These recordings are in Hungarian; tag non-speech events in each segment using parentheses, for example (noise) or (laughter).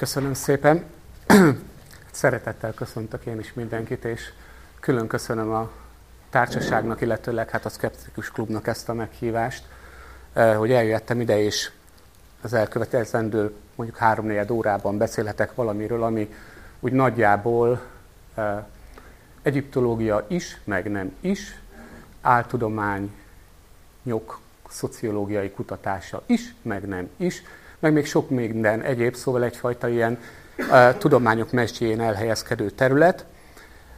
Köszönöm szépen. (clears throat) Szeretettel köszöntök én is mindenkit, és külön köszönöm a társaságnak, illetőleg hát a Skeptikus Klubnak ezt a meghívást, eh, hogy eljöttem ide, és az elkövetkezendő mondjuk három órában beszélhetek valamiről, ami úgy nagyjából eh, egyiptológia is, meg nem is, áltudomány, nyok, szociológiai kutatása is, meg nem is, meg még sok minden egyéb, szóval egyfajta ilyen uh, tudományok mesdjén elhelyezkedő terület.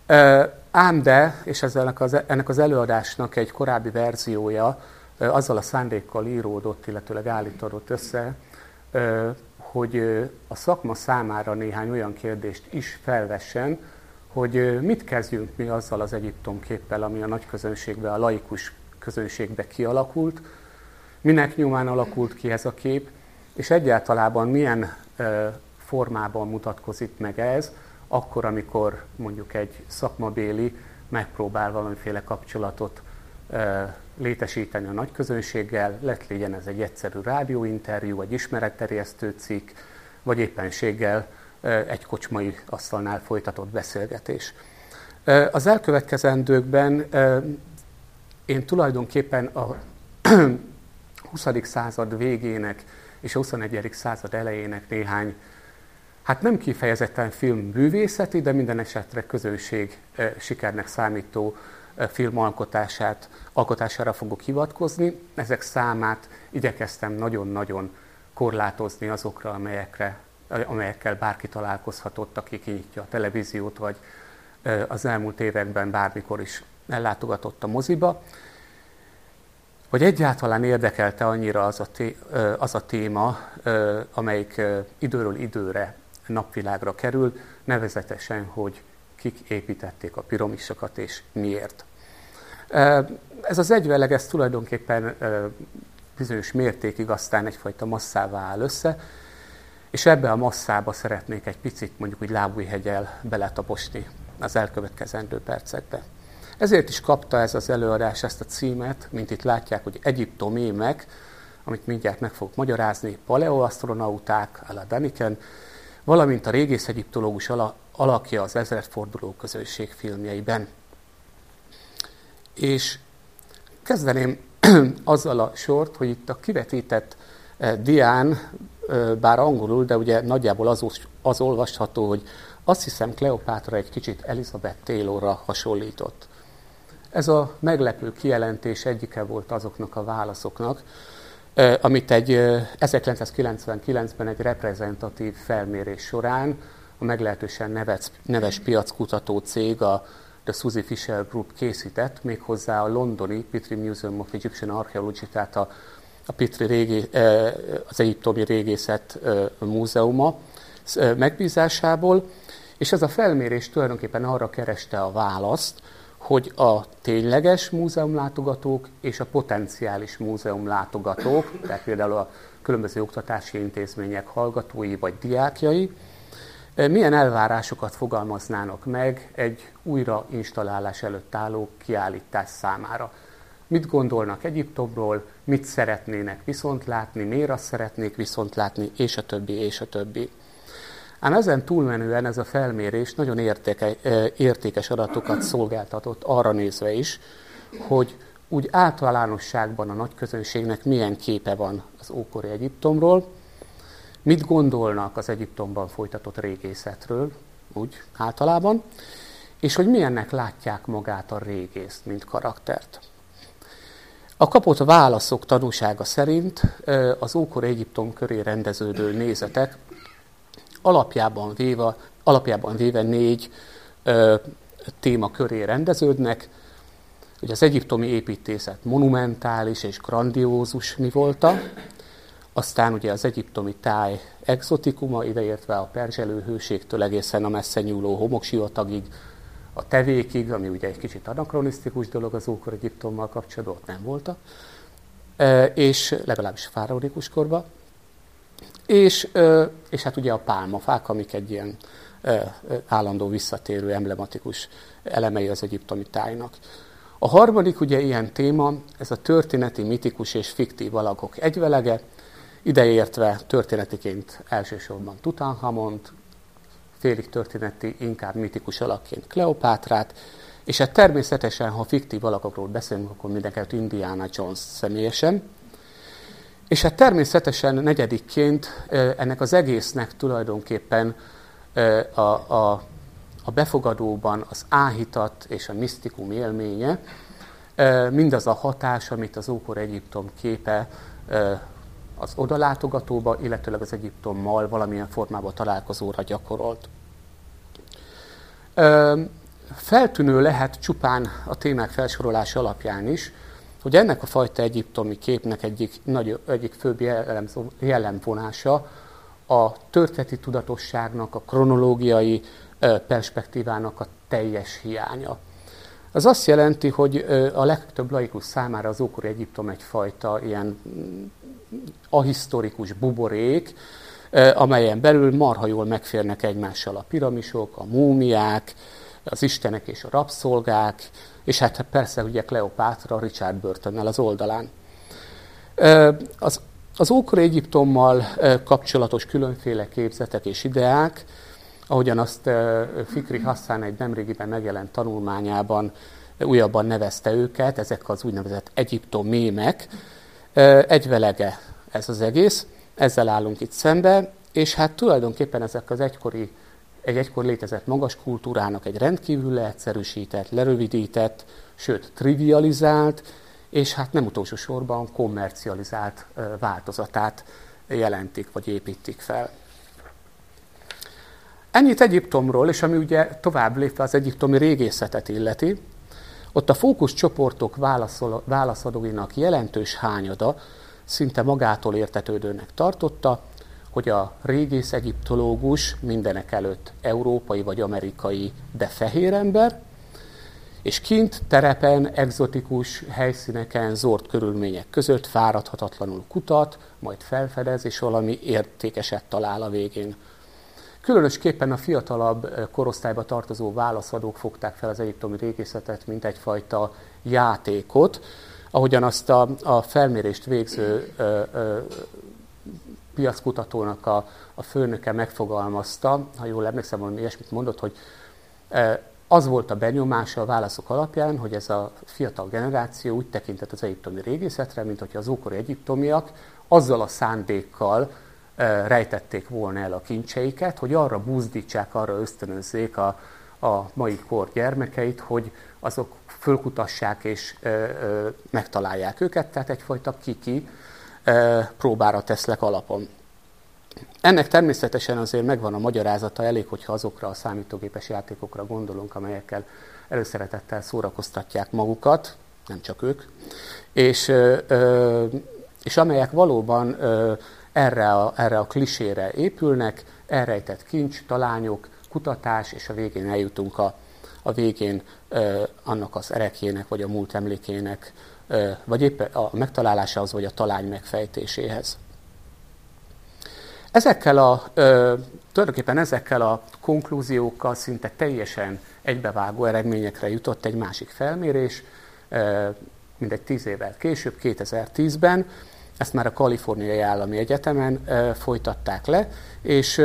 Uh, ám de, és ennek az, ennek az előadásnak egy korábbi verziója uh, azzal a szándékkal íródott, illetőleg állítódott össze, uh, hogy a szakma számára néhány olyan kérdést is felvessen, hogy mit kezdjünk mi azzal az Egyiptom képpel, ami a nagy közönségbe, a laikus közönségbe kialakult, minek nyomán alakult ki ez a kép, és egyáltalában milyen formában mutatkozik meg ez, akkor, amikor mondjuk egy szakmabéli megpróbál valamiféle kapcsolatot létesíteni a nagy közönséggel, lett legyen ez egy egyszerű rádióinterjú, vagy ismeretterjesztő cikk, vagy éppenséggel egy kocsmai asztalnál folytatott beszélgetés. Az elkövetkezendőkben én tulajdonképpen a (clears throat) 20. század végének és a 21. század elejének néhány, hát nem kifejezetten filmművészeti, de minden esetre közönség eh, sikernek számító eh, filmalkotását, alkotására fogok hivatkozni. Ezek számát igyekeztem nagyon-nagyon korlátozni azokra, amelyekre, amelyekkel bárki találkozhatott, aki kinyitja a televíziót, vagy eh, az elmúlt években bármikor is ellátogatott a moziba hogy egyáltalán érdekelte annyira az a, té- az a téma, amelyik időről időre napvilágra kerül, nevezetesen, hogy kik építették a piramisokat és miért. Ez az egyveleg, ez tulajdonképpen bizonyos mértékig aztán egyfajta masszává áll össze, és ebbe a masszába szeretnék egy picit mondjuk úgy lábújhegyel beletaposni az elkövetkezendő percekbe. Ezért is kapta ez az előadás ezt a címet, mint itt látják, hogy Egyiptomémek, amit mindjárt meg fogok magyarázni, paleoasztronauták, Ala Daniken, valamint a régész egyiptológus alakja az ezredforduló közösség filmjeiben. És kezdeném (clears throat) azzal a sort, hogy itt a kivetített eh, dián, eh, bár angolul, de ugye nagyjából az, az olvasható, hogy azt hiszem Kleopátra egy kicsit Elizabeth Taylorra hasonlított. Ez a meglepő kijelentés egyike volt azoknak a válaszoknak, amit egy 1999-ben egy reprezentatív felmérés során a meglehetősen neves, neves piackutató cég, a The Suzy Fisher Group készített, méghozzá a londoni Petrie Museum of Egyptian Archaeology, tehát a, a Petrie régi, az Egyiptomi Régészet Múzeuma megbízásából, és ez a felmérés tulajdonképpen arra kereste a választ, hogy a tényleges múzeumlátogatók és a potenciális múzeumlátogatók, tehát például a különböző oktatási intézmények hallgatói vagy diákjai, eh, milyen elvárásokat fogalmaznának meg egy újra installálás előtt álló kiállítás számára. Mit gondolnak Egyiptomról, mit szeretnének viszont látni, miért azt szeretnék viszont látni, és a többi, és a többi. Ám ezen túlmenően ez a felmérés nagyon értéke, értékes adatokat szolgáltatott arra nézve is, hogy úgy általánosságban a nagy közönségnek milyen képe van az ókori Egyiptomról, mit gondolnak az Egyiptomban folytatott régészetről, úgy általában, és hogy milyennek látják magát a régészt, mint karaktert. A kapott válaszok tanúsága szerint az ókori Egyiptom köré rendeződő nézetek alapjában véve, alapjában véve négy ö, téma köré rendeződnek. Ugye az egyiptomi építészet monumentális és grandiózus mi volta, aztán ugye az egyiptomi táj exotikuma, ideértve a perzselő hőségtől egészen a messze nyúló homoksivatagig, a tevékig, ami ugye egy kicsit anakronisztikus dolog az ókor Egyiptommal kapcsolatban, ott nem voltak, és legalábbis fáraonikus korban. És, és hát ugye a pálmafák, amik egy ilyen állandó visszatérő, emblematikus elemei az egyiptomi tájnak. A harmadik ugye ilyen téma, ez a történeti, mitikus és fiktív alakok egyvelege, ideértve történetiként elsősorban Tutankhamont, félig történeti, inkább mitikus alakként Kleopátrát, és hát természetesen, ha fiktív alakokról beszélünk, akkor mindenket Indiana Jones személyesen. És hát természetesen negyedikként ennek az egésznek tulajdonképpen a, a, a befogadóban az áhítat és a misztikum élménye, mindaz a hatás, amit az ókor Egyiptom képe az odalátogatóba, illetőleg az Egyiptommal valamilyen formában találkozóra gyakorolt. Feltűnő lehet csupán a témák felsorolása alapján is, hogy ennek a fajta egyiptomi képnek egyik, nagy, egyik főbb jellemvonása a történeti tudatosságnak, a kronológiai perspektívának a teljes hiánya. Az azt jelenti, hogy a legtöbb laikus számára az ókori Egyiptom egyfajta ilyen mm, ahisztorikus buborék, amelyen belül marha jól megférnek egymással a piramisok, a múmiák, az istenek és a rabszolgák, és hát persze ugye Kleopátra Richard Burtonnel az oldalán. Az, az ókori Egyiptommal kapcsolatos különféle képzetek és ideák, ahogyan azt Fikri Hassan egy nemrégiben megjelent tanulmányában újabban nevezte őket, ezek az úgynevezett Egyiptom mémek, egyvelege ez az egész, ezzel állunk itt szembe, és hát tulajdonképpen ezek az egykori egy egykor létezett magas kultúrának egy rendkívül leegyszerűsített, lerövidített, sőt trivializált, és hát nem utolsó sorban kommercializált változatát jelentik vagy építik fel. Ennyit Egyiptomról, és ami ugye tovább lépve az egyiptomi régészetet illeti, ott a fókuszcsoportok válaszadóinak jelentős hányada szinte magától értetődőnek tartotta, hogy a régész egyiptológus mindenek előtt európai vagy amerikai, de fehér ember, és kint, terepen, egzotikus helyszíneken, zord körülmények között fáradhatatlanul kutat, majd felfedez, és valami értékeset talál a végén. Különösképpen a fiatalabb korosztályba tartozó válaszadók fogták fel az egyiptomi régészetet, mint egyfajta játékot, ahogyan azt a, a felmérést végző ö, ö, piackutatónak a, a főnöke megfogalmazta, ha jól emlékszem, valami ilyesmit mondott, hogy e, az volt a benyomása a válaszok alapján, hogy ez a fiatal generáció úgy tekintett az egyiptomi régészetre, mint hogyha az ókori egyiptomiak azzal a szándékkal e, rejtették volna el a kincseiket, hogy arra buzdítsák, arra ösztönözzék a, a mai kor gyermekeit, hogy azok fölkutassák és ö, e, ö, megtalálják őket, tehát egyfajta kiki, próbára teszlek alapon. Ennek természetesen azért megvan a magyarázata, elég, hogyha azokra a számítógépes játékokra gondolunk, amelyekkel előszeretettel szórakoztatják magukat, nem csak ők, és, és amelyek valóban erre a, erre a klisére épülnek, elrejtett kincs, talányok, kutatás, és a végén eljutunk a, a végén annak az erekjének, vagy a múlt emlékének vagy éppen a megtalálásához, vagy a talány megfejtéséhez. Ezekkel a, tulajdonképpen ezekkel a konklúziókkal szinte teljesen egybevágó eredményekre jutott egy másik felmérés, mindegy tíz évvel később, 2010-ben, ezt már a Kaliforniai Állami Egyetemen folytatták le, és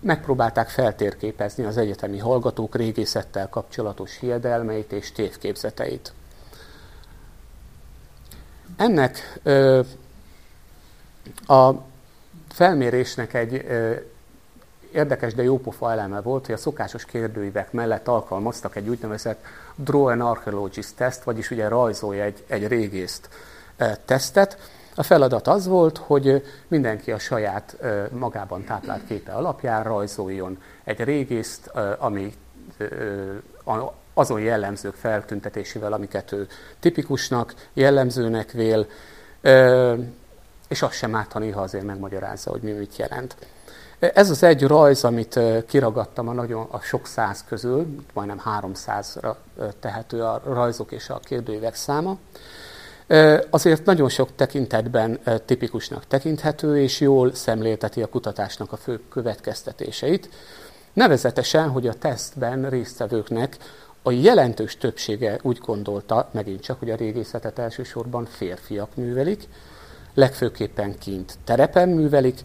megpróbálták feltérképezni az egyetemi hallgatók régészettel kapcsolatos hiedelmeit és tévképzeteit. Ennek ö, a felmérésnek egy ö, érdekes, de jópofa eleme volt, hogy a szokásos kérdőívek mellett alkalmaztak egy úgynevezett Draw an Archaeologist teszt, vagyis ugye rajzolja egy, egy régészt e, tesztet. A feladat az volt, hogy mindenki a saját e, magában táplált képe alapján rajzoljon egy régészt, e, ami azon jellemzők feltüntetésével, amiket ő tipikusnak, jellemzőnek vél, és azt sem árt, ha néha azért megmagyarázza, hogy mi mit jelent. Ez az egy rajz, amit kiragadtam a, nagyon, a sok száz közül, majdnem 300-ra tehető a rajzok és a kérdőívek száma. Azért nagyon sok tekintetben tipikusnak tekinthető, és jól szemlélteti a kutatásnak a fő következtetéseit. Nevezetesen, hogy a tesztben résztvevőknek a jelentős többsége úgy gondolta, megint csak, hogy a régészetet elsősorban férfiak művelik, legfőképpen kint terepen művelik,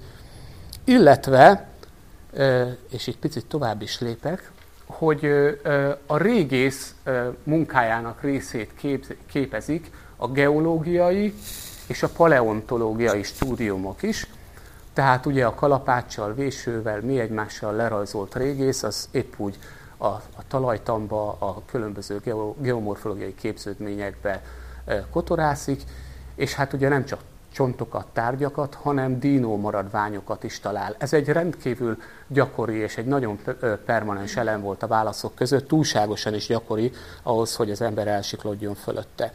illetve, és egy picit tovább is lépek, hogy a régész munkájának részét képezik a geológiai és a paleontológiai stúdiumok is, tehát ugye a kalapáccsal, vésővel, mi egymással lerajzolt régész, az épp úgy a, a talajtamba, a különböző geomorfológiai képződményekbe kotorászik, és hát ugye nem csak csontokat, tárgyakat, hanem dínó maradványokat is talál. Ez egy rendkívül gyakori és egy nagyon permanens elem volt a válaszok között, túlságosan is gyakori ahhoz, hogy az ember elsiklódjon fölötte.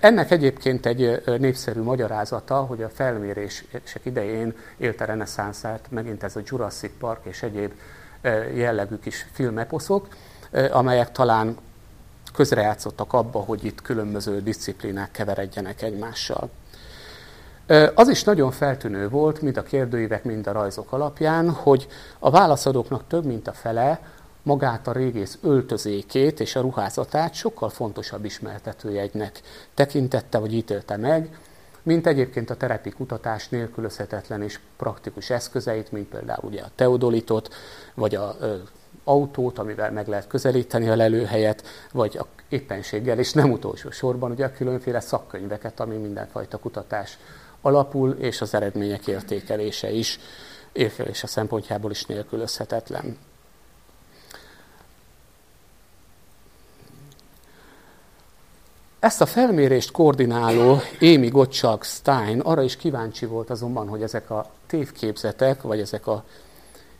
Ennek egyébként egy népszerű magyarázata, hogy a felmérések idején élte reneszánszát, megint ez a Jurassic Park és egyéb jellegű kis filmeposzok, amelyek talán közrejátszottak abba, hogy itt különböző disziplinák keveredjenek egymással. Az is nagyon feltűnő volt, mind a kérdőívek, mind a rajzok alapján, hogy a válaszadóknak több mint a fele magát a régész öltözékét és a ruházatát sokkal fontosabb ismertetőjegynek tekintette vagy ítélte meg, mint egyébként a terepi kutatás nélkülözhetetlen és praktikus eszközeit, mint például ugye a teodolitot, vagy a autót, amivel meg lehet közelíteni a lelőhelyet, vagy a éppenséggel, és nem utolsó sorban ugye a különféle szakkönyveket, ami mindenfajta kutatás alapul, és az eredmények értékelése is, értékelése szempontjából is nélkülözhetetlen. Ezt a felmérést koordináló Émi Gottschalk Stein arra is kíváncsi volt azonban, hogy ezek a tévképzetek, vagy ezek a,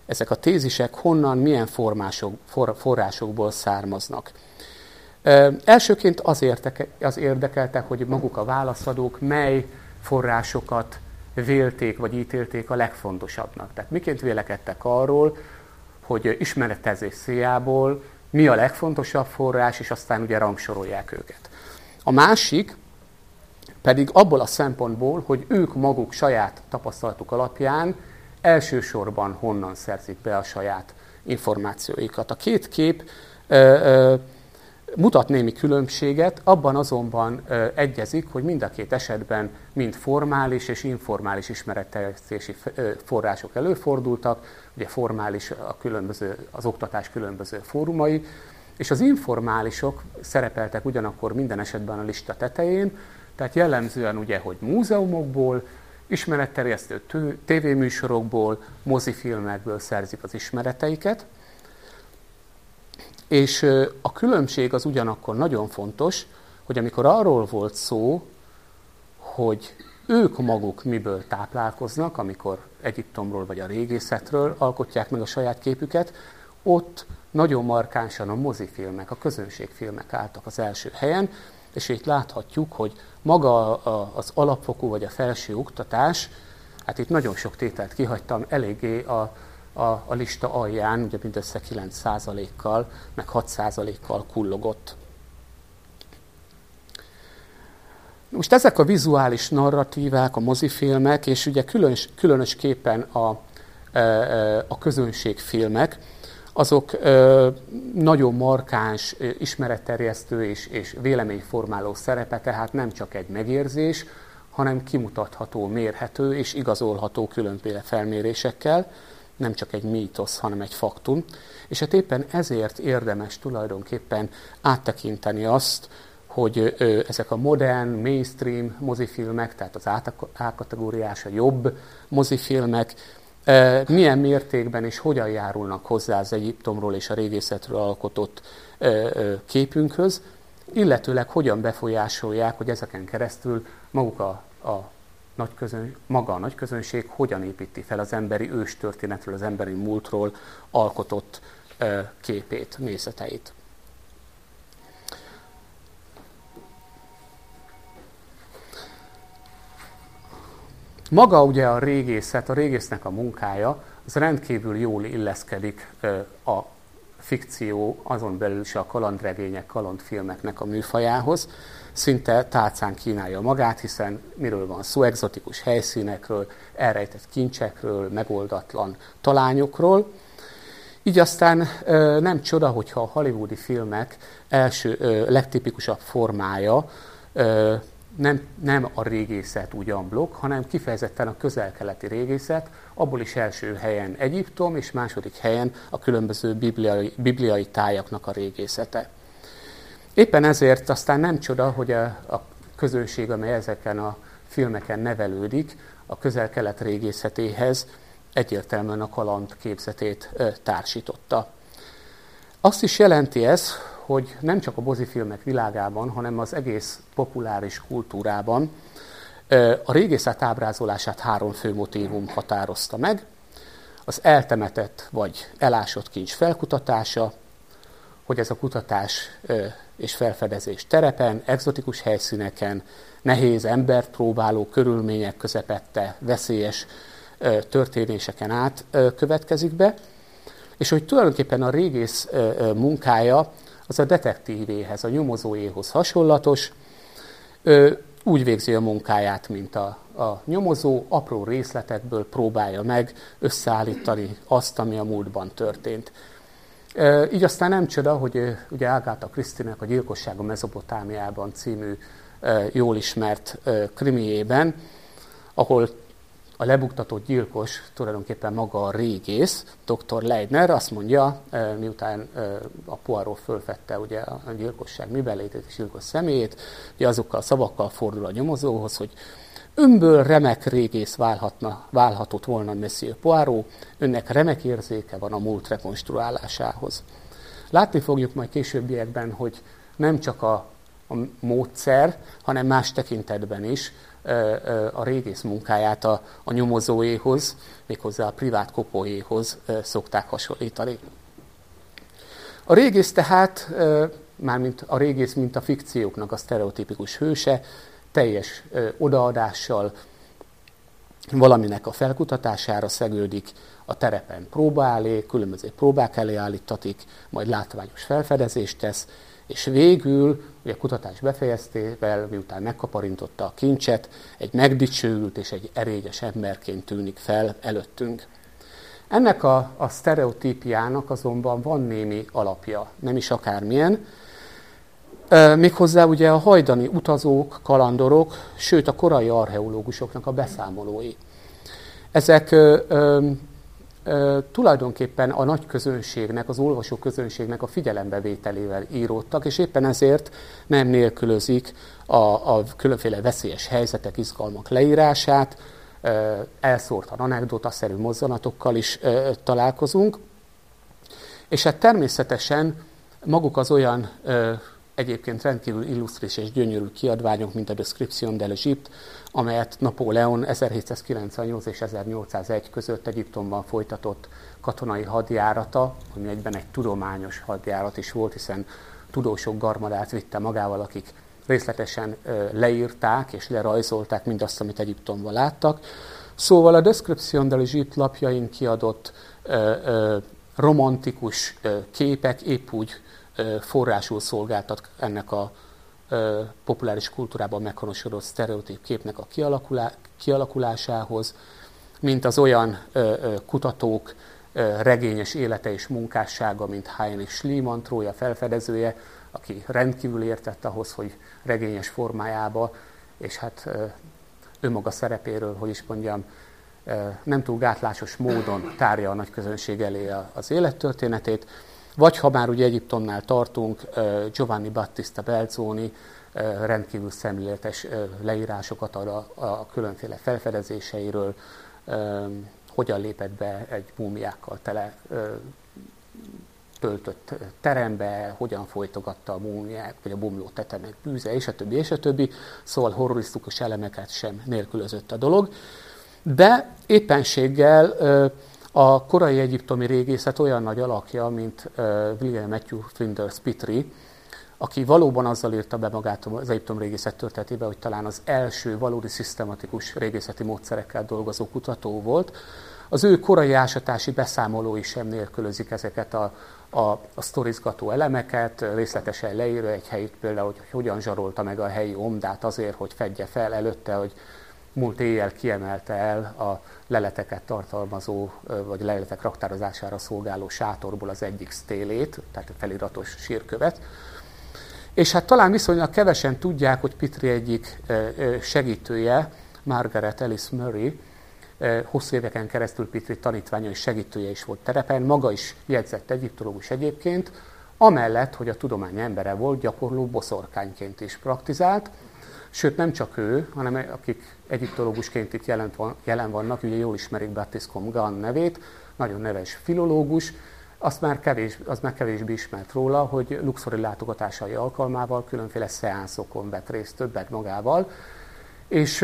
ezek a tézisek honnan, milyen formások, for, forrásokból származnak. Elsőként az, érteke, az érdekelte, hogy maguk a válaszadók mely forrásokat vélték vagy ítélték a legfontosabbnak. Tehát miként vélekedtek arról, hogy ismeretezés széjából mi a legfontosabb forrás, és aztán ugye rangsorolják őket. A másik pedig abból a szempontból, hogy ők maguk saját tapasztalatuk alapján elsősorban honnan szerzik be a saját információikat. A két kép ö, ö, mutat némi különbséget, abban azonban ö, egyezik, hogy mind a két esetben mind formális és informális ismeretterjesztési források előfordultak, ugye formális a különböző, az oktatás különböző fórumai, és az informálisok szerepeltek ugyanakkor minden esetben a lista tetején, tehát jellemzően ugye, hogy múzeumokból, ismeretterjesztő tévéműsorokból, mozifilmekből szerzik az ismereteiket, és a különbség az ugyanakkor nagyon fontos, hogy amikor arról volt szó, hogy ők maguk miből táplálkoznak, amikor Egyiptomról vagy a régészetről alkotják meg a saját képüket, ott nagyon markánsan a mozifilmek, a közönségfilmek álltak az első helyen, és itt láthatjuk, hogy maga az alapfokú vagy a felső oktatás, hát itt nagyon sok tételt kihagytam, eléggé a, a, a lista alján, ugye mindössze 9%-kal, meg 6%-kal kullogott. Most ezek a vizuális narratívák, a mozifilmek, és ugye különös, különösképpen a, e, e, a közönségfilmek, azok nagyon markáns, ismeretterjesztő és, és véleményformáló szerepe, tehát nem csak egy megérzés, hanem kimutatható, mérhető és igazolható különféle felmérésekkel, nem csak egy mítosz, hanem egy faktum. És hát éppen ezért érdemes tulajdonképpen áttekinteni azt, hogy ezek a modern, mainstream mozifilmek, tehát az A-kategóriás, a jobb mozifilmek, milyen mértékben és hogyan járulnak hozzá az Egyiptomról és a régészetről alkotott képünkhöz, illetőleg hogyan befolyásolják, hogy ezeken keresztül maguk a, a nagy közön, maga a nagy közönség hogyan építi fel az emberi őstörténetről, az emberi múltról alkotott képét, nézeteit. Maga ugye a régészet, a régésznek a munkája, az rendkívül jól illeszkedik a fikció, azon belül is a kalandregények, kalandfilmeknek a műfajához. Szinte tálcán kínálja magát, hiszen miről van szó, egzotikus helyszínekről, elrejtett kincsekről, megoldatlan talányokról. Így aztán nem csoda, hogyha a hollywoodi filmek első legtipikusabb formája nem, nem a régészet ugyan blokk, hanem kifejezetten a közel-keleti régészet, abból is első helyen Egyiptom, és második helyen a különböző bibliai, bibliai tájaknak a régészete. Éppen ezért aztán nem csoda, hogy a, a közönség, amely ezeken a filmeken nevelődik, a közel-kelet régészetéhez egyértelműen a kaland képzetét társította. Azt is jelenti ez, hogy nem csak a mozifilmek világában, hanem az egész populáris kultúrában a régészet ábrázolását három fő motívum határozta meg. Az eltemetett vagy elásott kincs felkutatása, hogy ez a kutatás és felfedezés terepen, egzotikus helyszíneken, nehéz embert próbáló körülmények közepette, veszélyes történéseken át következik be, és hogy tulajdonképpen a régész munkája az a detektívéhez, a nyomozóéhoz hasonlatos, úgy végzi a munkáját, mint a, a nyomozó, apró részletekből próbálja meg összeállítani azt, ami a múltban történt. Így aztán nem csoda, hogy ugye Ágáta Krisztinek a Gyilkosság a Mezopotámiában című jól ismert krimiében, ahol a lebuktatott gyilkos tulajdonképpen maga a régész, dr. Leidner azt mondja, miután a Poirot fölfette ugye a gyilkosság mibelétét és gyilkos személyét, hogy azokkal a szavakkal fordul a nyomozóhoz, hogy önből remek régész válhatna, válhatott volna Monsieur Poirot, önnek remek érzéke van a múlt rekonstruálásához. Látni fogjuk majd későbbiekben, hogy nem csak a, a módszer, hanem más tekintetben is a régész munkáját a, a nyomozóéhoz, méghozzá a privát kopóéhoz szokták hasonlítani. A régész tehát, mármint a régész, mint a fikcióknak a sztereotipikus hőse, teljes odaadással valaminek a felkutatására szegődik, a terepen próbál elé, különböző próbák elé állítatik, majd látványos felfedezést tesz, és végül, ugye a kutatás befejeztével, miután megkaparintotta a kincset, egy megdicsőült és egy erényes emberként tűnik fel előttünk. Ennek a, a sztereotípiának azonban van némi alapja, nem is akármilyen, Méghozzá ugye a hajdani utazók, kalandorok, sőt a korai archeológusoknak a beszámolói. Ezek ö, ö, tulajdonképpen a nagy közönségnek, az olvasó közönségnek a figyelembevételével íródtak, és éppen ezért nem nélkülözik a, a különféle veszélyes helyzetek, izgalmak leírását, elszórtan anekdotaszerű mozzanatokkal is találkozunk, és hát természetesen maguk az olyan egyébként rendkívül illusztris és gyönyörű kiadványok, mint a Description de l'Egypte, amelyet Napóleon 1798 és 1801 között Egyiptomban folytatott katonai hadjárata, ami egyben egy tudományos hadjárat is volt, hiszen tudósok garmadát vitte magával, akik részletesen leírták és lerajzolták mindazt, amit Egyiptomban láttak. Szóval a Description de l'Egypte lapjain kiadott romantikus képek épp úgy forrásul szolgáltat ennek a populáris kultúrában meghonosodott sztereotíp képnek a kialakulásához, mint az olyan kutatók regényes élete és munkássága, mint Heinrich Schliemann, Trója felfedezője, aki rendkívül értett ahhoz, hogy regényes formájába, és hát önmaga szerepéről, hogy is mondjam, nem túl gátlásos módon tárja a nagy közönség elé az élettörténetét. Vagy ha már ugye Egyiptomnál tartunk, Giovanni Battista Belzoni rendkívül szemléletes leírásokat ad a, a különféle felfedezéseiről, hogyan lépett be egy múmiákkal tele töltött terembe, hogyan folytogatta a múmiák, vagy a bomló tetemek bűze, és a többi, és a többi. Szóval horrorisztikus elemeket sem nélkülözött a dolog. De éppenséggel a korai egyiptomi régészet olyan nagy alakja, mint William Matthew Flinders Petrie, aki valóban azzal írta be magát az Egyiptom régészet történetébe, hogy talán az első valódi szisztematikus régészeti módszerekkel dolgozó kutató volt. Az ő korai ásatási beszámolói sem nélkülözik ezeket a, a, a sztorizgató elemeket, részletesen leírja egy helyét például, hogy hogyan zsarolta meg a helyi omdát azért, hogy fedje fel előtte, hogy múlt éjjel kiemelte el a leleteket tartalmazó, vagy leletek raktározására szolgáló sátorból az egyik stélét, tehát a feliratos sírkövet. És hát talán viszonylag kevesen tudják, hogy Pitri egyik segítője, Margaret Ellis Murray, hosszú éveken keresztül Pitri tanítványa és segítője is volt terepen, maga is jegyzett egyiptológus egyébként, amellett, hogy a tudomány embere volt, gyakorló boszorkányként is praktizált, sőt nem csak ő, hanem akik egyiptológusként itt jelen vannak, ugye jól ismerik Batiscom Gunn nevét, nagyon neves filológus, azt már kevés, az már kevésbé ismert róla, hogy luxori látogatásai alkalmával különféle szeánszokon vett részt többet magával, és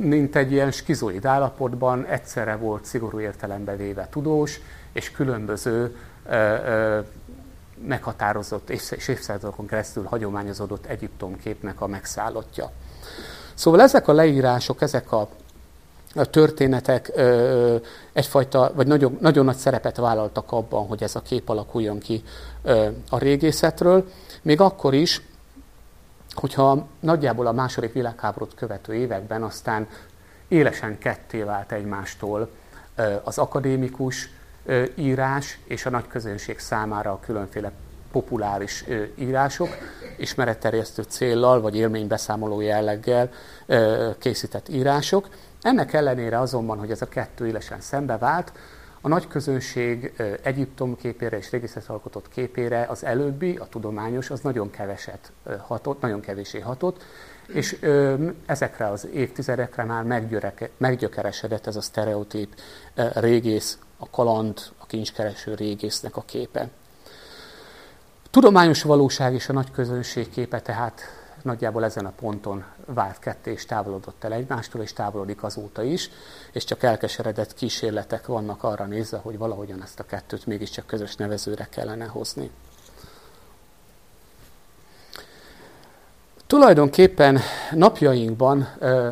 mint egy ilyen skizoid állapotban egyszerre volt szigorú értelembe véve tudós, és különböző meghatározott és évszázadokon keresztül hagyományozódott Egyiptom képnek a megszállottja. Szóval ezek a leírások, ezek a a történetek ö, egyfajta, vagy nagyon, nagyon nagy szerepet vállaltak abban, hogy ez a kép alakuljon ki ö, a régészetről, még akkor is, hogyha nagyjából a második világháborút követő években aztán élesen ketté vált egymástól ö, az akadémikus ö, írás és a nagy közönség számára a különféle populáris ö, írások, ismeretterjesztő céllal vagy élménybeszámoló jelleggel készített írások, ennek ellenére azonban, hogy ez a kettő élesen szembe vált, a nagy közönség Egyiptom képére és régészetalkotott képére az előbbi, a tudományos, az nagyon keveset hatott, nagyon kevésé hatott, és ezekre az évtizedekre már meggyökeresedett ez a sztereotíp régész, a kaland, a kincskereső régésznek a képe. Tudományos valóság és a nagy közönség képe tehát nagyjából ezen a ponton vált ketté és távolodott el egymástól, és távolodik azóta is, és csak elkeseredett kísérletek vannak arra nézve, hogy valahogyan ezt a kettőt mégiscsak közös nevezőre kellene hozni. Tulajdonképpen napjainkban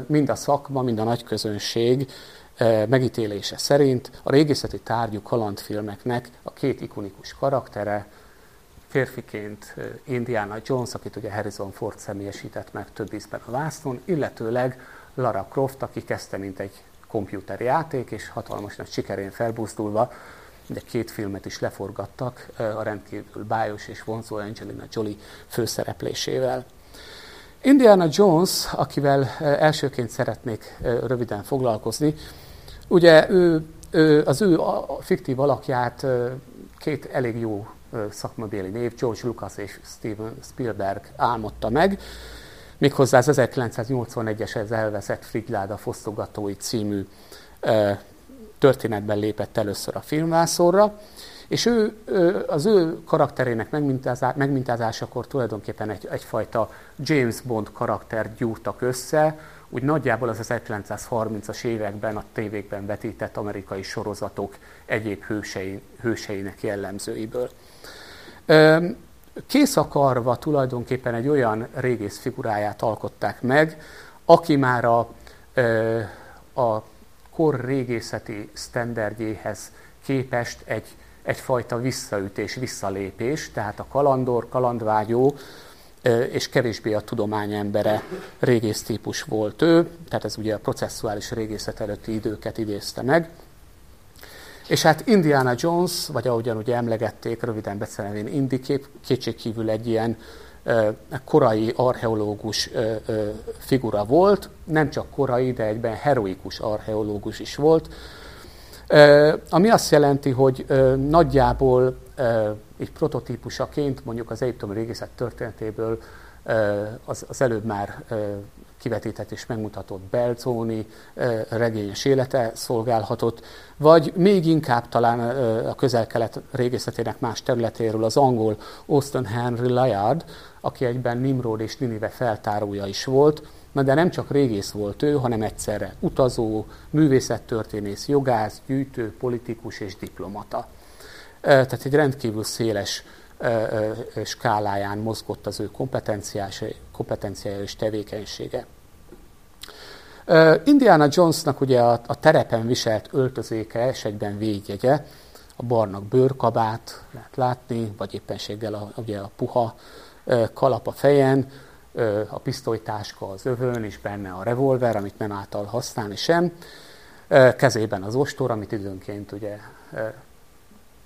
mind a szakma, mind a nagy közönség megítélése szerint a régészeti tárgyú kalandfilmeknek a két ikonikus karaktere, férfiként Indiana Jones, akit ugye Harrison Ford személyesített meg több ízben a vásznon, illetőleg Lara Croft, aki kezdte mint egy komputerjáték, és hatalmas nagy sikerén felbuzdulva, de két filmet is leforgattak a rendkívül bájos és vonzó Angelina Jolie főszereplésével. Indiana Jones, akivel elsőként szeretnék röviden foglalkozni, ugye ő, ő, az ő fiktív alakját két elég jó szakmabéli név, George Lucas és Steven Spielberg álmodta meg, méghozzá az 1981-es ez elveszett Frigláda fosztogatói című történetben lépett először a filmvászorra, és ő, az ő karakterének megmintázásakor tulajdonképpen egy, egyfajta James Bond karaktert gyúrtak össze, úgy nagyjából az 1930-as években a tévékben vetített amerikai sorozatok egyéb hősei, hőseinek jellemzőiből. Kész akarva tulajdonképpen egy olyan régész figuráját alkották meg, aki már a, a kor régészeti sztenderdjéhez képest egy, egyfajta visszaütés, visszalépés, tehát a kalandor, kalandvágyó és kevésbé a tudomány embere régész típus volt ő, tehát ez ugye a processzuális régészet előtti időket idézte meg. És hát Indiana Jones, vagy ahogyan ugye emlegették, röviden beszélvén Indi kép, kétségkívül egy ilyen korai archeológus figura volt, nem csak korai, de egyben heroikus archeológus is volt, ami azt jelenti, hogy nagyjából egy prototípusaként, mondjuk az egyiptomi régészet történetéből az, az előbb már kivetített és megmutatott Belzóni regényes élete szolgálhatott, vagy még inkább talán a közel-kelet régészetének más területéről az angol Austin Henry Layard, aki egyben Nimrod és Ninive feltárója is volt, Na de nem csak régész volt ő, hanem egyszerre utazó, művészettörténész, jogász, gyűjtő, politikus és diplomata. Tehát egy rendkívül széles skáláján mozgott az ő kompetenciája és tevékenysége. Indiana Jonesnak ugye a, a terepen viselt öltözéke és egyben végjegye, a barnak bőrkabát lehet látni, vagy éppenséggel a, ugye a puha kalap a fejen, a pisztolytáska az övön, és benne a revolver, amit nem által használni sem, kezében az ostor, amit időnként ugye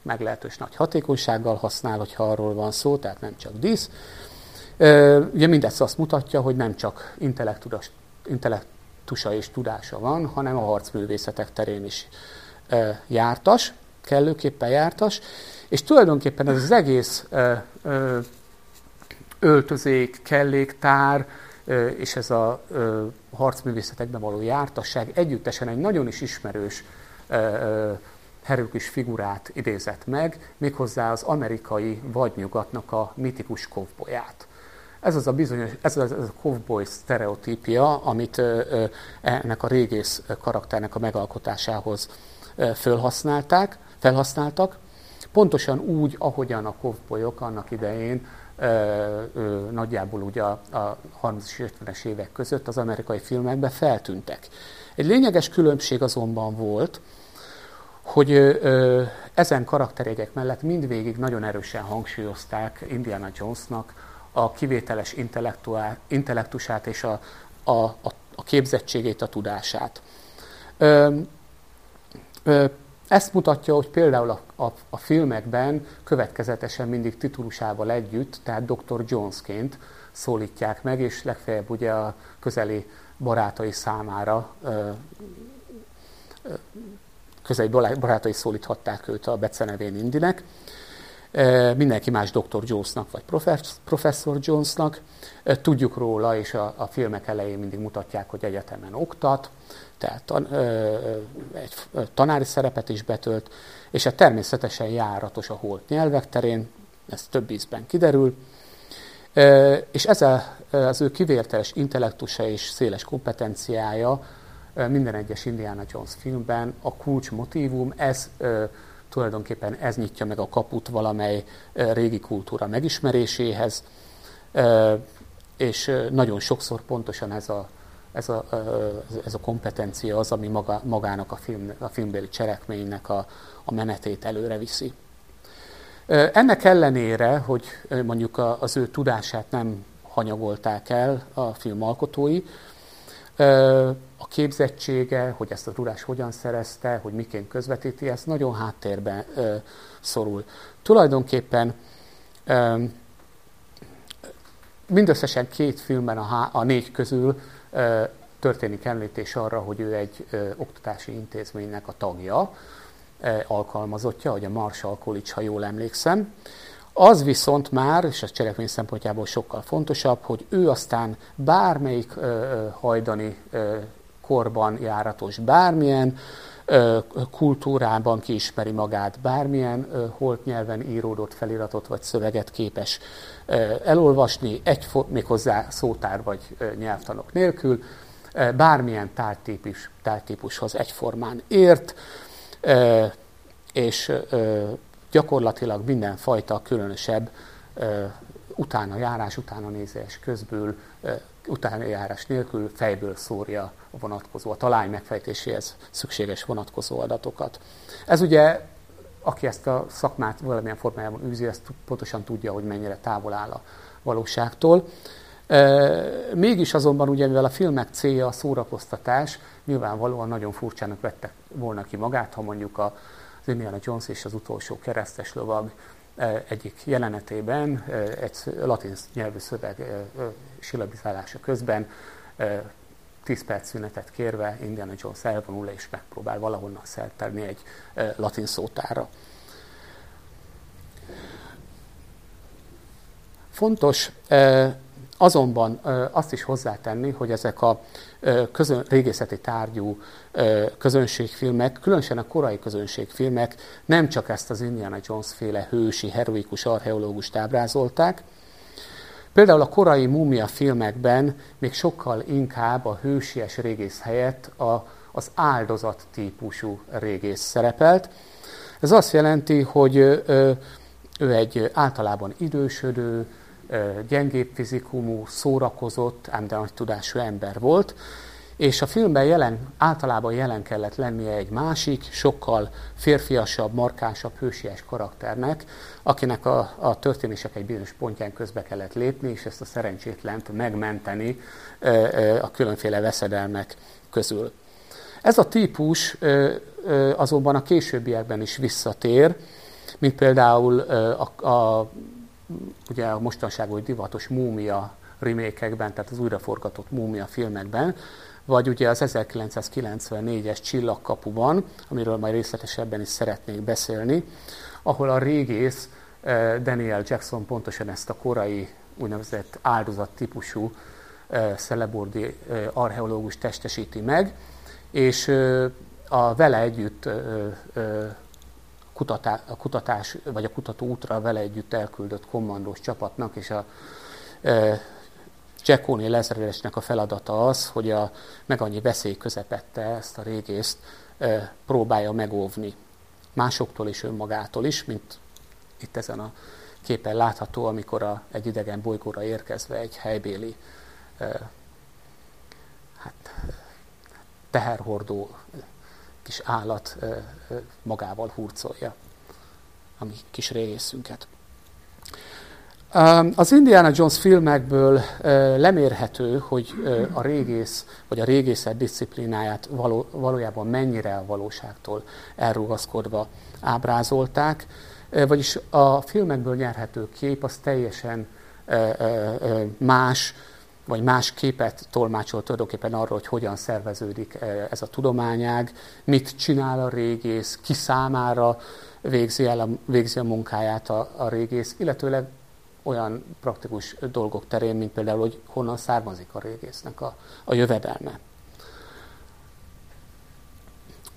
meglehetős nagy hatékonysággal használ, hogyha arról van szó, tehát nem csak dísz, Ugye mindezt azt mutatja, hogy nem csak intellektusa és tudása van, hanem a harcművészetek terén is jártas, kellőképpen jártas, és tulajdonképpen ez az egész öltözék, kelléktár, és ez a harcművészetekben való jártasság együttesen egy nagyon is ismerős Herőkis figurát idézett meg, méghozzá az amerikai vadnyugatnak a mitikus kovbolyát. Ez az a bizonyos, ez az, a kovboy sztereotípia, amit ennek a régész karakternek a megalkotásához felhasználták, felhasználtak, pontosan úgy, ahogyan a kovbolyok annak idején nagyjából ugye a, a 30 és 50-es évek között az amerikai filmekben feltűntek. Egy lényeges különbség azonban volt, hogy ö, ezen karakterjegyek mellett mindvégig nagyon erősen hangsúlyozták Indiana Jonesnak a kivételes intellektusát és a, a, a, a képzettségét, a tudását. Ö, ö, ezt mutatja, hogy például a, a, a filmekben következetesen mindig titulusával együtt, tehát Dr. Jonesként szólítják meg, és legfeljebb ugye a közeli barátai számára ö, ö, közeli barátai szólíthatták őt a becenevén Indinek. Mindenki más Dr. Jonesnak vagy Professor Jonesnak. Tudjuk róla, és a, a filmek elején mindig mutatják, hogy egyetemen oktat, tehát tan, egy tanári szerepet is betölt, és hát természetesen járatos a holt nyelvek terén, ez több ízben kiderül, és ezzel az ő kivérteles intellektusa és széles kompetenciája minden egyes Indiana Jones filmben a kulcs motivum, ez tulajdonképpen ez nyitja meg a kaput valamely régi kultúra megismeréséhez, és nagyon sokszor pontosan ez a, ez a, ez a kompetencia az, ami maga, magának a, film, a filmbeli cselekménynek a, a menetét előre viszi. Ennek ellenére, hogy mondjuk az ő tudását nem hanyagolták el a film alkotói, a képzettsége, hogy ezt a tudást hogyan szerezte, hogy miként közvetíti, ez nagyon háttérbe szorul. Tulajdonképpen mindösszesen két filmben a, há- a négy közül történik említés arra, hogy ő egy oktatási intézménynek a tagja, alkalmazottja, hogy a Marshall College, ha jól emlékszem. Az viszont már, és ez cselekmény szempontjából sokkal fontosabb, hogy ő aztán bármelyik ö, hajdani ö, korban járatos bármilyen kultúrában kiismeri magát, bármilyen holt nyelven íródott feliratot vagy szöveget képes elolvasni, egy, méghozzá szótár vagy nyelvtanok nélkül, bármilyen tártípus, tártípushoz egyformán ért, és gyakorlatilag mindenfajta különösebb utána járás, utána nézés közből, ö, utána járás nélkül fejből szórja a vonatkozó, a talány megfejtéséhez szükséges vonatkozó adatokat. Ez ugye, aki ezt a szakmát valamilyen formájában űzi, ezt pontosan tudja, hogy mennyire távol áll a valóságtól. Mégis azonban ugye, mivel a filmek célja a szórakoztatás, nyilvánvalóan nagyon furcsának vettek volna ki magát, ha mondjuk a az Indiana Jones és az utolsó keresztes lovag egyik jelenetében egy latin nyelvű szöveg silabizálása közben 10 perc szünetet kérve Indiana Jones elvonul és megpróbál valahonnan szertelni egy latin szótára. Fontos Azonban azt is hozzátenni, hogy ezek a közön, régészeti tárgyú közönségfilmek, különösen a korai közönségfilmek nem csak ezt az Indiana Jones féle hősi, heroikus archeológust ábrázolták, Például a korai múmia filmekben még sokkal inkább a hősies régész helyett a, az áldozat típusú régész szerepelt. Ez azt jelenti, hogy ő egy általában idősödő, gyengébb fizikumú, szórakozott, ám de nagy tudású ember volt, és a filmben jelen, általában jelen kellett lennie egy másik, sokkal férfiasabb, markánsabb, hősies karakternek, akinek a, a történések egy bizonyos pontján közbe kellett lépni, és ezt a szerencsétlent megmenteni a különféle veszedelmek közül. Ez a típus azonban a későbbiekben is visszatér, mint például a, a ugye a mostanság divatos múmia remékekben, tehát az újraforgatott múmia filmekben, vagy ugye az 1994-es Csillagkapuban, amiről majd részletesebben is szeretnék beszélni, ahol a régész Daniel Jackson pontosan ezt a korai úgynevezett áldozat típusú szelebordi archeológus testesíti meg, és a vele együtt a kutatás, vagy a kutató útra vele együtt elküldött kommandós csapatnak, és a e, Jackoni lezredesnek a feladata az, hogy a meg annyi veszély közepette ezt a régészt e, próbálja megóvni. Másoktól és önmagától is, mint itt ezen a képen látható, amikor a, egy idegen bolygóra érkezve egy helybéli e, hát, teherhordó kis állat magával hurcolja a mi kis régészünket. Az Indiana Jones filmekből lemérhető, hogy a régész vagy a régészet disziplináját való, valójában mennyire a valóságtól elrugaszkodva ábrázolták, vagyis a filmekből nyerhető kép az teljesen más, vagy más képet tolmácsol tulajdonképpen arról, hogy hogyan szerveződik ez a tudományág, mit csinál a régész, ki számára végzi, el a, végzi a munkáját a, a régész, illetőleg olyan praktikus dolgok terén, mint például, hogy honnan származik a régésznek a, a jövedelme.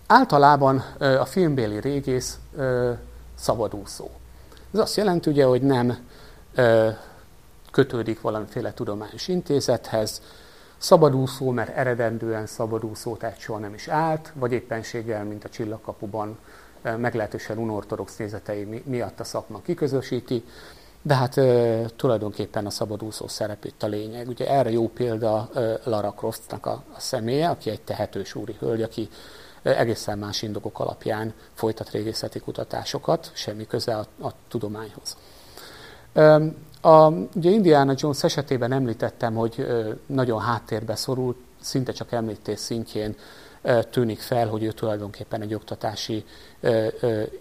Általában a filmbéli régész szabadúszó. Ez azt jelenti ugye, hogy nem kötődik valamiféle tudományos intézethez, szabadúszó, mert eredendően szabadúszó, tehát soha nem is állt, vagy éppenséggel, mint a csillagkapuban, eh, meglehetősen unortodox nézetei miatt a szakma kiközösíti, de hát e, tulajdonképpen a szabadúszó szerep itt a lényeg. Ugye erre jó példa e, Lara Croftnak a, a személye, aki egy tehetős úri hölgy, aki e, egészen más indokok alapján folytat régészeti kutatásokat, semmi köze a, a tudományhoz. A, ugye Indiana Jones esetében említettem, hogy nagyon háttérbe szorult, szinte csak említés szintjén tűnik fel, hogy ő tulajdonképpen egy oktatási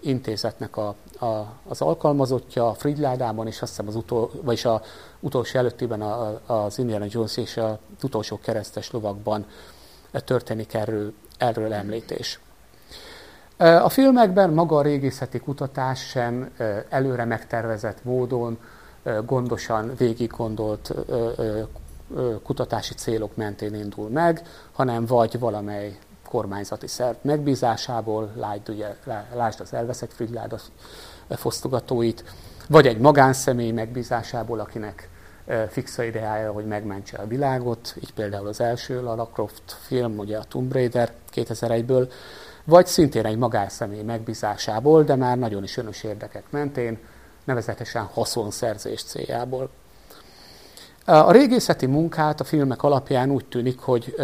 intézetnek a, a, az alkalmazottja a Fridládában, és azt hiszem az utol, vagyis a utolsó előttiben a, az Indiana Jones és az utolsó keresztes lovakban történik erről, erről említés. A filmekben maga a régészeti kutatás sem előre megtervezett módon gondosan végig gondolt kutatási célok mentén indul meg, hanem vagy valamely kormányzati szerv megbízásából, lásd az elveszett Frigláda fosztogatóit, vagy egy magánszemély megbízásából, akinek fixa ideája, hogy megmentse a világot, így például az első Lara Croft film, ugye a Tomb Raider 2001-ből, vagy szintén egy magánszemély megbízásából, de már nagyon is önös érdekek mentén, nevezetesen haszonszerzés céljából. A régészeti munkát a filmek alapján úgy tűnik, hogy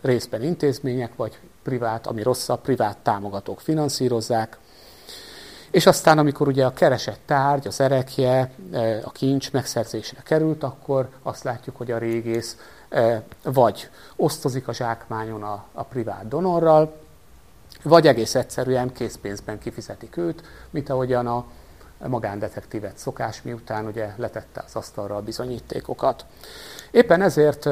részben intézmények, vagy privát, ami rosszabb, privát támogatók finanszírozzák, és aztán, amikor ugye a keresett tárgy, az erekje, a kincs megszerzésre került, akkor azt látjuk, hogy a régész vagy osztozik a zsákmányon a, a privát donorral, vagy egész egyszerűen készpénzben kifizetik őt, mint ahogyan a magándetektívet szokás, miután ugye letette az asztalra a bizonyítékokat. Éppen ezért,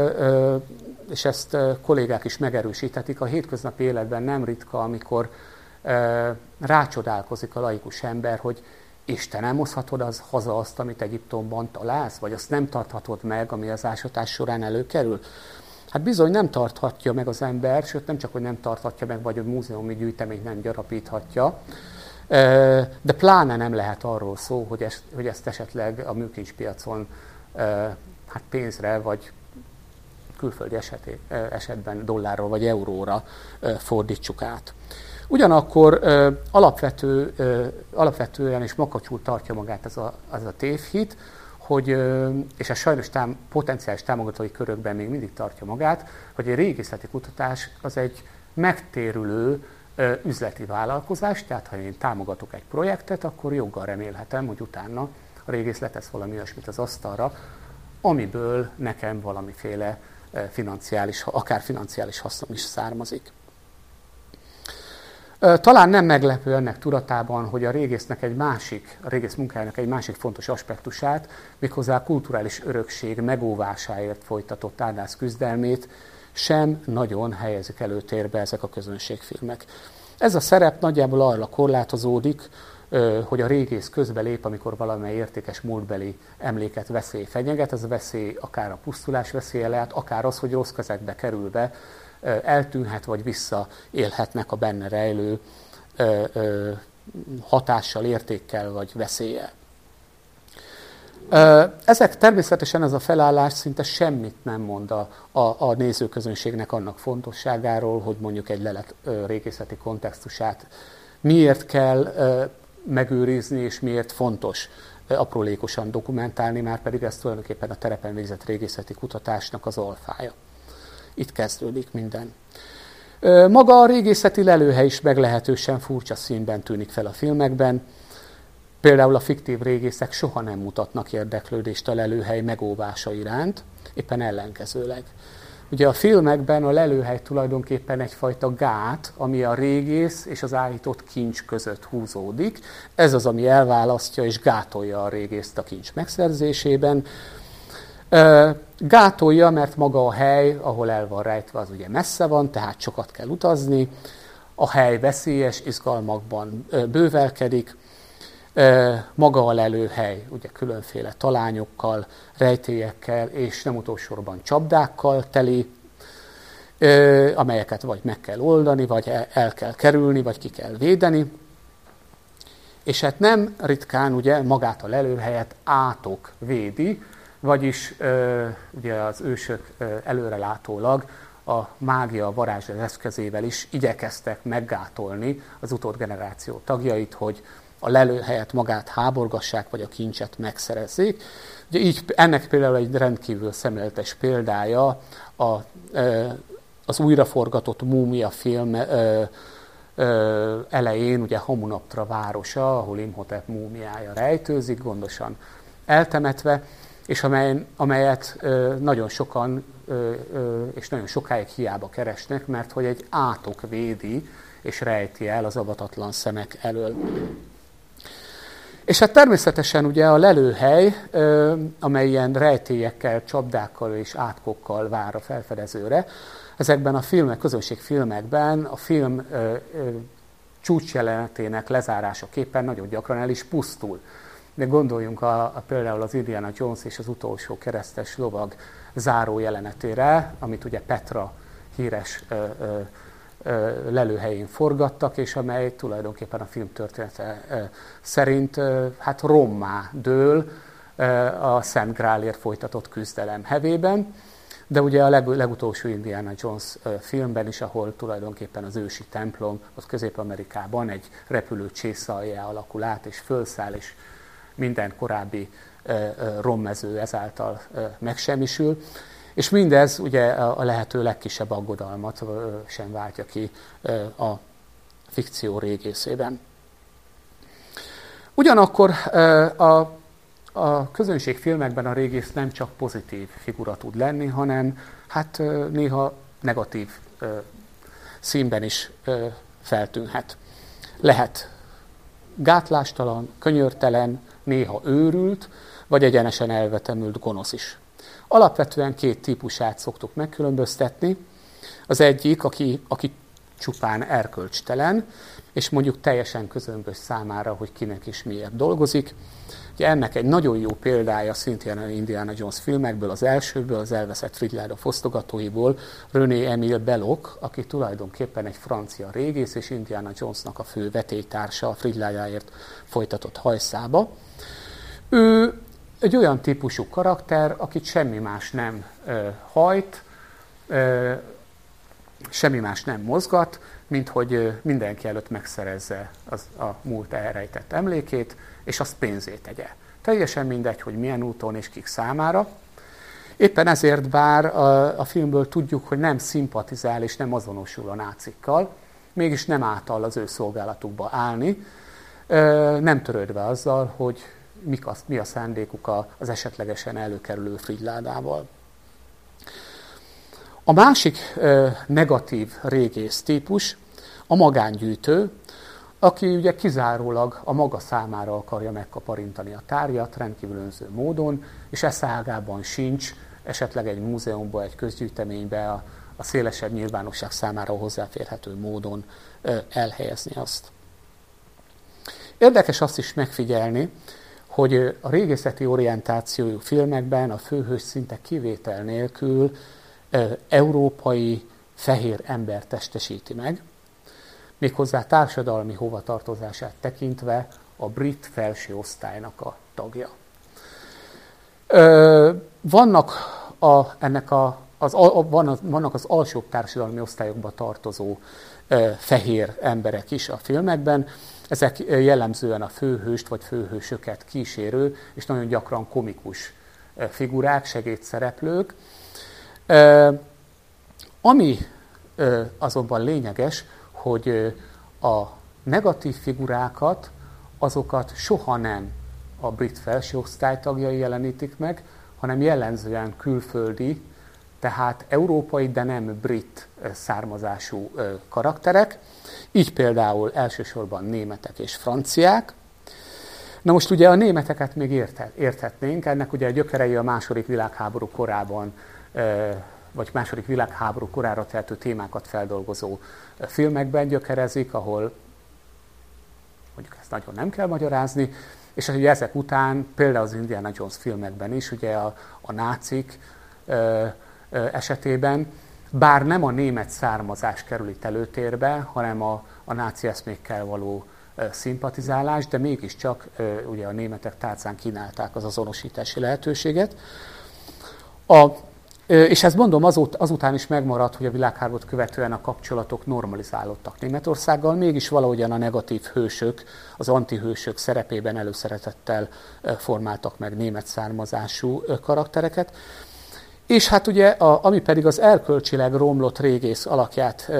és ezt kollégák is megerősíthetik, a hétköznapi életben nem ritka, amikor rácsodálkozik a laikus ember, hogy Isten, nem hozhatod az haza azt, amit Egyiptomban találsz, vagy azt nem tarthatod meg, ami az ásatás során előkerül? Hát bizony nem tarthatja meg az ember, sőt nem csak, hogy nem tarthatja meg, vagy a múzeumi gyűjteményt nem gyarapíthatja, de pláne nem lehet arról szó, hogy ezt, hogy ezt esetleg a műkincspiacon hát pénzre, vagy külföldi eseté, esetben dollárról vagy euróra fordítsuk át. Ugyanakkor alapvető, alapvetően és makacsul tartja magát ez a, az a tévhit, hogy, és a sajnos tám, potenciális támogatói körökben még mindig tartja magát, hogy egy régészeti kutatás az egy megtérülő üzleti vállalkozás, tehát ha én támogatok egy projektet, akkor joggal remélhetem, hogy utána a régész letesz valami olyasmit az asztalra, amiből nekem valamiféle financiális, akár financiális hasznom is származik. Talán nem meglepő ennek tudatában, hogy a régésznek egy másik, a régész munkájának egy másik fontos aspektusát, méghozzá a kulturális örökség megóvásáért folytatott áldász küzdelmét sem nagyon helyezik előtérbe ezek a közönségfilmek. Ez a szerep nagyjából arra korlátozódik, hogy a régész közbelép, amikor valamely értékes múltbeli emléket veszély fenyeget, ez a veszély akár a pusztulás veszélye lehet, akár az, hogy rossz kezekbe kerülve eltűnhet, vagy visszaélhetnek a benne rejlő hatással, értékkel, vagy veszéllyel. Ezek természetesen ez a felállás szinte semmit nem mond a, a, a nézőközönségnek annak fontosságáról, hogy mondjuk egy lelet régészeti kontextusát miért kell megőrizni, és miért fontos aprólékosan dokumentálni, már pedig ez tulajdonképpen a terepen végzett régészeti kutatásnak az alfája. Itt kezdődik minden. Maga a régészeti lelőhely is meglehetősen furcsa színben tűnik fel a filmekben. Például a fiktív régészek soha nem mutatnak érdeklődést a lelőhely megóvása iránt, éppen ellenkezőleg. Ugye a filmekben a lelőhely tulajdonképpen egyfajta gát, ami a régész és az állított kincs között húzódik. Ez az, ami elválasztja és gátolja a régészt a kincs megszerzésében. Gátolja, mert maga a hely, ahol el van rejtve, az ugye messze van, tehát sokat kell utazni. A hely veszélyes, izgalmakban bővelkedik. Maga a lelőhely, ugye különféle talányokkal, rejtélyekkel és nem utolsóban csapdákkal teli, amelyeket vagy meg kell oldani, vagy el kell kerülni, vagy ki kell védeni. És hát nem ritkán ugye magát a lelőhelyet átok védi, vagyis ugye az ősök előrelátólag a mágia varázs eszközével is igyekeztek meggátolni az utódgeneráció tagjait, hogy a lelőhelyet magát háborgassák, vagy a kincset megszerezzék. Ugye így ennek például egy rendkívül szemléletes példája a, az újraforgatott Múmia film elején, ugye Hamunaptra városa, ahol Imhotep múmiája rejtőzik, gondosan eltemetve, és amely, amelyet nagyon sokan és nagyon sokáig hiába keresnek, mert hogy egy átok védi és rejti el az avatatlan szemek elől. És hát természetesen ugye a lelőhely, amely ilyen rejtélyekkel, csapdákkal és átkokkal vár a felfedezőre, ezekben a filmek, közönségfilmekben a film csúcsjelenetének lezárásaképpen nagyon gyakran el is pusztul. De gondoljunk a, a, például az Indiana Jones és az utolsó keresztes lovag záró jelenetére, amit ugye Petra híres ö, ö, ö, lelőhelyén forgattak, és amely tulajdonképpen a film története szerint hát rommá dől a Szent Grálért folytatott küzdelem hevében. De ugye a leg, legutolsó Indiana Jones filmben is, ahol tulajdonképpen az ősi templom, az Közép-Amerikában egy repülő csészalja alakul át, és fölszáll, és minden korábbi rommező ezáltal megsemmisül. És mindez ugye a lehető legkisebb aggodalmat sem váltja ki a fikció régészében. Ugyanakkor a, a közönség filmekben a régész nem csak pozitív figura tud lenni, hanem hát néha negatív színben is feltűnhet. Lehet gátlástalan, könyörtelen, néha őrült, vagy egyenesen elvetemült gonosz is. Alapvetően két típusát szoktuk megkülönböztetni. Az egyik, aki, aki csupán erkölcstelen, és mondjuk teljesen közömbös számára, hogy kinek is miért dolgozik. Ugye ennek egy nagyon jó példája szintén a Indiana Jones filmekből, az elsőből, az elveszett Fridláda fosztogatóiból, René Emile Belloc, aki tulajdonképpen egy francia régész, és Indiana Jonesnak a fő vetélytársa a Fridládáért folytatott hajszába. Ő egy olyan típusú karakter, akit semmi más nem ö, hajt, ö, semmi más nem mozgat, mint hogy mindenki előtt megszerezze az, a múlt elrejtett emlékét, és azt pénzét tegye. Teljesen mindegy, hogy milyen úton és kik számára. Éppen ezért bár a, a filmből tudjuk, hogy nem szimpatizál és nem azonosul a nácikkal, mégis nem által az ő szolgálatukba állni, nem törődve azzal, hogy mik az, mi a szándékuk az esetlegesen előkerülő frigyládával. A másik negatív régész típus a magángyűjtő, aki ugye kizárólag a maga számára akarja megkaparintani a tárgyat rendkívül önző módon, és e szágában sincs esetleg egy múzeumban, egy közgyűjteménybe a, a szélesebb nyilvánosság számára hozzáférhető módon elhelyezni azt. Érdekes azt is megfigyelni, hogy a régészeti orientációjú filmekben a főhős szinte kivétel nélkül európai fehér ember testesíti meg, méghozzá társadalmi hovatartozását tekintve a brit felső osztálynak a tagja. Vannak a, ennek a, az, a, vannak az alsóbb társadalmi osztályokba tartozó fehér emberek is a filmekben, ezek jellemzően a főhőst vagy főhősöket kísérő, és nagyon gyakran komikus figurák, segédszereplők. Ami azonban lényeges, hogy a negatív figurákat, azokat soha nem a brit felsőosztály tagjai jelenítik meg, hanem jellemzően külföldi, tehát európai, de nem brit származású karakterek. Így például elsősorban németek és franciák. Na most ugye a németeket még érthetnénk, ennek ugye a gyökerei a második világháború korában, vagy második világháború korára tehető témákat feldolgozó filmekben gyökerezik, ahol mondjuk ezt nagyon nem kell magyarázni, és ugye ezek után például az Indiana Jones filmekben is, ugye a, a nácik esetében, bár nem a német származás kerül itt előtérbe, hanem a, a náci eszmékkel való szimpatizálás, de mégiscsak ugye a németek tárcán kínálták az azonosítási lehetőséget. A és ezt mondom, azut, azután is megmaradt, hogy a világháborút követően a kapcsolatok normalizálódtak Németországgal, mégis valahogyan a negatív hősök, az antihősök szerepében előszeretettel formáltak meg német származású karaktereket. És hát ugye, a, ami pedig az erkölcsileg romlott régész alakját,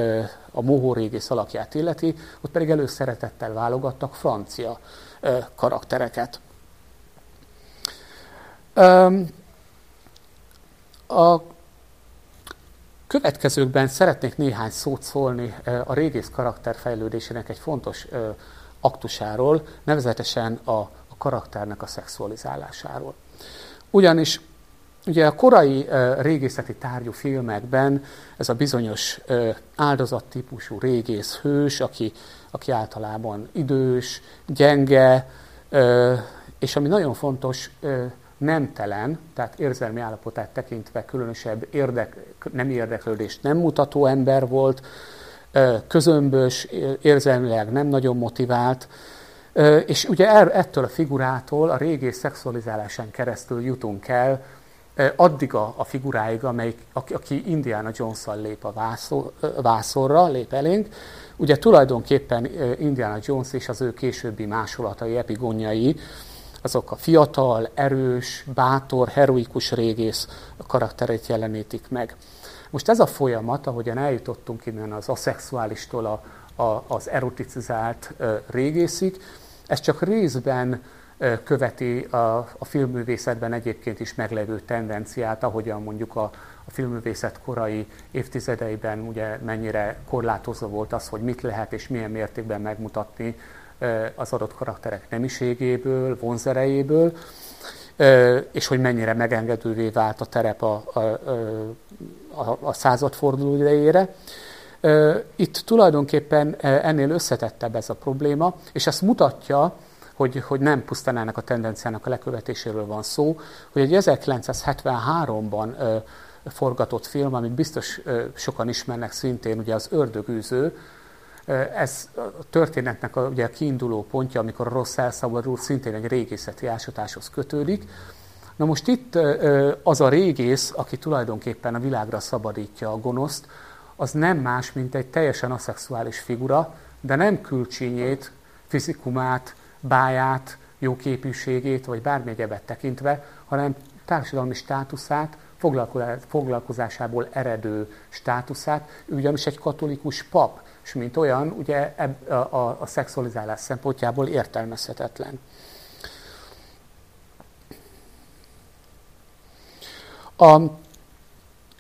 a mohó régész alakját illeti, ott pedig előszeretettel válogattak francia karaktereket. A következőkben szeretnék néhány szót szólni a régész karakterfejlődésének egy fontos aktusáról, nevezetesen a karakternek a szexualizálásáról. Ugyanis ugye a korai régészeti tárgyú filmekben ez a bizonyos áldozattípusú régész hős, aki, aki általában idős, gyenge, és ami nagyon fontos, nemtelen, tehát érzelmi állapotát tekintve különösebb érdek, nem érdeklődést nem mutató ember volt, közömbös, érzelmileg nem nagyon motivált, és ugye er, ettől a figurától a régész szexualizálásán keresztül jutunk el addig a, a figuráig, amelyik, aki, aki Indiana Jones-szal lép a vászor, vászorra, lép elénk. Ugye tulajdonképpen Indiana Jones és az ő későbbi másolatai, epigonjai, azok a fiatal, erős, bátor, heroikus régész karakterét jelenítik meg. Most ez a folyamat, ahogyan eljutottunk innen az aszexuálistól a, a, az eroticizált régészig, ez csak részben követi a, a filmművészetben egyébként is meglevő tendenciát, ahogyan mondjuk a, a filmművészet korai évtizedeiben ugye mennyire korlátozva volt az, hogy mit lehet és milyen mértékben megmutatni az adott karakterek nemiségéből, vonzerejéből, és hogy mennyire megengedővé vált a terep a, a, a, a századforduló idejére. Itt tulajdonképpen ennél összetettebb ez a probléma, és ezt mutatja, hogy, hogy nem pusztán ennek a tendenciának a lekövetéséről van szó, hogy egy 1973-ban forgatott film, amit biztos sokan ismernek szintén, ugye az Ördögűző, ez a történetnek a, ugye a kiinduló pontja, amikor a rossz elszabadul, szintén egy régészeti ásatáshoz kötődik. Na most itt az a régész, aki tulajdonképpen a világra szabadítja a gonoszt, az nem más, mint egy teljesen aszexuális figura, de nem külcsínyét, fizikumát, báját, jóképűségét, vagy bármi egyebet tekintve, hanem társadalmi státuszát, foglalkozásából eredő státuszát, ugyanis egy katolikus pap, és mint olyan, ugye a, a, a szexualizálás szempontjából értelmezhetetlen. A,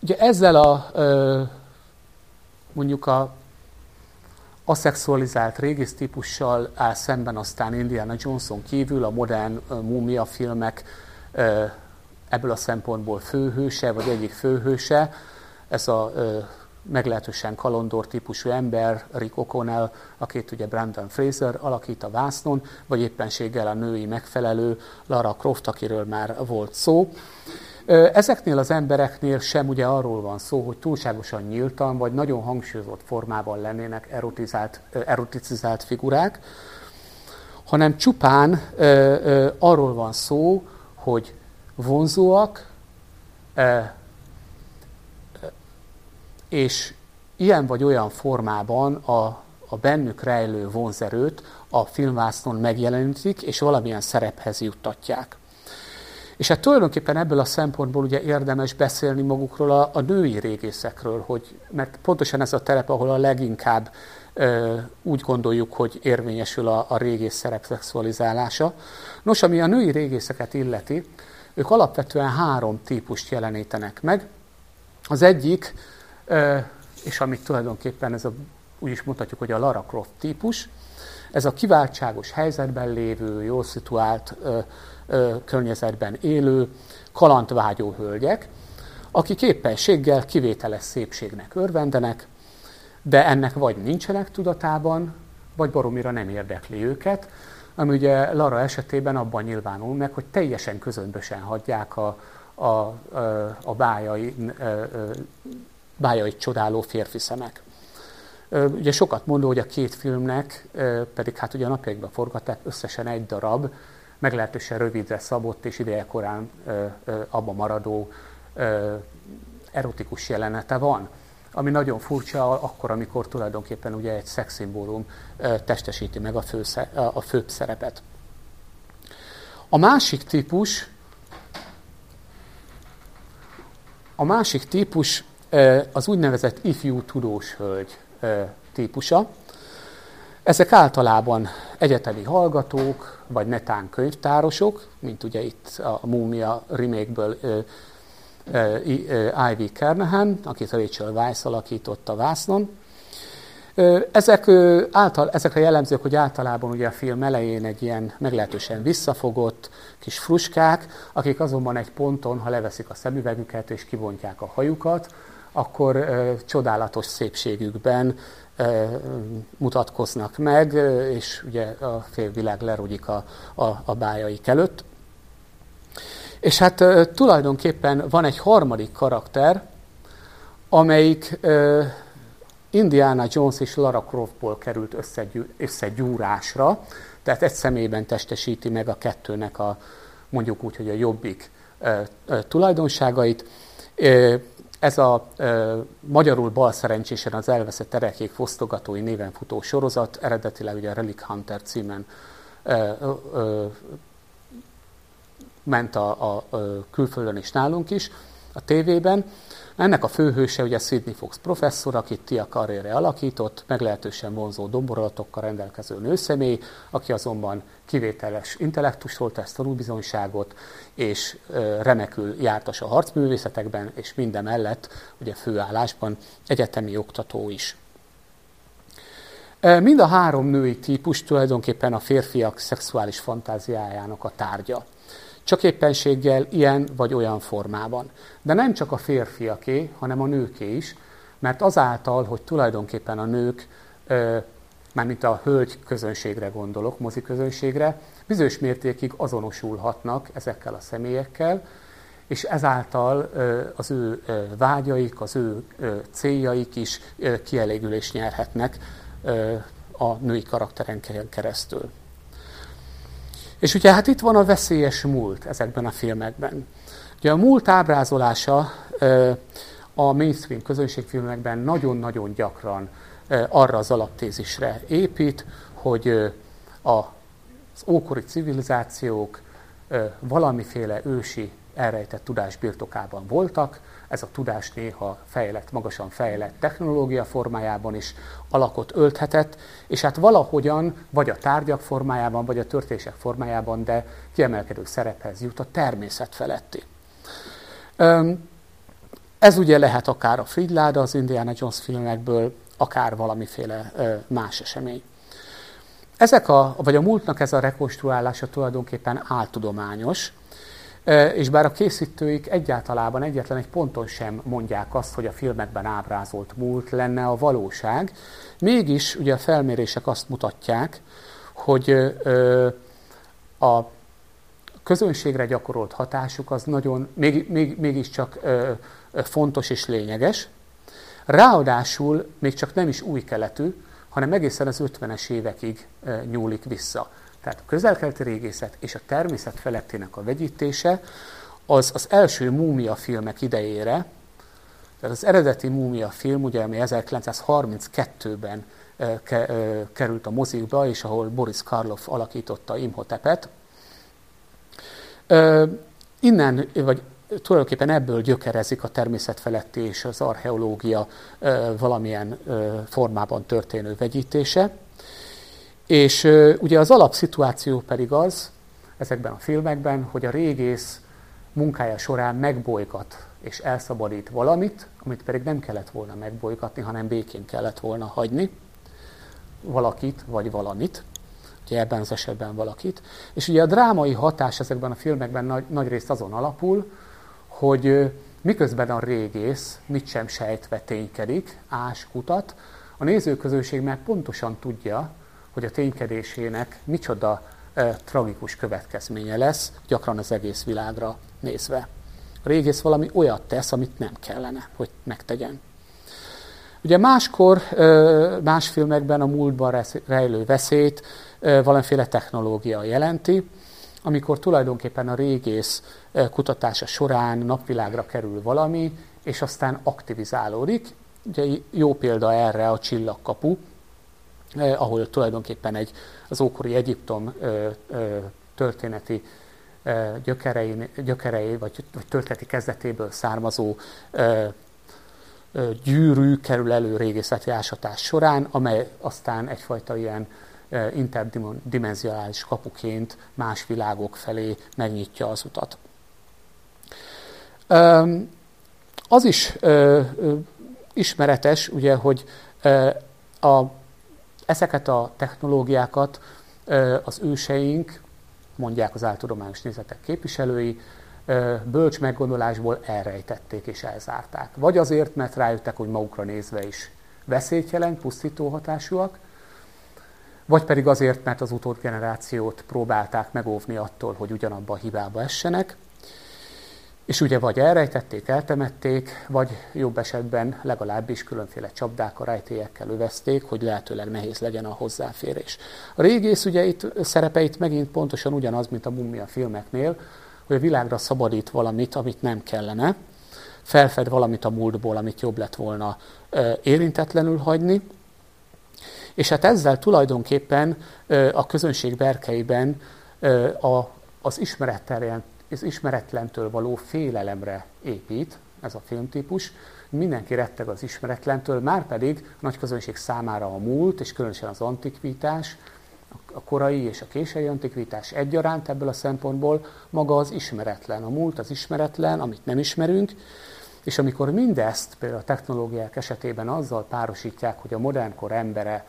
ugye ezzel a mondjuk a, aszexualizált régész típussal áll szemben aztán Indiana Johnson kívül a modern múmia filmek ebből a szempontból főhőse, vagy egyik főhőse, ez a meglehetősen kalondor típusú ember, Rick O'Connell, akit ugye Brandon Fraser alakít a vásznon, vagy éppenséggel a női megfelelő Lara Croft, akiről már volt szó. Ezeknél az embereknél sem ugye arról van szó, hogy túlságosan nyíltan, vagy nagyon hangsúlyozott formában lennének erotizált, eroticizált figurák, hanem csupán arról van szó, hogy vonzóak, és ilyen vagy olyan formában a, a bennük rejlő vonzerőt a filmvásznon megjelenítik, és valamilyen szerephez juttatják. És hát tulajdonképpen ebből a szempontból ugye érdemes beszélni magukról a, a női régészekről, hogy, mert pontosan ez a terep, ahol a leginkább ö, úgy gondoljuk, hogy érvényesül a, a régész szerep szexualizálása. Nos, ami a női régészeket illeti, ők alapvetően három típust jelenítenek meg. Az egyik, ö, és amit tulajdonképpen ez a, úgy is mutatjuk, hogy a Lara Croft típus, ez a kiváltságos helyzetben lévő, jól szituált, ö, környezetben élő, kalandvágyó hölgyek, akik éppenséggel kivételes szépségnek örvendenek, de ennek vagy nincsenek tudatában, vagy baromira nem érdekli őket, ami ugye Lara esetében abban nyilvánul meg, hogy teljesen közömbösen hagyják a, a, a bájai, bájai csodáló férfi szemek. Ugye sokat mondó, hogy a két filmnek, pedig hát ugye a napjaikban forgatták összesen egy darab, meglehetősen rövidre szabott és idejekorán abba maradó erotikus jelenete van. Ami nagyon furcsa akkor, amikor tulajdonképpen ugye egy szexszimbólum testesíti meg a, fő, a főbb szerepet. A másik típus, a másik típus az úgynevezett ifjú tudós hölgy típusa. Ezek általában egyetemi hallgatók, vagy netán könyvtárosok, mint ugye itt a Múmia remake-ből Ivy Kernahan, akit Rachel Weisz alakított a vásznon. Ezek, által, ezekre jellemzők, hogy általában ugye a film elején egy ilyen meglehetősen visszafogott kis fruskák, akik azonban egy ponton, ha leveszik a szemüvegüket és kibontják a hajukat, akkor ö, csodálatos szépségükben mutatkoznak meg, és ugye a félvilág lerogyik a, a, a bájaik előtt. És hát tulajdonképpen van egy harmadik karakter, amelyik Indiana Jones és Lara Croftból került összegyúrásra, tehát egy személyben testesíti meg a kettőnek a mondjuk úgy, hogy a jobbik tulajdonságait. Ez a e, magyarul bal szerencsésen az elveszett erekék fosztogatói néven futó sorozat, eredetileg ugye a Relic Hunter címen e, e, ment a, a, a külföldön is nálunk is, a tévében. Ennek a főhőse ugye Sidney Fox professzor, akit Tia karriere alakított, meglehetősen vonzó domborolatokkal rendelkező nőszemély, aki azonban kivételes intellektus volt, ezt tanúbizonyságot, és remekül jártas a harcművészetekben, és minden mellett ugye főállásban egyetemi oktató is. Mind a három női típus tulajdonképpen a férfiak szexuális fantáziájának a tárgya csak éppenséggel ilyen vagy olyan formában. De nem csak a férfiaké, hanem a nőké is, mert azáltal, hogy tulajdonképpen a nők, mármint a hölgy közönségre gondolok, mozi közönségre, bizonyos mértékig azonosulhatnak ezekkel a személyekkel, és ezáltal az ő vágyaik, az ő céljaik is kielégülést nyerhetnek a női karakteren keresztül. És ugye hát itt van a veszélyes múlt ezekben a filmekben. Ugye a múlt ábrázolása a mainstream közönségfilmekben nagyon-nagyon gyakran arra az alaptézisre épít, hogy az ókori civilizációk valamiféle ősi elrejtett tudás birtokában voltak, ez a tudás néha fejlett, magasan fejlett technológia formájában is alakot ölthetett, és hát valahogyan, vagy a tárgyak formájában, vagy a történések formájában, de kiemelkedő szerephez jut a természet feletti. Ez ugye lehet akár a Fridláda az Indiana Jones filmekből, akár valamiféle más esemény. Ezek a, vagy a múltnak ez a rekonstruálása tulajdonképpen áltudományos, és bár a készítőik egyáltalában egyetlen egy ponton sem mondják azt, hogy a filmekben ábrázolt múlt lenne a valóság, mégis ugye a felmérések azt mutatják, hogy a közönségre gyakorolt hatásuk az nagyon, még, még, mégiscsak fontos és lényeges. Ráadásul még csak nem is új keletű, hanem egészen az 50-es évekig nyúlik vissza. Tehát a közelkeleti régészet és a természet felettének a vegyítése az az első múmia filmek idejére, tehát az eredeti múmia film, ugye, ami 1932-ben került a mozikba, és ahol Boris Karloff alakította Imhotepet. Innen, vagy tulajdonképpen ebből gyökerezik a természet feletti és az archeológia valamilyen formában történő vegyítése. És ugye az alapszituáció pedig az, ezekben a filmekben, hogy a régész munkája során megbolygat és elszabadít valamit, amit pedig nem kellett volna megbolygatni, hanem békén kellett volna hagyni valakit vagy valamit, ugye ebben az esetben valakit. És ugye a drámai hatás ezekben a filmekben nagy, nagy részt azon alapul, hogy miközben a régész mit sem sejtve ténykedik, ás, kutat, a nézőközönség meg pontosan tudja, hogy a ténykedésének micsoda e, tragikus következménye lesz, gyakran az egész világra nézve. A régész valami olyat tesz, amit nem kellene, hogy megtegyen. Ugye máskor, más filmekben a múltban rejlő veszélyt valamiféle technológia jelenti, amikor tulajdonképpen a régész kutatása során napvilágra kerül valami, és aztán aktivizálódik. Ugye jó példa erre a csillagkapu, ahol tulajdonképpen egy, az ókori Egyiptom történeti gyökerei, gyökerei vagy, vagy történeti kezdetéből származó gyűrű kerül elő régészeti ásatás során, amely aztán egyfajta ilyen interdimensionális kapuként más világok felé megnyitja az utat. Az is ismeretes, ugye, hogy a, ezeket a technológiákat az őseink, mondják az áltudományos nézetek képviselői, bölcs meggondolásból elrejtették és elzárták. Vagy azért, mert rájöttek, hogy magukra nézve is veszélyt jelent, pusztító hatásúak, vagy pedig azért, mert az utódgenerációt próbálták megóvni attól, hogy ugyanabba a hibába essenek, és ugye vagy elrejtették, eltemették, vagy jobb esetben legalábbis különféle csapdákkal, rejtélyekkel övezték, hogy lehetőleg nehéz legyen a hozzáférés. A régész ugye itt szerepeit megint pontosan ugyanaz, mint a mummia filmeknél, hogy a világra szabadít valamit, amit nem kellene, felfed valamit a múltból, amit jobb lett volna érintetlenül hagyni, és hát ezzel tulajdonképpen a közönség berkeiben az, ismeretlen, az ismeretlentől való félelemre épít ez a filmtípus. Mindenki retteg az ismeretlentől, már pedig a nagy közönség számára a múlt, és különösen az antikvitás, a korai és a késői antikvitás egyaránt ebből a szempontból maga az ismeretlen. A múlt az ismeretlen, amit nem ismerünk, és amikor mindezt például a technológiák esetében azzal párosítják, hogy a modernkor embere,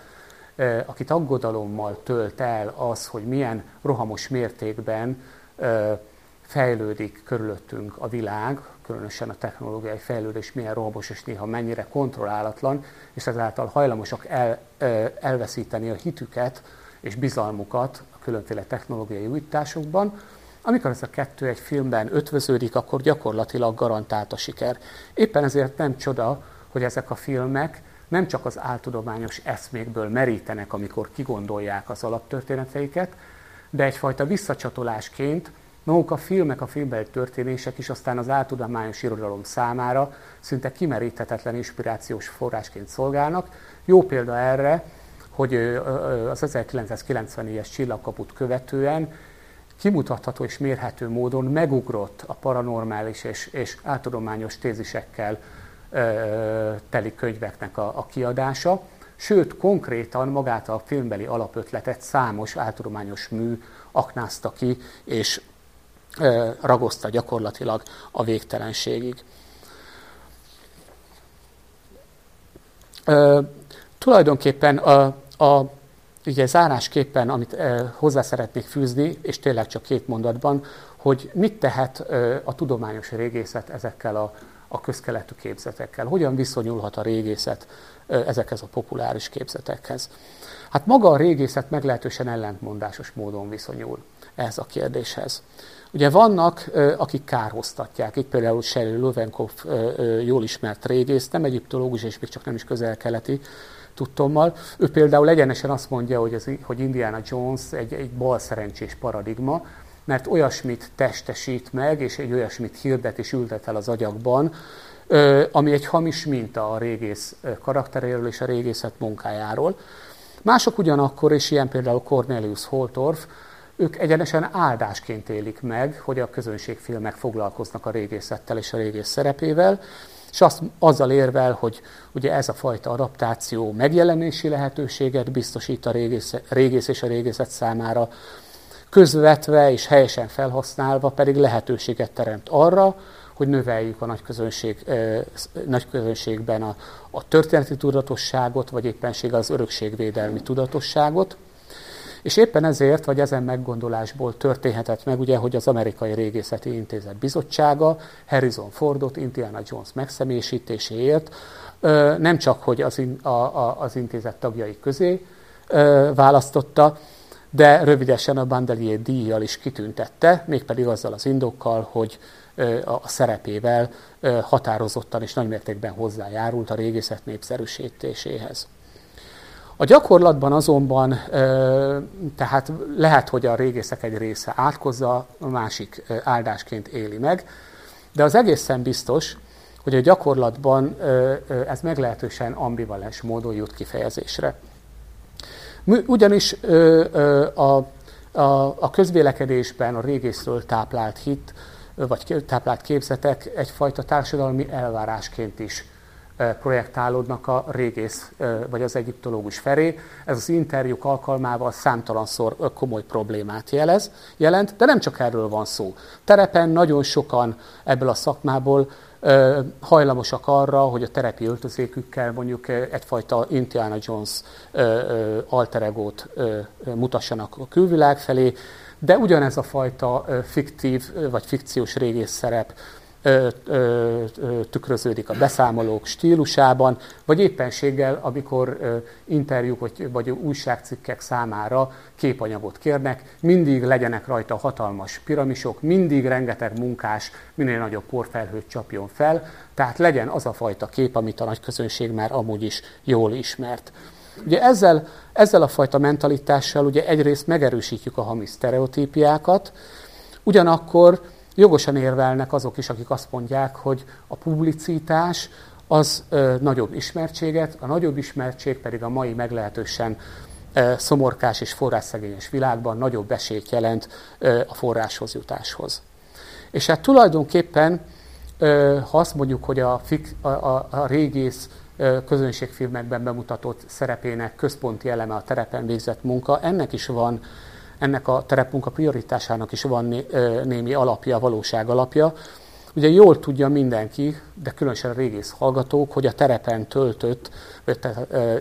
akit aggodalommal tölt el az, hogy milyen rohamos mértékben fejlődik körülöttünk a világ, különösen a technológiai fejlődés milyen rohamos és néha mennyire kontrollálatlan, és ezáltal hajlamosak el, elveszíteni a hitüket és bizalmukat a különféle technológiai újításokban. Amikor ez a kettő egy filmben ötvöződik, akkor gyakorlatilag garantált a siker. Éppen ezért nem csoda, hogy ezek a filmek nem csak az áltudományos eszmékből merítenek, amikor kigondolják az alaptörténeteiket, de egyfajta visszacsatolásként maguk a filmek, a filmbeli történések is aztán az áltudományos irodalom számára szinte kimeríthetetlen inspirációs forrásként szolgálnak. Jó példa erre, hogy az 1994-es csillagkaput követően kimutatható és mérhető módon megugrott a paranormális és, és áltudományos tézisekkel teli könyveknek a, a kiadása, sőt, konkrétan magát a filmbeli alapötletet számos áltudományos mű aknázta ki, és ragozta gyakorlatilag a végtelenségig. Tulajdonképpen a, a ugye zárásképpen, amit hozzá szeretnék fűzni, és tényleg csak két mondatban, hogy mit tehet a tudományos régészet ezekkel a, a közkeletű képzetekkel, hogyan viszonyulhat a régészet ezekhez a populáris képzetekhez. Hát maga a régészet meglehetősen ellentmondásos módon viszonyul ehhez a kérdéshez. Ugye vannak, akik kárhoztatják, itt például Sherry Löwenkopf jól ismert régész, nem egyiptológus, és még csak nem is közel-keleti tudtommal. Ő például egyenesen azt mondja, hogy, az, hogy Indiana Jones egy, egy bal szerencsés paradigma, mert olyasmit testesít meg, és egy olyasmit hirdet és ültet el az agyakban, ami egy hamis minta a régész karakteréről és a régészet munkájáról. Mások ugyanakkor, és ilyen például Cornelius Holtorf, ők egyenesen áldásként élik meg, hogy a közönségfilmek foglalkoznak a régészettel és a régész szerepével, és azt, azzal érvel, hogy ugye ez a fajta adaptáció megjelenési lehetőséget biztosít a régész, régész és a régészet számára, közvetve és helyesen felhasználva pedig lehetőséget teremt arra, hogy növeljük a nagy, közönség, nagy közönségben a, a történeti tudatosságot, vagy éppenséggel az örökségvédelmi tudatosságot. És éppen ezért, vagy ezen meggondolásból történhet meg, ugye, hogy az Amerikai Régészeti Intézet Bizottsága Harrison Fordot Indiana Jones megszemésítéséért nem csak, hogy az, in, a, a, az intézet tagjai közé választotta, de rövidesen a Bandelier díjjal is kitüntette, mégpedig azzal az indokkal, hogy a szerepével határozottan és nagymértékben hozzájárult a régészet népszerűsítéséhez. A gyakorlatban azonban tehát lehet, hogy a régészek egy része átkozza, a másik áldásként éli meg, de az egészen biztos, hogy a gyakorlatban ez meglehetősen ambivalens módon jut kifejezésre. Ugyanis a, a, a közvélekedésben a régészről táplált hit, vagy táplált képzetek egyfajta társadalmi elvárásként is projektálódnak a régész vagy az egyiptológus felé. Ez az interjúk alkalmával számtalanszor komoly problémát jelez, jelent, de nem csak erről van szó. Terepen nagyon sokan ebből a szakmából hajlamosak arra, hogy a terepi öltözékükkel mondjuk egyfajta Indiana Jones alteregót mutassanak a külvilág felé, de ugyanez a fajta fiktív vagy fikciós régész szerep ö, tükröződik a beszámolók stílusában, vagy éppenséggel, amikor ö, interjúk vagy, vagy újságcikkek számára képanyagot kérnek, mindig legyenek rajta hatalmas piramisok, mindig rengeteg munkás, minél nagyobb porfelhőt csapjon fel, tehát legyen az a fajta kép, amit a nagy közönség már amúgy is jól ismert. Ugye ezzel, ezzel a fajta mentalitással ugye egyrészt megerősítjük a hamis sztereotípiákat, ugyanakkor Jogosan érvelnek azok is, akik azt mondják, hogy a publicitás az ö, nagyobb ismertséget, a nagyobb ismertség pedig a mai meglehetősen ö, szomorkás és forrásszegényes világban nagyobb esélyt jelent ö, a forráshoz jutáshoz. És hát tulajdonképpen, ö, ha azt mondjuk, hogy a, fik, a, a, a régész közönségfilmekben bemutatott szerepének központi eleme a terepen végzett munka, ennek is van ennek a terepmunka prioritásának is van némi alapja, valóság alapja. Ugye jól tudja mindenki, de különösen a régész hallgatók, hogy a terepen töltött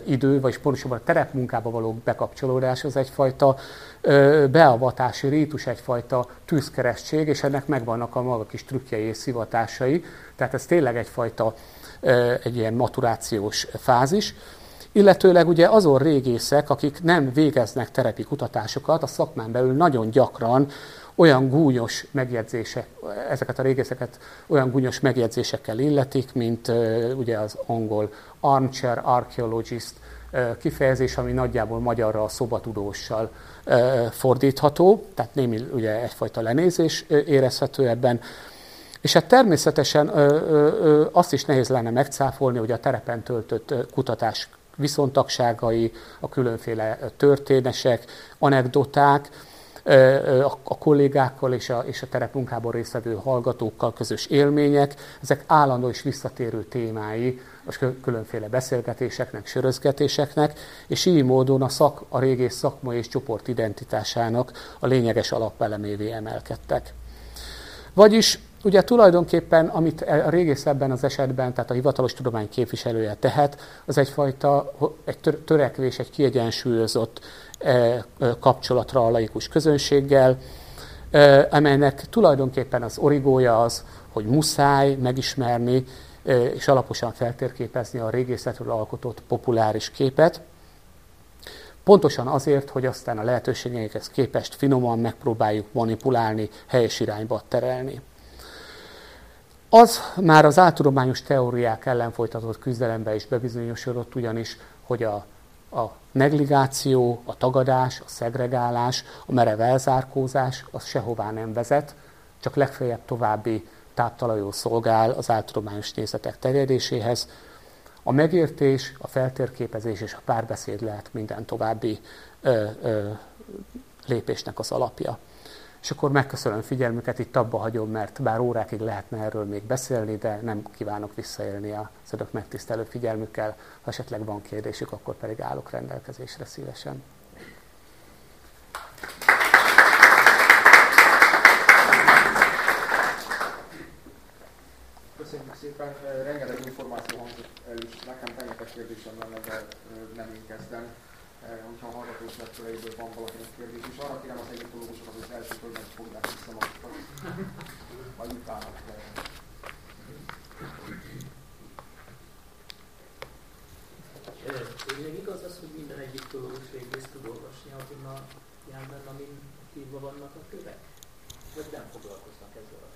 idő, vagy pontosabban a terepmunkába való bekapcsolódás az egyfajta beavatási rítus, egyfajta tűzkeresztség, és ennek megvannak a maga kis trükkjei és szivatásai. Tehát ez tényleg egyfajta egy ilyen maturációs fázis. Illetőleg ugye azon régészek, akik nem végeznek terepi kutatásokat, a szakmán belül nagyon gyakran olyan gúnyos megjegyzések, ezeket a régészeket olyan gúnyos megjegyzésekkel illetik, mint uh, ugye az angol armchair archaeologist uh, kifejezés, ami nagyjából magyarra a szobatudóssal uh, fordítható, tehát némi ugye egyfajta lenézés érezhető ebben. És hát természetesen ö, ö, ö, azt is nehéz lenne megcáfolni, hogy a terepen töltött kutatás viszontagságai, a különféle történesek, anekdoták, a kollégákkal és a, és a terepmunkában résztvevő hallgatókkal közös élmények, ezek állandó és visszatérő témái a különféle beszélgetéseknek, sörözgetéseknek, és így módon a, szak, a régész szakmai és csoport identitásának a lényeges alapelemévé emelkedtek. Vagyis ugye tulajdonképpen, amit a régész ebben az esetben, tehát a hivatalos tudomány képviselője tehet, az egyfajta egy törekvés, egy kiegyensúlyozott kapcsolatra a laikus közönséggel, amelynek tulajdonképpen az origója az, hogy muszáj megismerni és alaposan feltérképezni a régészetről alkotott populáris képet, Pontosan azért, hogy aztán a lehetőségeikhez képest finoman megpróbáljuk manipulálni, helyes irányba terelni. Az már az áltudományos teóriák ellen folytatott küzdelemben is bebizonyosodott, ugyanis, hogy a, a negligáció, a tagadás, a szegregálás, a merev elzárkózás az sehová nem vezet, csak legfeljebb további táptalajul szolgál az áltudományos nézetek terjedéséhez. A megértés, a feltérképezés és a párbeszéd lehet minden további ö, ö, lépésnek az alapja. És akkor megköszönöm figyelmüket, itt abba hagyom, mert bár órákig lehetne erről még beszélni, de nem kívánok visszaélni a önök megtisztelő figyelmükkel. Ha esetleg van kérdésük, akkor pedig állok rendelkezésre szívesen. Köszönjük szépen, rengeteg információ hangzott el is. Nekem rengeteg kérdésem lenne, de nem én kezdem. Hogyha a hallgatók legköreiből van valakinek kérdés, és arra kérem az egyetológusokat, hogy az első körben fogják vissza magukat, majd utána. Még igaz az, hogy minden egyiptológus régész tud olvasni azon a nyelven, amin írva vannak a kövek? Vagy nem foglalkoznak ezzel a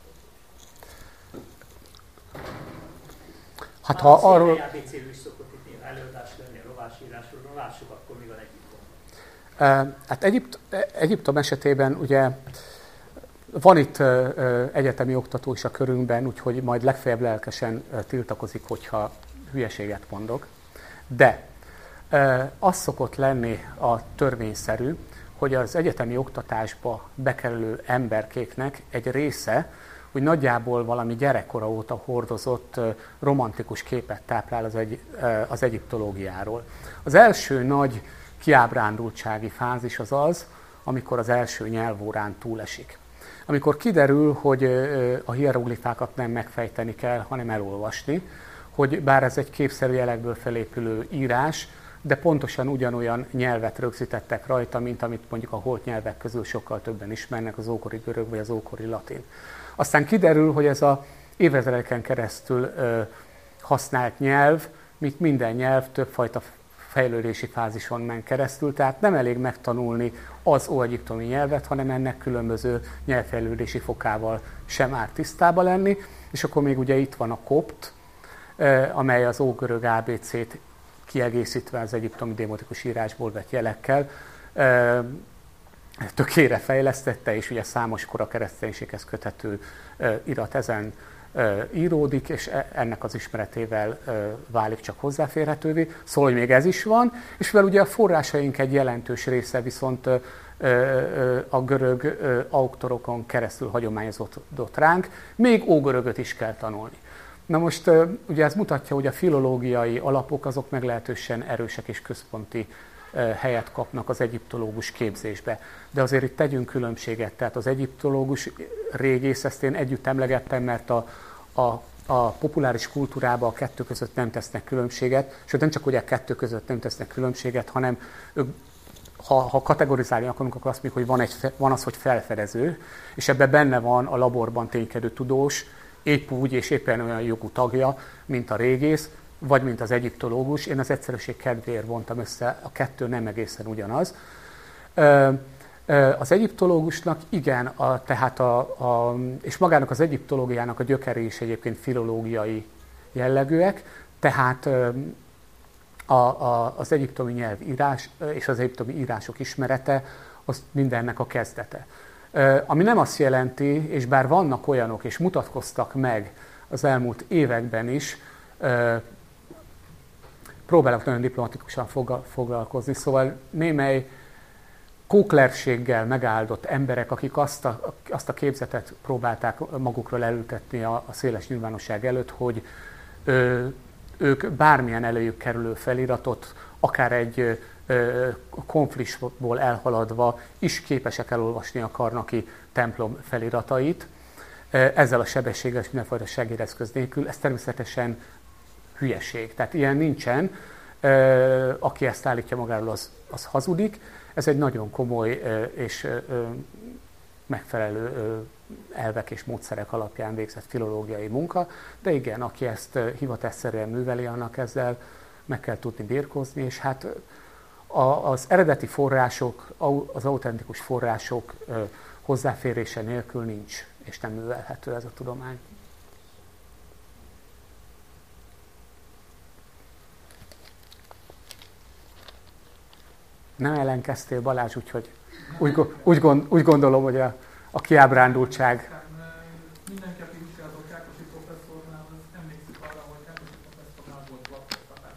Hát ha arról... ABC is szokott itt előadás lenni a rovásírásról, lássuk akkor mi van Egyiptomban. Hát Egyipt, Egyiptom esetében ugye van itt egyetemi oktató is a körünkben, úgyhogy majd legfeljebb lelkesen tiltakozik, hogyha hülyeséget mondok. De az szokott lenni a törvényszerű, hogy az egyetemi oktatásba bekerülő emberkéknek egy része hogy nagyjából valami gyerekkora óta hordozott romantikus képet táplál az, egy, az egyiptológiáról. Az első nagy kiábrándultsági fázis az az, amikor az első nyelvórán túlesik. Amikor kiderül, hogy a hieroglifákat nem megfejteni kell, hanem elolvasni, hogy bár ez egy képszerű jelekből felépülő írás, de pontosan ugyanolyan nyelvet rögzítettek rajta, mint amit mondjuk a holt nyelvek közül sokkal többen ismernek, az ókori görög vagy az ókori latin. Aztán kiderül, hogy ez a évezredeken keresztül használt nyelv, mint minden nyelv, többfajta fejlődési fázison men keresztül, tehát nem elég megtanulni az óegyiptomi nyelvet, hanem ennek különböző nyelvfejlődési fokával sem árt tisztába lenni. És akkor még ugye itt van a kopt, amely az ógörög ABC-t kiegészítve az egyiptomi démotikus írásból vett jelekkel tökére fejlesztette, és ugye számos kora kereszténységhez köthető irat ezen íródik, és e, ennek az ismeretével válik csak hozzáférhetővé. Szóval, hogy még ez is van, és mivel ugye a forrásaink egy jelentős része viszont a görög auktorokon keresztül hagyományozódott ránk, még ógörögöt is kell tanulni. Na most ugye ez mutatja, hogy a filológiai alapok azok meglehetősen erősek és központi helyet kapnak az egyiptológus képzésbe. De azért itt tegyünk különbséget, tehát az egyiptológus régész, ezt én együtt emlegettem, mert a, a, a populáris kultúrában a kettő között nem tesznek különbséget, sőt nem csak hogy a kettő között nem tesznek különbséget, hanem ők ha, ha kategorizálni akarunk, akkor azt mondjuk, hogy van, egy, van az, hogy felfedező, és ebben benne van a laborban ténykedő tudós, épp úgy és éppen olyan jogú tagja, mint a régész, vagy mint az egyiptológus. Én az egyszerűség kedvéért vontam össze, a kettő nem egészen ugyanaz. Az egyiptológusnak igen, a, tehát a, a, és magának az egyiptológiának a gyökeré is egyébként filológiai jellegűek, tehát a, a, az egyiptomi nyelv írás és az egyiptomi írások ismerete az mindennek a kezdete. Ami nem azt jelenti, és bár vannak olyanok, és mutatkoztak meg az elmúlt években is, próbálok nagyon diplomatikusan foglalkozni, szóval némely kóklerséggel megáldott emberek, akik azt a, azt a képzetet próbálták magukról elültetni a, a széles nyilvánosság előtt, hogy ö, ők bármilyen előjük kerülő feliratot, akár egy ö, konfliktusból elhaladva is képesek elolvasni a karnaki templom feliratait. ezzel a sebességgel és mindenfajta segédeszköz nélkül, ez természetesen hülyeség. Tehát ilyen nincsen. Aki ezt állítja magáról, az, az hazudik. Ez egy nagyon komoly és megfelelő elvek és módszerek alapján végzett filológiai munka, de igen, aki ezt hivatásszerűen műveli, annak ezzel meg kell tudni birkózni, és hát az eredeti források, az autentikus források hozzáférése nélkül nincs, és nem művelhető ez a tudomány. Nem ellenkeztél Balázs, úgyhogy úgy, úgy, gond, úgy gondolom, hogy a, a kiábrándultság mindenki, aki vizsgázott Kákosi professzornál, az emlékszik arra, hogy Kákosi professzornál volt blokkoltatás.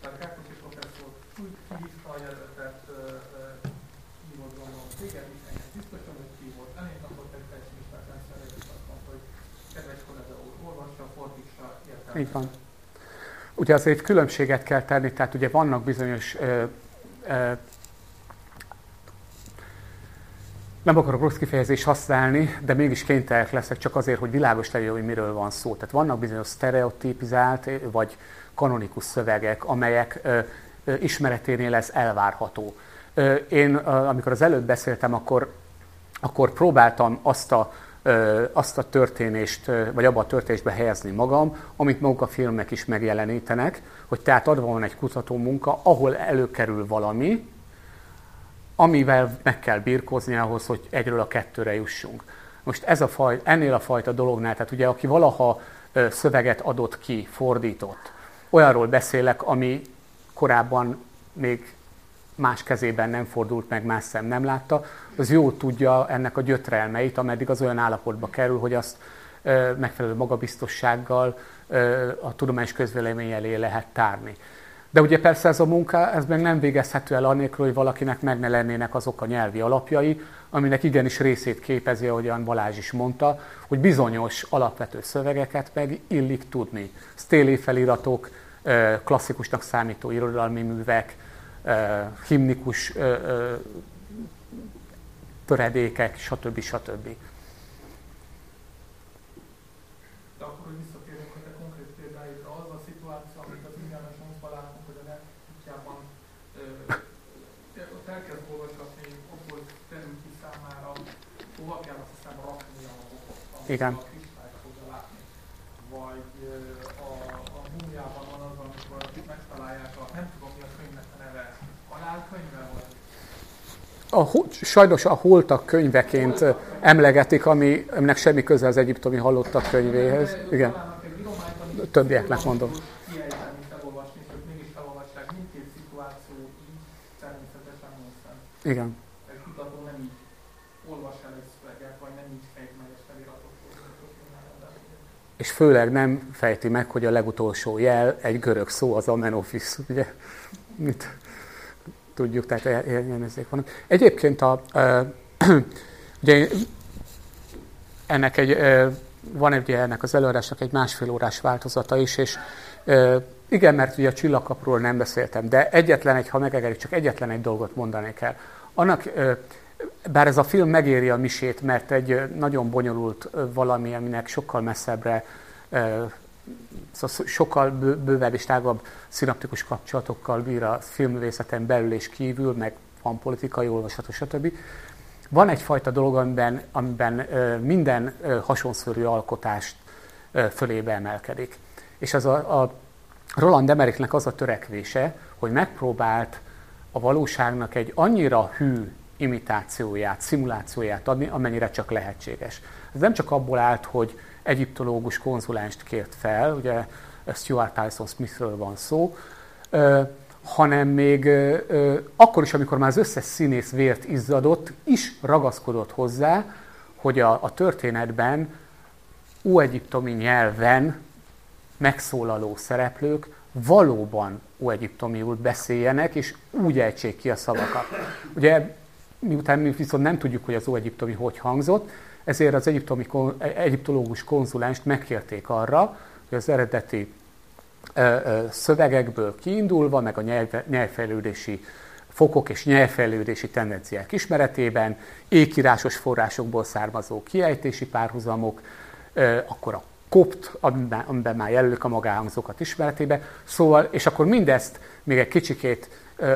Tehát Kákosi professzor úgy kihívta a jelöltet, hívott gondolom, téged is engem biztosan, hogy hívott, elég kapott egy pessimistát rendszerre, és azt mondta, hogy kedves kollega úr, olvassa, fordítsa, értelme. Így van. Ugye azért különbséget kell tenni, tehát ugye vannak bizonyos nem akarok rossz kifejezést használni, de mégis kénytelenek leszek csak azért, hogy világos legyen, hogy miről van szó. Tehát vannak bizonyos sztereotípizált vagy kanonikus szövegek, amelyek ismereténél ez elvárható. Én, amikor az előbb beszéltem, akkor, akkor próbáltam azt a, azt a történést, vagy abba a történésbe helyezni magam, amit maguk a filmek is megjelenítenek, hogy tehát adva van egy kutató munka, ahol előkerül valami, amivel meg kell birkózni ahhoz, hogy egyről a kettőre jussunk. Most ez a faj, ennél a fajta dolognál, tehát ugye aki valaha szöveget adott ki, fordított, olyanról beszélek, ami korábban még más kezében nem fordult meg, más szem nem látta, az jó tudja ennek a gyötrelmeit, ameddig az olyan állapotba kerül, hogy azt megfelelő magabiztossággal a tudományos közvélemény elé lehet tárni. De ugye persze ez a munka, ez meg nem végezhető el annélkül, hogy valakinek meg ne lennének azok a nyelvi alapjai, aminek igenis részét képezi, ahogyan Balázs is mondta, hogy bizonyos alapvető szövegeket meg illik tudni. Stéli feliratok, klasszikusnak számító irodalmi művek, himnikus töredékek, stb. stb. Igen. A fogja látni. Vagy a, a múmiában van az, amikor megtalálják a, nem tudom mi a könyvnek a neve, halálkönyve vagy? A, sajnos a holtak könyveként emlegetik, ami, aminek semmi köze az egyiptomi halottak könyvéhez. Igen. Többieknek mondom. Igen. és főleg nem fejti meg, hogy a legutolsó jel egy görög szó, az amenofis, ugye? Mit tudjuk, tehát ilyen ezek vannak. Egyébként a, (clears throat) ugye ennek egy, van ugye ennek az előadásnak egy másfél órás változata is, és igen, mert ugye a csillagkapról nem beszéltem, de egyetlen egy, ha megegedik, csak egyetlen egy dolgot mondani kell. Annak bár ez a film megéri a misét, mert egy nagyon bonyolult valami, aminek sokkal messzebbre, szóval sokkal bővebb és tágabb szinaptikus kapcsolatokkal bír a filmművészeten belül és kívül, meg van politikai olvasat, stb. Van egyfajta dolog, amiben, amiben minden hasonszörű alkotást fölébe emelkedik. És az a, a Roland Emmerichnek az a törekvése, hogy megpróbált a valóságnak egy annyira hű imitációját, szimulációját adni, amennyire csak lehetséges. Ez nem csak abból állt, hogy egyiptológus konzulást kért fel, ugye Stuart Tyson Smithről van szó, hanem még akkor is, amikor már az összes színész vért izzadott, is ragaszkodott hozzá, hogy a, a történetben óegyiptomi nyelven megszólaló szereplők valóban óegyiptomiul beszéljenek, és úgy ejtsék ki a szavakat. Ugye miután mi viszont nem tudjuk, hogy az óegyiptomi hogy hangzott, ezért az egyiptomi, egyiptológus konzulást megkérték arra, hogy az eredeti szövegekből kiindulva, meg a nyelv, nyelvfejlődési fokok és nyelvfejlődési tendenciák ismeretében, ékírásos forrásokból származó kiejtési párhuzamok, akkor a kopt, amiben már jelölik a magáhangzókat ismeretébe. Szóval, és akkor mindezt még egy kicsikét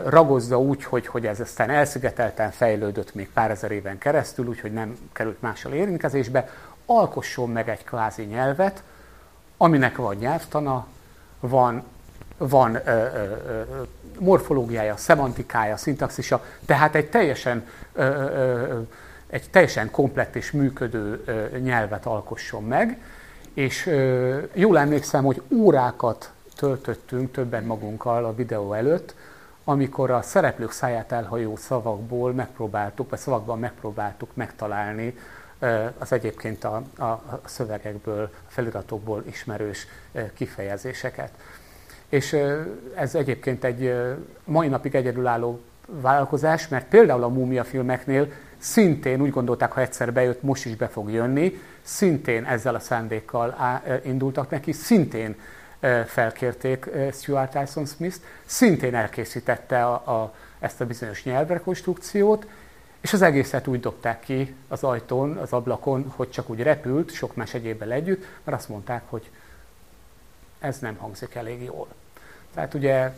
ragozza úgy, hogy, hogy ez aztán elszigetelten fejlődött még pár ezer éven keresztül, úgyhogy nem került mással érintkezésbe, alkosson meg egy kvázi nyelvet, aminek van nyelvtana, van, van ö, ö, ö, morfológiája, szemantikája, szintaxisa, tehát egy teljesen, ö, ö, egy teljesen komplett és működő ö, nyelvet alkosson meg, és ö, jól emlékszem, hogy órákat töltöttünk többen magunkkal a videó előtt, amikor a szereplők száját elhajó szavakból megpróbáltuk, vagy szavakban megpróbáltuk megtalálni az egyébként a, a, szövegekből, a feliratokból ismerős kifejezéseket. És ez egyébként egy mai napig egyedülálló vállalkozás, mert például a múmia filmeknél szintén úgy gondolták, ha egyszer bejött, most is be fog jönni, szintén ezzel a szándékkal indultak neki, szintén felkérték Stuart Tyson Smith, szintén elkészítette a, a, ezt a bizonyos nyelvrekonstrukciót, és az egészet úgy dobták ki az ajtón, az ablakon, hogy csak úgy repült, sok más egyébben együtt, mert azt mondták, hogy ez nem hangzik elég jól. Tehát ugye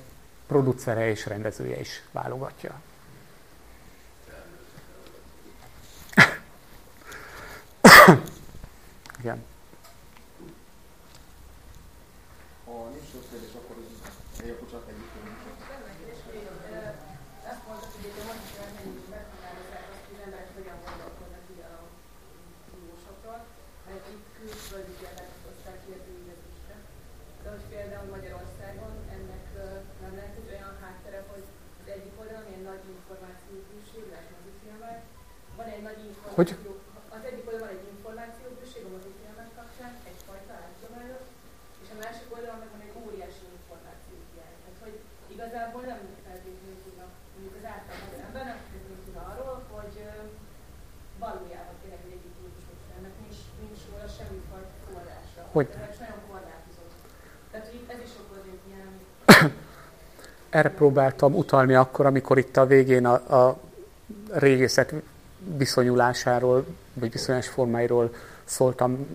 producere és rendezője is válogatja. (coughs) Igen. Hogy? Az egyik oldalon egy információbőség a mozifilmek kapcsán, egyfajta átdományos, és a másik oldalon meg van egy óriási információhiány. Tehát, hogy igazából nem feltétlenül tudnak, mondjuk az átlag magyar ember nem tud arról, hogy valójában tényleg egy egyik típusú filmnek nincs, nincs róla semmifajta forrásra. Hogy? Ez nagyon korlátozott. Tehát, hogy ez is okoz egy ilyen erre próbáltam utalni akkor, amikor itt a végén a, a régészet viszonyulásáról, vagy viszonyás formáiról szóltam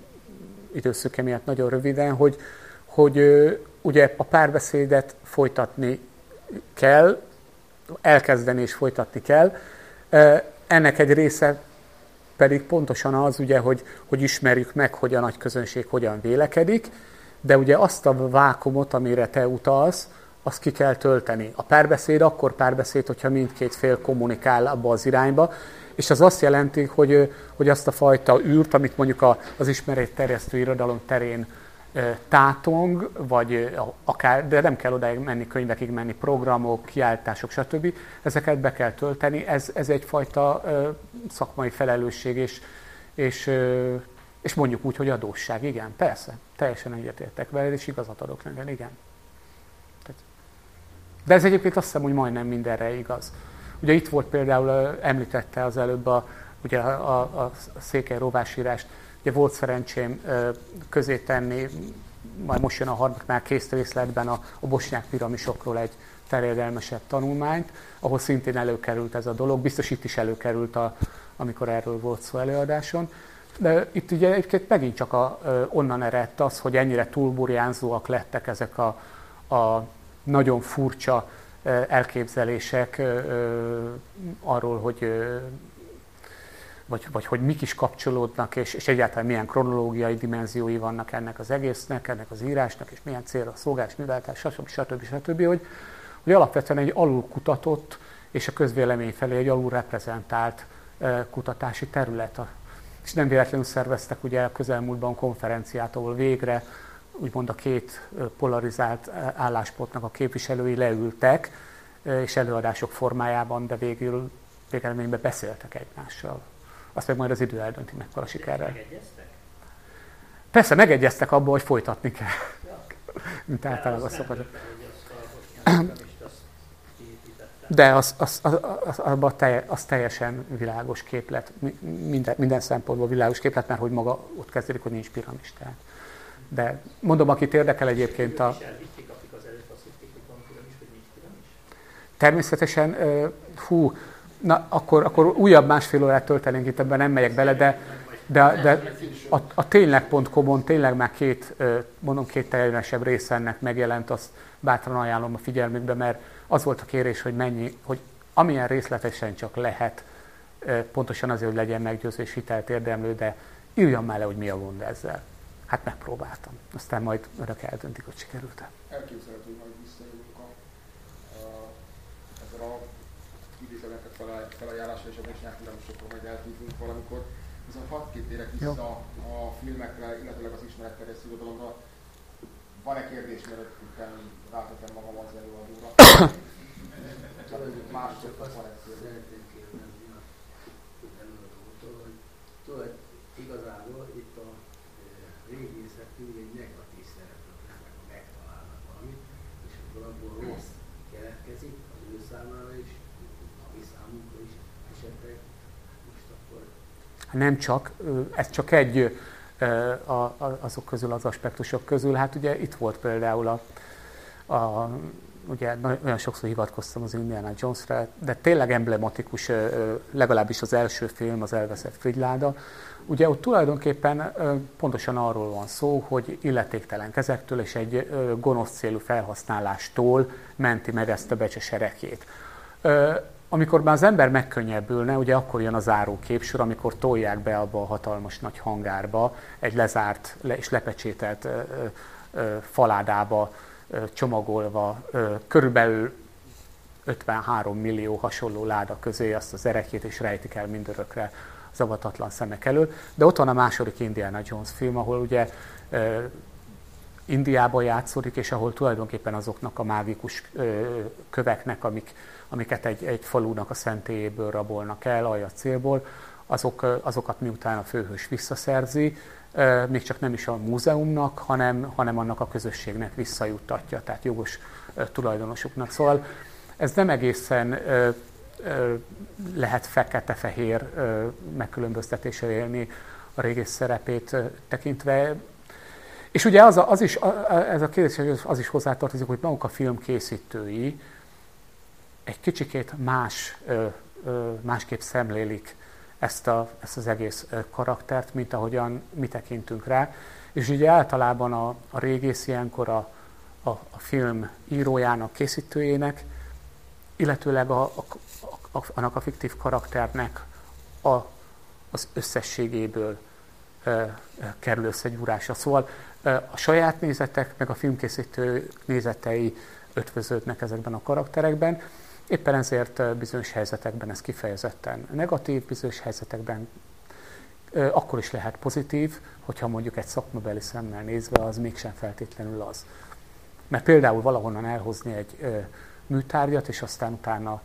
időszöke miatt nagyon röviden, hogy, hogy ugye a párbeszédet folytatni kell, elkezdeni és folytatni kell. Ennek egy része pedig pontosan az, ugye, hogy, hogy ismerjük meg, hogy a nagy közönség hogyan vélekedik, de ugye azt a vákumot, amire te utalsz, azt ki kell tölteni. A párbeszéd akkor párbeszéd, hogyha mindkét fél kommunikál abba az irányba, és az azt jelenti, hogy, hogy azt a fajta űrt, amit mondjuk az ismerét terjesztő irodalom terén tátong, vagy akár, de nem kell odáig menni, könyvekig menni, programok, kiáltások, stb. Ezeket be kell tölteni. Ez, ez egyfajta szakmai felelősség, és, és, és mondjuk úgy, hogy adósság. Igen, persze, teljesen egyetértek veled, és igazat adok neked, igen. De ez egyébként azt hiszem, hogy majdnem mindenre igaz. Ugye itt volt például, említette az előbb a, ugye a, a, székely rovásírást, ugye volt szerencsém közé tenni, majd most jön a harmadiknál készrészletben a, a bosnyák piramisokról egy terjedelmesebb tanulmányt, ahol szintén előkerült ez a dolog, biztos itt is előkerült, a, amikor erről volt szó előadáson. De itt ugye egyébként megint csak a, onnan eredt az, hogy ennyire túlburjánzóak lettek ezek a, a nagyon furcsa elképzelések arról, hogy vagy, vagy hogy mik is kapcsolódnak, és, és egyáltalán milyen kronológiai dimenziói vannak ennek az egésznek, ennek az írásnak, és milyen célra szolgálás, műveltás, stb. stb. stb. Hogy, hogy alapvetően egy alulkutatott és a közvélemény felé egy alul reprezentált kutatási terület. És nem véletlenül szerveztek ugye a közelmúltban konferenciát, ahol végre úgymond a két polarizált álláspontnak a képviselői leültek, és előadások formájában, de végül végeredményben beszéltek egymással. Azt meg majd az idő eldönti meg a sikerrel. Persze, megegyeztek abban, hogy folytatni kell. Mint általában szokott. De az, az, az, az, az, telje, az teljesen világos képlet, minden, minden szempontból világos képlet, mert hogy maga ott kezdődik, hogy nincs piramis. Tehát. De mondom, akit érdekel egyébként a... természetesen, hú, na akkor, akkor újabb másfél órát töltenénk itt, ebben nem megyek bele, de, de, de a, a tényleg.com-on tényleg már két, mondom, két teljesebb része ennek megjelent, azt bátran ajánlom a figyelmükbe, mert az volt a kérés, hogy mennyi, hogy amilyen részletesen csak lehet, pontosan azért, hogy legyen meggyőzés hitelt érdemlő, de írjam már le, hogy mi a gond ezzel. Hát megpróbáltam. Aztán majd önök eldöntik, hogy sikerült-e. Elképzelhető, hogy majd visszajövünk a, a, ezzel a idézetek felajánlásra, és a sokkal majd elhívunk valamikor. Viszont hadd kitérek vissza Jó. a filmekre, illetőleg az ismeretterjesztő irodalomra. Van-e kérdés, mert utána rátettem magam az előadóra? Másodszor van egy tudod, igazából itt a régészek mindig negatív szerepet megtalálnak valamit, és akkor abból rossz keletkezik az ő számára is, a mi számunkra is esetleg. Most akkor... Nem csak, ez csak egy azok közül, az aspektusok közül. Hát ugye itt volt például a, a ugye olyan sokszor hivatkoztam az Indiana Jones-ra, de tényleg emblematikus, legalábbis az első film, az elveszett Frigyláda. Ugye ott tulajdonképpen pontosan arról van szó, hogy illetéktelen kezektől és egy gonosz célú felhasználástól menti meg ezt a becses erekét. Amikor már az ember megkönnyebbülne, ugye akkor jön a záró képsor, amikor tolják be abba a hatalmas nagy hangárba, egy lezárt és lepecsételt faládába csomagolva körülbelül 53 millió hasonló láda közé azt az erekét, és rejtik el mindörökre az avatatlan szemek elől. De ott van a második Indiana Jones film, ahol ugye Indiában játszódik, és ahol tulajdonképpen azoknak a mágikus köveknek, amik, amiket egy, egy falunak a szentélyéből rabolnak el, alja célból, azok, azokat miután a főhős visszaszerzi, még csak nem is a múzeumnak, hanem, hanem annak a közösségnek visszajuttatja, tehát jogos tulajdonosoknak. Szóval ez nem egészen lehet fekete-fehér megkülönböztetéssel élni a régész szerepét tekintve. És ugye az, a, az is, ez a kérdés az is hozzátartozik, hogy maguk a film készítői egy kicsikét más, másképp szemlélik ezt, a, ezt az egész karaktert, mint ahogyan mi tekintünk rá. És ugye általában a, a régész ilyenkor a, a, a film írójának, készítőjének, illetőleg a, a, a, annak a fiktív karakternek a, az összességéből e, kerül összegyúrásra. Szóval e, a saját nézetek, meg a filmkészítő nézetei ötvöződnek ezekben a karakterekben, Éppen ezért bizonyos helyzetekben ez kifejezetten negatív, bizonyos helyzetekben akkor is lehet pozitív, hogyha mondjuk egy szakmabeli szemmel nézve az mégsem feltétlenül az. Mert például valahonnan elhozni egy műtárgyat, és aztán utána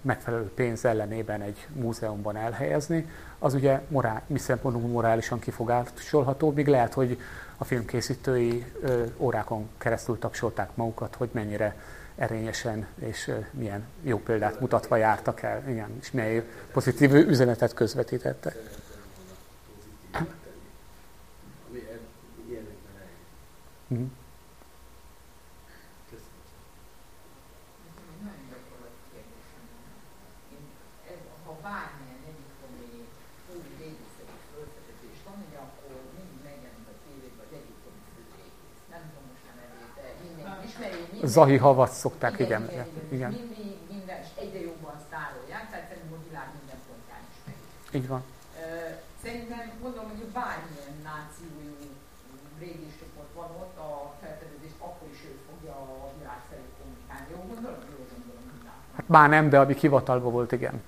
megfelelő pénz ellenében egy múzeumban elhelyezni, az ugye morál, mi szempontból morálisan kifogásolható, míg lehet, hogy a filmkészítői órákon keresztül tapsolták magukat, hogy mennyire erényesen és milyen jó példát mutatva jártak el, igen, és milyen pozitív üzenetet közvetítettek. Mm-hmm. Zahi havat szokták, igen. Igen. igen. Mindig, minden, egyre jobban szárolják, tehát szerintem a világ minden pontján is Így van. Szerintem gondolom, hogy bármilyen nációi csoport van ott, a felfedezést akkor is ő fogja a világ felé kommunikálni. Jó gondolom? Jó gondolom. Hát már nem, de ami hivatalban volt, igen.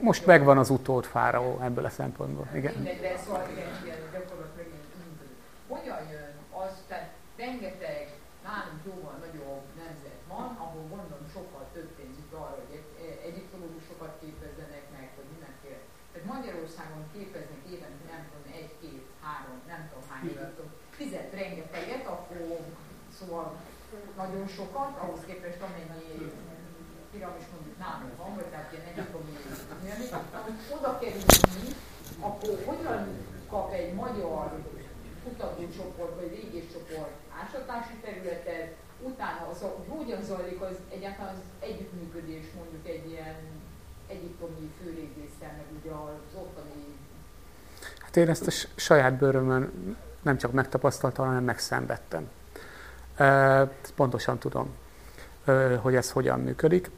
Most megvan az utód fáraó ebből a szempontból. Igen. Mindegy, de szóval igen, gyakorlatilag Hogyan jön az, tehát rengeteg nálunk jóval nagyobb nemzet van, ahol gondolom sokkal több pénz jut arra, hogy egyiptológusokat képezzenek meg, hogy mindenféle. Tehát Magyarországon képeznek évente nem tudom, egy, két, három, nem tudom hány évet, fizet rengeteget, akkor szóval nagyon sokat, ahhoz képest amennyi piramis mondjuk nálunk van, vagy tehát ilyen egyiptomi oda kerülni, akkor hogyan kap egy magyar kutatócsoport vagy régészcsoport ásatási területet, utána az, hogyan zajlik az egyáltalán az együttműködés mondjuk egy ilyen egyiptomi főrégésszel, meg ugye az ottani... Hát én ezt a saját bőrömön nem csak megtapasztaltam, hanem megszenvedtem. Pontosan tudom, hogy ez hogyan működik.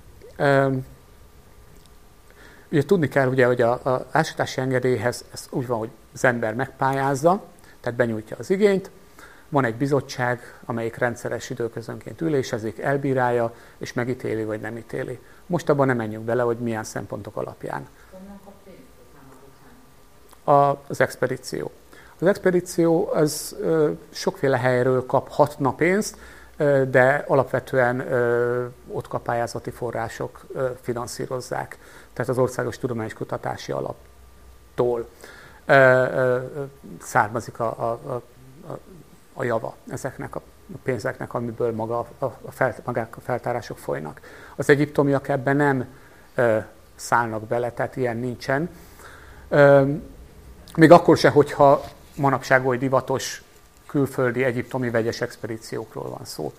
Ugye tudni kell, ugye, hogy a, ásítási engedélyhez ez úgy van, hogy az ember megpályázza, tehát benyújtja az igényt, van egy bizottság, amelyik rendszeres időközönként ülésezik, elbírálja, és megítéli vagy nem ítéli. Most abban nem menjünk bele, hogy milyen szempontok alapján. Az expedíció. Az expedíció az sokféle helyről kap hatna pénzt, de alapvetően ott kap források finanszírozzák, tehát az Országos Tudományos Kutatási Alaptól származik a, a, a, a java ezeknek a pénzeknek, amiből maga a, a fel, magák a feltárások folynak. Az egyiptomiak ebben nem ö, szállnak bele, tehát ilyen nincsen. Ö, még akkor se, hogyha manapság oly divatos külföldi egyiptomi vegyes expedíciókról van szó.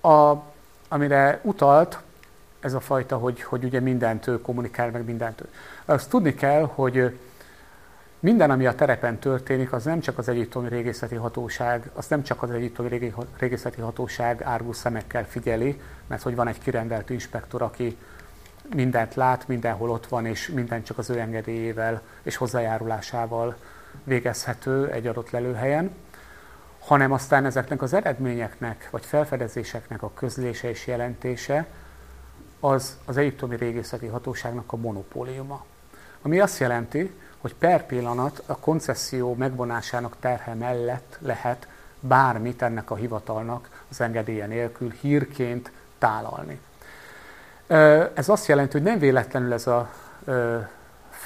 A, amire utalt ez a fajta, hogy, hogy ugye mindent ő kommunikál, meg mindent ő. Azt tudni kell, hogy minden, ami a terepen történik, az nem csak az egyiptomi régészeti hatóság, az nem csak az egyiptomi régészeti hatóság árgus szemekkel figyeli, mert hogy van egy kirendelt inspektor, aki mindent lát, mindenhol ott van, és minden csak az ő engedélyével és hozzájárulásával végezhető egy adott lelőhelyen, hanem aztán ezeknek az eredményeknek, vagy felfedezéseknek a közlése és jelentése az az egyiptomi régészeti hatóságnak a monopóliuma. Ami azt jelenti, hogy per pillanat a koncesszió megvonásának terhe mellett lehet bármit ennek a hivatalnak az engedélye nélkül hírként tálalni. Ez azt jelenti, hogy nem véletlenül ez a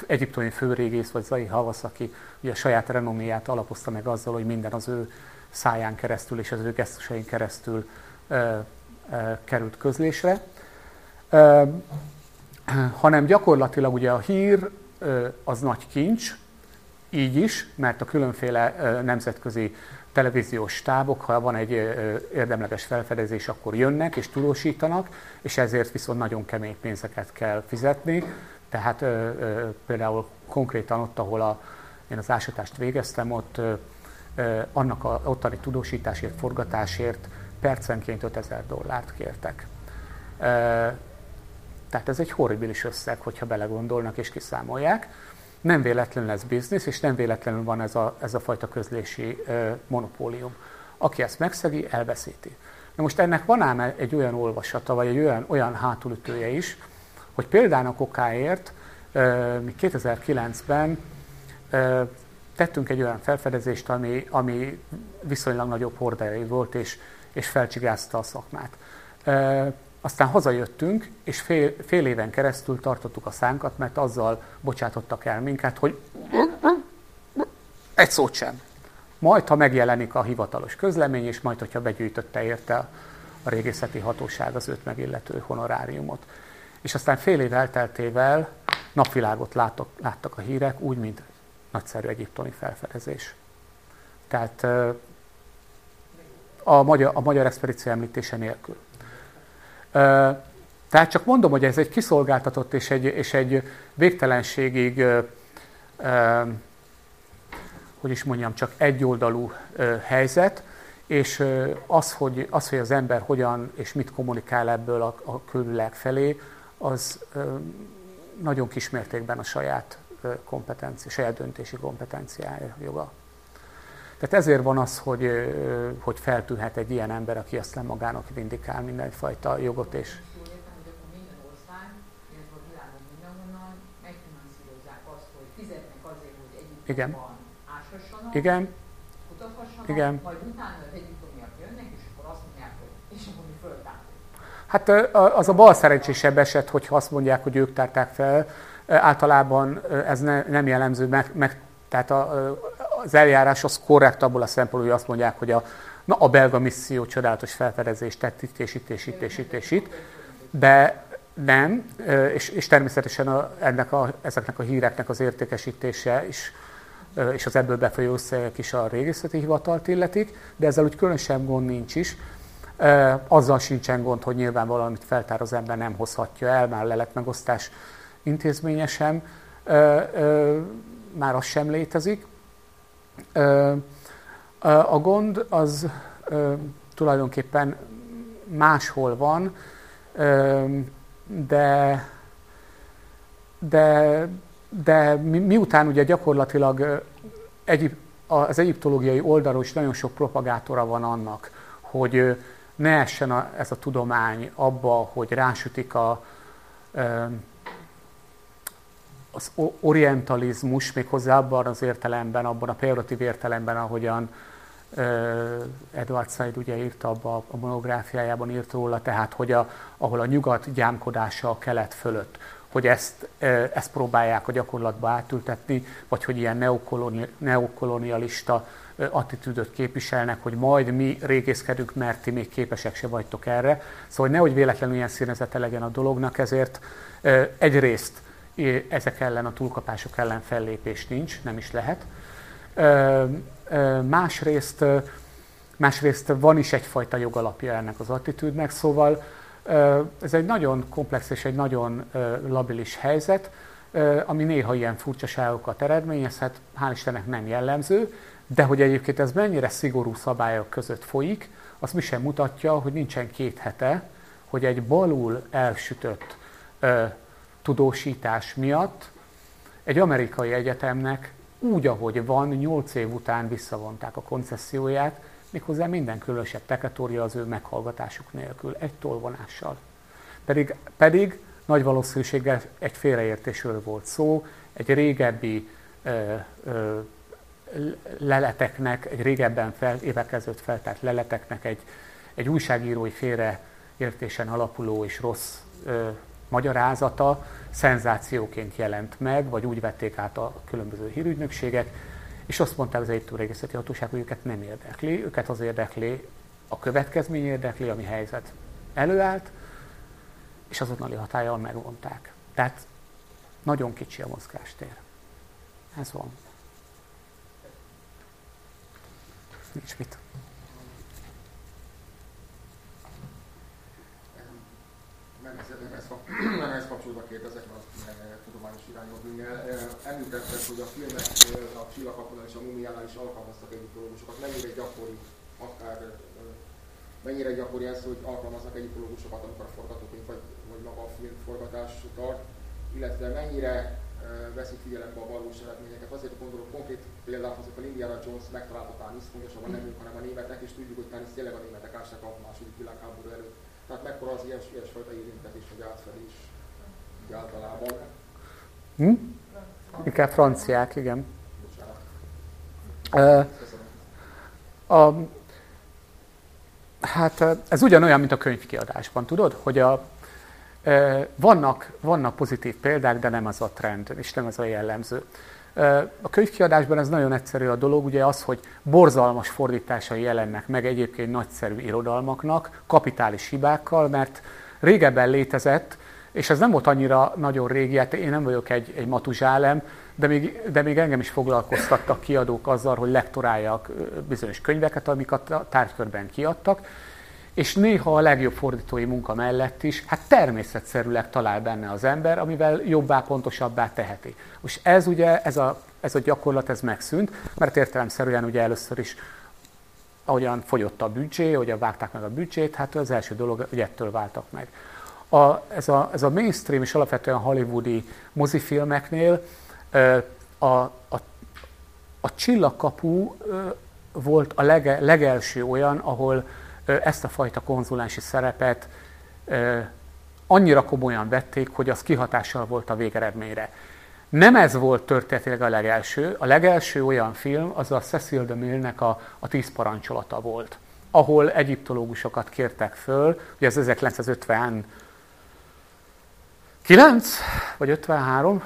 egyiptomi főrégész, vagy Zai Havasz, aki ugye a saját renoméját alapozta meg azzal, hogy minden az ő száján keresztül és az ő gesztusain keresztül ö, ö, került közlésre, ö, hanem gyakorlatilag ugye a hír az nagy kincs, így is, mert a különféle nemzetközi televíziós stábok, ha van egy érdemleges felfedezés, akkor jönnek és tudósítanak, és ezért viszont nagyon kemény pénzeket kell fizetni. Tehát például konkrétan ott, ahol a, én az ásatást végeztem, ott annak a ottani tudósításért, forgatásért percenként 5000 dollárt kértek. Tehát ez egy horribilis összeg, hogyha belegondolnak és kiszámolják. Nem véletlenül ez biznisz, és nem véletlenül van ez a, ez a fajta közlési ö, monopólium. Aki ezt megszegi, elveszíti. Na most ennek van ám egy olyan olvasata, vagy egy olyan, olyan hátulütője is, hogy például okáért mi 2009-ben tettünk egy olyan felfedezést, ami, ami viszonylag nagyobb hordájai volt, és, és felcsigázta a szakmát. Aztán hazajöttünk, és fél, fél éven keresztül tartottuk a szánkat, mert azzal bocsátottak el minket, hogy egy szót sem. Majd, ha megjelenik a hivatalos közlemény, és majd, hogyha begyűjtötte érte a régészeti hatóság az őt megillető honoráriumot. És aztán fél év elteltével napvilágot láttak, láttak a hírek, úgy, mint nagyszerű egyiptomi felfedezés. Tehát a magyar, a magyar expedíció említése nélkül. Tehát csak mondom, hogy ez egy kiszolgáltatott és egy, és egy végtelenségig, hogy is mondjam, csak egyoldalú helyzet, és az hogy, az, hogy az ember hogyan és mit kommunikál ebből a, a külvilág felé, az nagyon kismértékben a saját kompetencia, saját döntési kompetenciája joga. Tehát ezért van az, hogy, hogy feltűnhet egy ilyen ember, aki aztán magának vindikál mindenfajta jogot és Igen. Igen. Igen. majd utána az egyiptomiak jönnek, és akkor azt mondják, hogy és akkor mi föltártuk. Hát az a bal szerencsésebb eset, hogyha azt mondják, hogy ők tárták fel. Általában ez ne, nem jellemző, meg, meg tehát a, az eljárás az korrekt abból a szempontból, hogy azt mondják, hogy a, na, a belga misszió csodálatos felfedezést tett itt és itt és itt és itt és itt, de nem, és, és természetesen a, ennek a, ezeknek a híreknek az értékesítése is, és az ebből befolyó összegek is a régészeti hivatalt illetik, de ezzel úgy különösebb gond nincs is, Azzal sincsen gond, hogy nyilván valamit feltár az ember nem hozhatja el, már leletmegosztás intézménye sem, már az sem létezik. A gond az tulajdonképpen máshol van, de, de, de miután ugye gyakorlatilag egyip, az egyiptológiai oldalról is nagyon sok propagátora van annak, hogy ne essen a, ez a tudomány abba, hogy rásütik a, az orientalizmus, méghozzá abban az értelemben, abban a pejoratív értelemben, ahogyan Edward Said ugye írta abba a monográfiájában, írt róla, tehát hogy a, ahol a nyugat gyámkodása a kelet fölött, hogy ezt, ezt próbálják a gyakorlatba átültetni, vagy hogy ilyen neokoloni, neokolonialista attitűdöt képviselnek, hogy majd mi régészkedünk, mert ti még képesek se vagytok erre. Szóval nehogy véletlenül ilyen színezete legyen a dolognak, ezért egyrészt ezek ellen, a túlkapások ellen fellépés nincs, nem is lehet. Másrészt, másrészt van is egyfajta jogalapja ennek az attitűdnek, szóval ez egy nagyon komplex és egy nagyon labilis helyzet, ami néha ilyen furcsaságokat eredményezhet, hál' Istennek nem jellemző, de hogy egyébként ez mennyire szigorú szabályok között folyik, az mi sem mutatja, hogy nincsen két hete, hogy egy balul elsütött tudósítás miatt egy amerikai egyetemnek úgy, ahogy van, 8 év után visszavonták a koncesszióját, méghozzá minden különösebb teketória az ő meghallgatásuk nélkül, egy tolvonással. Pedig, pedig nagy valószínűséggel egy félreértésről volt szó, egy régebbi ö, ö, leleteknek, egy régebben fel, évek feltárt leleteknek egy, egy újságírói félreértésen alapuló és rossz ö, magyarázata szenzációként jelent meg, vagy úgy vették át a különböző hírügynökségek, és azt mondták az egytől régészeti hatóság, hogy őket nem érdekli, őket az érdekli, a következmény érdekli, ami helyzet előállt, és azonnali hatállyal megvonták. Tehát nagyon kicsi a mozgástér. Ez van. Nincs mit. Nem ez (clears throat) kapcsolódva kérdezek, mert a tudományos irányba bűnjel. Említetted, hogy a filmek a csillagkapunál és a mumiánál is alkalmaztak egyiptológusokat. Mennyire gyakori, akár mennyire gyakori ez, hogy alkalmaznak egyiptológusokat, amikor a forgatókönyv vagy, vagy maga a film forgatás tart, illetve mennyire veszik figyelembe a valós eredményeket. Azért gondolok konkrét példát hozok, a Indiana Jones megtalálta Tanis, pontosabban nem ők, hanem a németek, és tudjuk, hogy Tanis tényleg a németek ásták a második világháború előtt. Tehát mekkora az ilyes, ilyesfajta érintetés, vagy átfedés általában. Hm? Inkább franciák, igen. Bocsánat. Uh, a, hát ez ugyanolyan, mint a könyvkiadásban, tudod, hogy a, vannak, vannak pozitív példák, de nem az a trend, és nem az a jellemző. A könyvkiadásban ez nagyon egyszerű a dolog, ugye az, hogy borzalmas fordításai jelennek meg egyébként nagyszerű irodalmaknak, kapitális hibákkal, mert régebben létezett, és ez nem volt annyira nagyon régi, hát én nem vagyok egy, egy matuzsálem, de még, de még engem is foglalkoztattak kiadók azzal, hogy lektoráljak bizonyos könyveket, amiket a tárgykörben kiadtak, és néha a legjobb fordítói munka mellett is, hát természetszerűleg talál benne az ember, amivel jobbá, pontosabbá teheti. Most ez ugye, ez a, ez a gyakorlat, ez megszűnt, mert értelemszerűen ugye először is ahogyan fogyott a büdzsé, ahogyan vágták meg a büdzsét, hát az első dolog, hogy ettől váltak meg. A, ez, a, ez a mainstream és alapvetően hollywoodi mozifilmeknél a, a, a csillagkapu volt a lege, legelső olyan, ahol ezt a fajta konzulensi szerepet annyira komolyan vették, hogy az kihatással volt a végeredményre. Nem ez volt történetileg a legelső. A legelső olyan film az a Cecil de Mille-nek a, a Tíz parancsolata volt, ahol egyiptológusokat kértek föl, ugye ez 1959 vagy 53,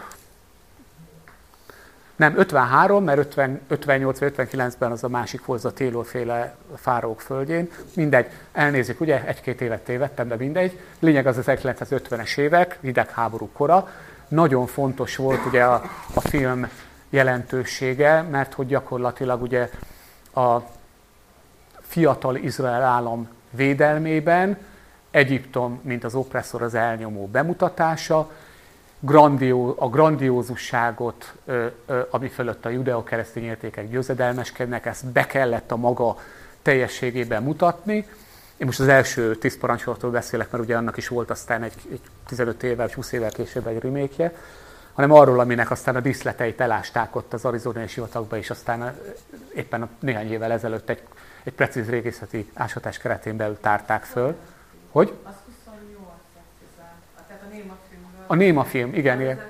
nem, 53, mert 50, 58 vagy 59-ben az a másik volt, a Taylor féle fárók földjén. Mindegy, elnézik, ugye, egy-két évet tévedtem, de mindegy. Lényeg az 1950-es évek, hidegháború kora. Nagyon fontos volt ugye a, a film jelentősége, mert hogy gyakorlatilag ugye a fiatal Izrael állam védelmében, Egyiptom, mint az opresszor, az elnyomó bemutatása, grandió, a grandiózusságot, ami fölött a judeokeresztény értékek győzedelmeskednek, ezt be kellett a maga teljességében mutatni. Én most az első tíz parancsolatról beszélek, mert ugye annak is volt aztán egy, egy 15 évvel, vagy 20 évvel később egy remékje, hanem arról, aminek aztán a díszleteit elásták ott az arizonai sivatagba, és aztán éppen néhány évvel ezelőtt egy, egy precíz régészeti ásatás keretén belül tárták föl. Hogy? Az 28 tehát a Néma filmről. A Néma film, igen. igen.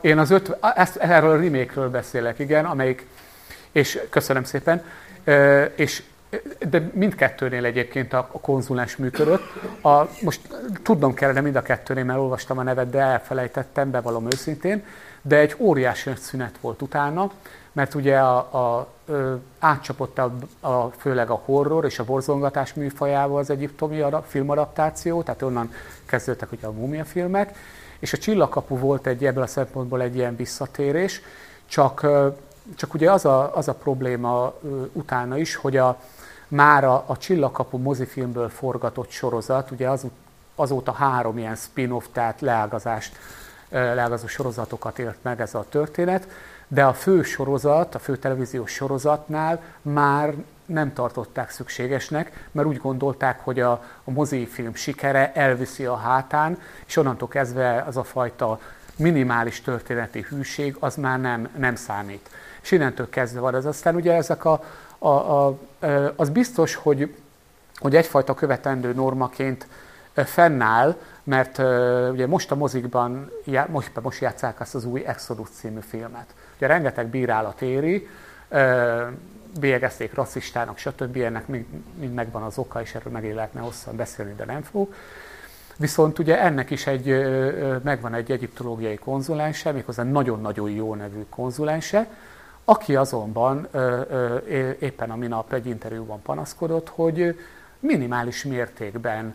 Én az öt, ezt, erről a remake beszélek, igen, amelyik, és köszönöm szépen, és de mindkettőnél egyébként a, a konzulens működött. A, most tudnom kellene mind a kettőnél, mert olvastam a nevet, de elfelejtettem, bevallom őszintén, de egy óriási szünet volt utána, mert ugye a, a, ö, átcsapott a, a, főleg a horror és a borzongatás műfajával az egyiptomi filmadaptáció, tehát onnan kezdődtek ugye a mumia filmek, és a Csillagkapu volt egy ebből a szempontból egy ilyen visszatérés, csak, csak ugye az a, az a probléma utána is, hogy a, már a, a Csillagkapu mozifilmből forgatott sorozat, ugye az, azóta három ilyen spin-off, tehát leágazást, leágazó sorozatokat élt meg ez a történet, de a fő sorozat, a fő televíziós sorozatnál már nem tartották szükségesnek, mert úgy gondolták, hogy a, a mozifilm sikere elviszi a hátán, és onnantól kezdve az a fajta minimális történeti hűség az már nem, nem számít. És innentől kezdve van ez. Aztán ugye ezek a, a, a, az biztos, hogy, hogy egyfajta követendő normaként fennáll, mert ugye most a mozikban, most, most játszák azt az új Exodus című filmet. Ugye rengeteg bírálat éri, bélyegezték rasszistának, stb. Ennek mind, megvan az oka, és erről meg lehetne hosszan beszélni, de nem fog. Viszont ugye ennek is egy, megvan egy egyiptológiai konzulense, méghozzá nagyon-nagyon jó nevű konzulense, aki azonban éppen a minap egy interjúban panaszkodott, hogy minimális mértékben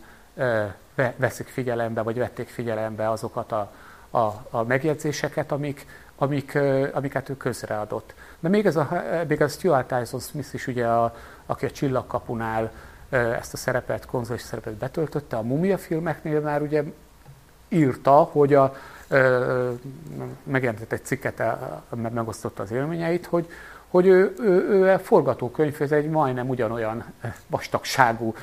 veszik figyelembe, vagy vették figyelembe azokat a, a, a megjegyzéseket, amik, amik, amiket ő közreadott. De még ez a, még ez Stuart Tyson Smith is, ugye, a, aki a Csillagkapunál ezt a szerepet, konzolis szerepet betöltötte, a Mumia filmeknél már ugye írta, hogy a, megjelentett egy cikket, mert megosztotta az élményeit, hogy, hogy ő, ő, ő a forgatókönyv, egy majdnem ugyanolyan vastagságú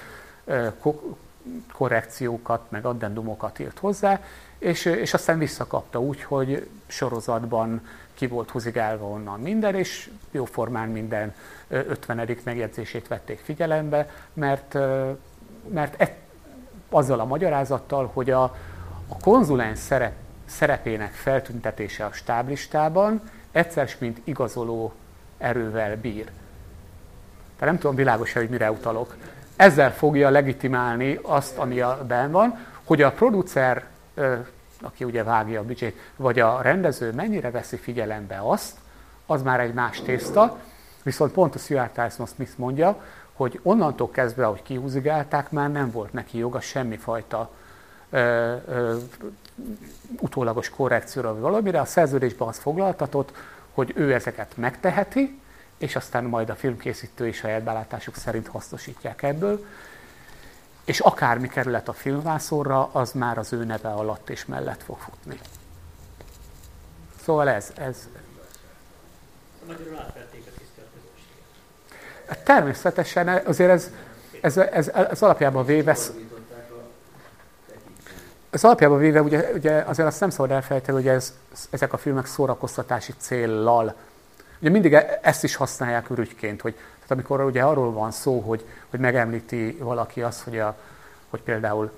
korrekciókat, meg addendumokat írt hozzá, és, és aztán visszakapta úgy, hogy sorozatban ki volt húzigálva onnan minden, és jóformán minden 50. megjegyzését vették figyelembe, mert, mert e, azzal a magyarázattal, hogy a, a konzulens szerep, szerepének feltüntetése a stáblistában egyszer mint igazoló erővel bír. Tehát nem tudom világos hogy mire utalok. Ezzel fogja legitimálni azt, ami a ben van, hogy a producer aki ugye vágja a büdzsét, vagy a rendező mennyire veszi figyelembe azt, az már egy más tészta, viszont pont a Stuart Tyson Smith mondja, hogy onnantól kezdve, ahogy kihúzigálták, már nem volt neki joga semmifajta ö, ö, utólagos korrekcióra vagy valamire. A szerződésben az foglaltatott, hogy ő ezeket megteheti, és aztán majd a filmkészítői saját belátásuk szerint hasznosítják ebből és akármi kerület a filmvászorra, az már az ő neve alatt és mellett fog futni. Szóval ez. ez. Magyarul átvették a Természetesen azért ez, ez, ez, ez alapjában véve ez alapjában véve ugye, ugye azért azt nem szabad elfelejteni, hogy ez, ezek a filmek szórakoztatási céllal. Ugye mindig e, ezt is használják ürügyként, hogy tehát amikor ugye arról van szó, hogy, hogy megemlíti valaki azt, hogy, a, hogy például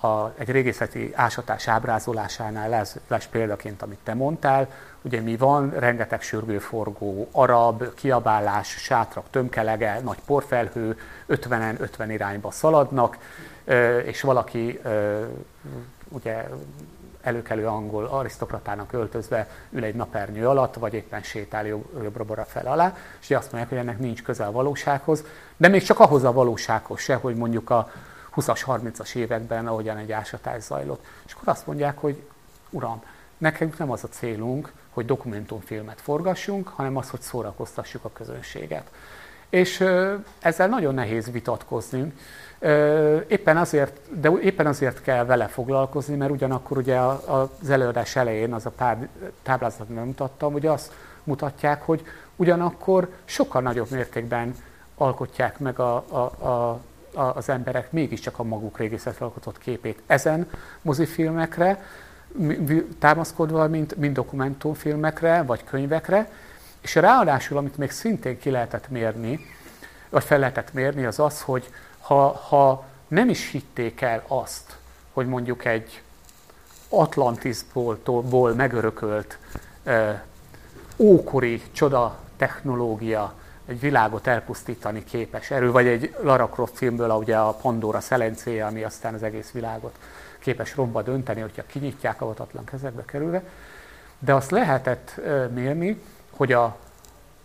a, egy régészeti ásatás ábrázolásánál lesz, lesz példaként, amit te mondtál, ugye mi van, rengeteg sürgőforgó, arab, kiabálás, sátrak, tömkelege, nagy porfelhő, 50-en 50 irányba szaladnak, és valaki ugye előkelő angol arisztokratának öltözve ül egy napernyő alatt, vagy éppen sétál jobbra fel alá, és azt mondják, hogy ennek nincs köze a valósághoz, de még csak ahhoz a valósághoz se, hogy mondjuk a 20-as, 30-as években, ahogyan egy ásatás zajlott. És akkor azt mondják, hogy uram, nekünk nem az a célunk, hogy dokumentumfilmet forgassunk, hanem az, hogy szórakoztassuk a közönséget. És ezzel nagyon nehéz vitatkozni. Éppen azért, de éppen azért kell vele foglalkozni, mert ugyanakkor ugye az előadás elején, az a táblázat nem mutattam, hogy azt mutatják, hogy ugyanakkor sokkal nagyobb mértékben alkotják meg a, a, a, a, az emberek mégiscsak a maguk régészetre alkotott képét ezen mozifilmekre, támaszkodva, mint, mint dokumentumfilmekre, vagy könyvekre, és ráadásul, amit még szintén ki lehetett mérni, vagy fel lehetett mérni, az az, hogy ha, ha nem is hitték el azt, hogy mondjuk egy Atlantisból megörökölt ókori csoda technológia egy világot elpusztítani képes erő, vagy egy Lara Croft filmből, ugye a Pandora szelencéje, ami aztán az egész világot képes romba dönteni, hogyha kinyitják avatatlan kezekbe kerülve. De azt lehetett mérni, hogy a,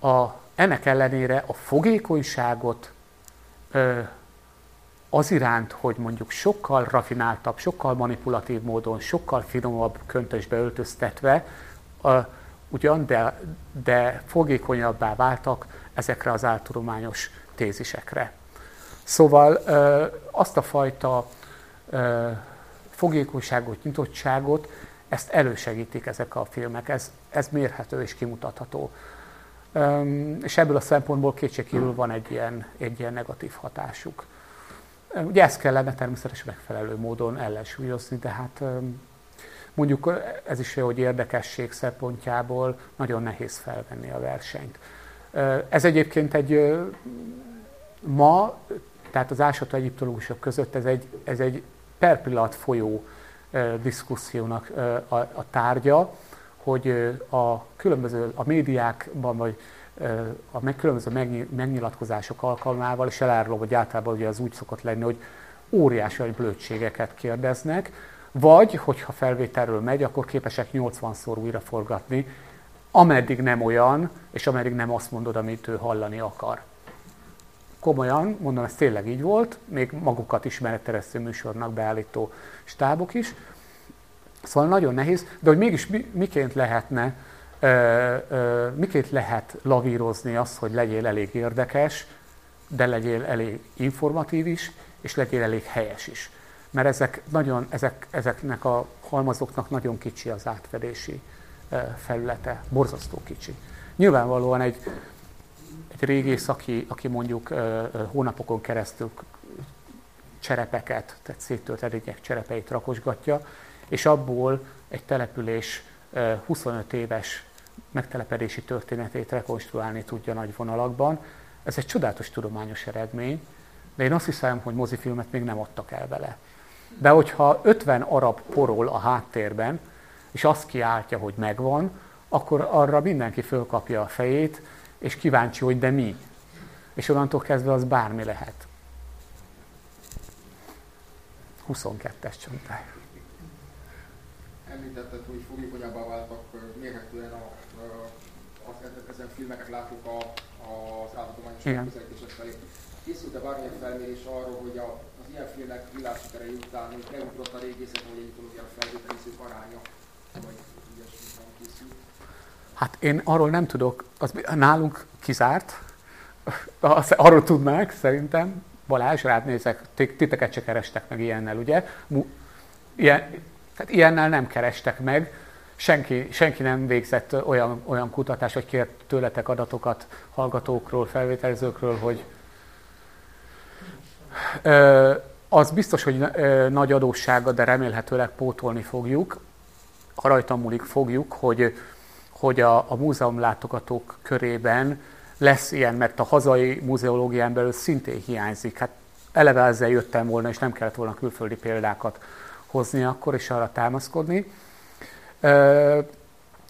a, ennek ellenére a fogékonyságot az iránt, hogy mondjuk sokkal rafináltabb, sokkal manipulatív módon, sokkal finomabb köntösbe öltöztetve, ugyan, de, de fogékonyabbá váltak ezekre az áltudományos tézisekre. Szóval azt a fajta fogékonyságot, nyitottságot, ezt elősegítik ezek a filmek, ez, ez mérhető és kimutatható. És ebből a szempontból kétségkívül van egy ilyen, egy ilyen negatív hatásuk. Ugye ezt kellene természetesen megfelelő módon ellensúlyozni, de hát mondjuk ez is hogy érdekesség szempontjából nagyon nehéz felvenni a versenyt. Ez egyébként egy ma, tehát az ásató egyiptológusok között ez egy, ez egy per pillanat folyó diszkusziónak a, tárgya, hogy a különböző, a médiákban, vagy a meg, különböző megnyilatkozások alkalmával, és elárulom, hogy általában ugye az úgy szokott lenni, hogy óriási blödségeket kérdeznek, vagy, hogyha felvételről megy, akkor képesek 80-szor újra forgatni, ameddig nem olyan, és ameddig nem azt mondod, amit ő hallani akar. Komolyan, mondom, ez tényleg így volt, még magukat ismeretteresztő műsornak beállító stábok is. Szóval nagyon nehéz, de hogy mégis mi, miként lehetne, miként lehet lavírozni azt, hogy legyél elég érdekes, de legyél elég informatív is, és legyél elég helyes is. Mert ezek nagyon, ezek, ezeknek a halmazoknak nagyon kicsi az átfedési felülete, borzasztó kicsi. Nyilvánvalóan egy régész, aki, aki mondjuk hónapokon keresztül cserepeket, tehát széttölt edények cserepeit rakosgatja, és abból egy település 25 éves megtelepedési történetét rekonstruálni tudja nagy vonalakban. Ez egy csodálatos tudományos eredmény, de én azt hiszem, hogy mozifilmet még nem adtak el vele. De hogyha 50 arab porol a háttérben, és azt kiáltja, hogy megvan, akkor arra mindenki fölkapja a fejét, és kíváncsi, hogy de mi. És onnantól kezdve az bármi lehet. 22-es csontály. Említetted, hogy fogékonyabbá váltak mérhetően a, a, az, ezen filmeket látjuk a, az állatudományos közelítések felé. Készült-e bármilyen felmérés arról, hogy a, az ilyen filmek világsikerei után hogy beugrott a régészet vagy egyetológia felvételizők aránya Hát én arról nem tudok, az nálunk kizárt, arról tudnák szerintem, Balázs, rád nézek, titeket se kerestek meg ilyennel, ugye? Ilyen, tehát ilyennel nem kerestek meg, senki, senki nem végzett olyan, olyan kutatást, hogy kért tőletek adatokat hallgatókról, felvételzőkről, hogy ö, az biztos, hogy ö, nagy adóssága, de remélhetőleg pótolni fogjuk. Ha rajtam múlik, fogjuk, hogy, hogy a, a múzeumlátogatók körében lesz ilyen, mert a hazai múzeológián belül szintén hiányzik. Hát eleve ezzel jöttem volna, és nem kellett volna külföldi példákat hozni akkor, és arra támaszkodni. Ö,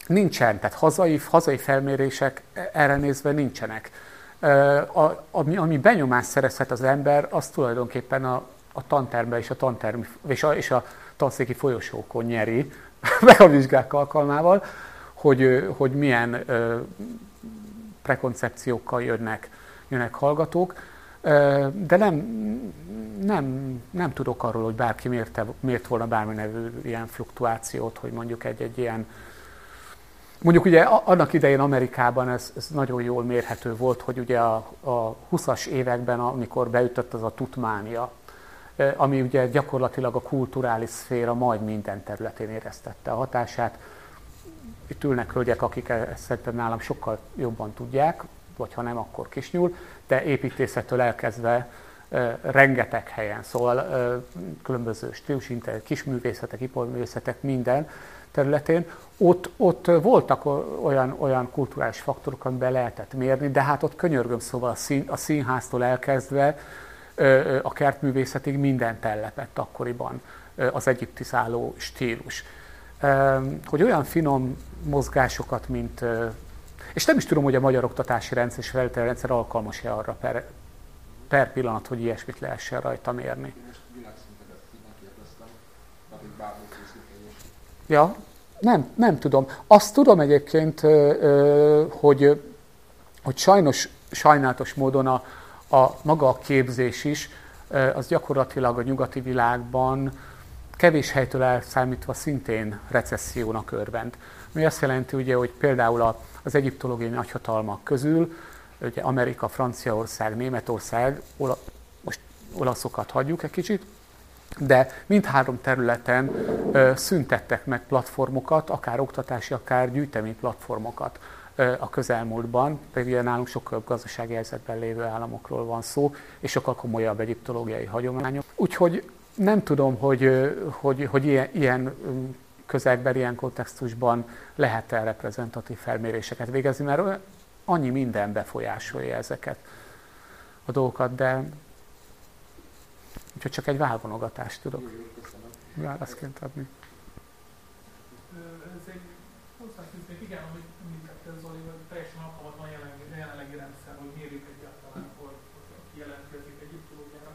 nincsen, tehát hazai, hazai felmérések erre nézve nincsenek. Ö, a, ami, ami benyomást szerezhet az ember, az tulajdonképpen a, a tantermben és a, tanterm, és a, és a tanszéki folyosókon nyeri, (laughs) meg a vizsgák alkalmával, hogy, hogy milyen prekoncepciókkal jönnek, jönnek hallgatók. De nem, nem, nem tudok arról, hogy bárki mérte, mért volna bármi nevű ilyen fluktuációt, hogy mondjuk egy-egy ilyen Mondjuk ugye annak idején Amerikában ez, ez nagyon jól mérhető volt, hogy ugye a, a 20-as években, amikor beütött az a tutmánia, ami ugye gyakorlatilag a kulturális szféra majd minden területén éreztette a hatását. Itt ülnek hölgyek, akik e-, ezt szerintem nálam sokkal jobban tudják, vagy ha nem, akkor kisnyúl, de építészettől elkezdve rengeteg helyen, szóval különböző stílusinter, kisművészetek, iparművészetek, minden területén, ott, ott voltak olyan, olyan kulturális faktorok, amiben lehetett mérni, de hát ott könyörgöm, szóval a, szín, a színháztól elkezdve a kertművészetig minden tellepett akkoriban az egyiptiszáló stílus. Hogy olyan finom mozgásokat, mint és nem is tudom, hogy a magyar oktatási rendszer és rendszer alkalmas-e arra per, per pillanat, hogy ilyesmit lehessen rajta mérni. Ja, nem, nem tudom. Azt tudom egyébként, hogy, hogy sajnos, sajnálatos módon a, a maga a képzés is, az gyakorlatilag a nyugati világban kevés helytől elszámítva szintén recessziónak örvend. Mi azt jelenti, ugye, hogy például az egyiptológiai nagyhatalmak közül, ugye Amerika, Franciaország, Németország, ola, most olaszokat hagyjuk egy kicsit, de mindhárom területen ö, szüntettek meg platformokat, akár oktatási, akár gyűjtemény platformokat ö, a közelmúltban, pedig ugye nálunk sokkal gazdasági helyzetben lévő államokról van szó, és sokkal komolyabb egyiptológiai hagyományok. Úgyhogy nem tudom, hogy, hogy, hogy ilyen, ilyen közegben, ilyen kontextusban lehet-e reprezentatív felméréseket végezni, mert annyi minden befolyásolja ezeket a dolgokat, de úgyhogy csak egy válvonogatást tudok válaszként adni. Ez egy hozzáfűznék, igen, amit említette Zoli, hogy teljesen alkalmatlan jelenlegi, jelenlegi rendszer, hogy mérjük egyáltalán, hogy, hogy jelentkezik egyiptológiára,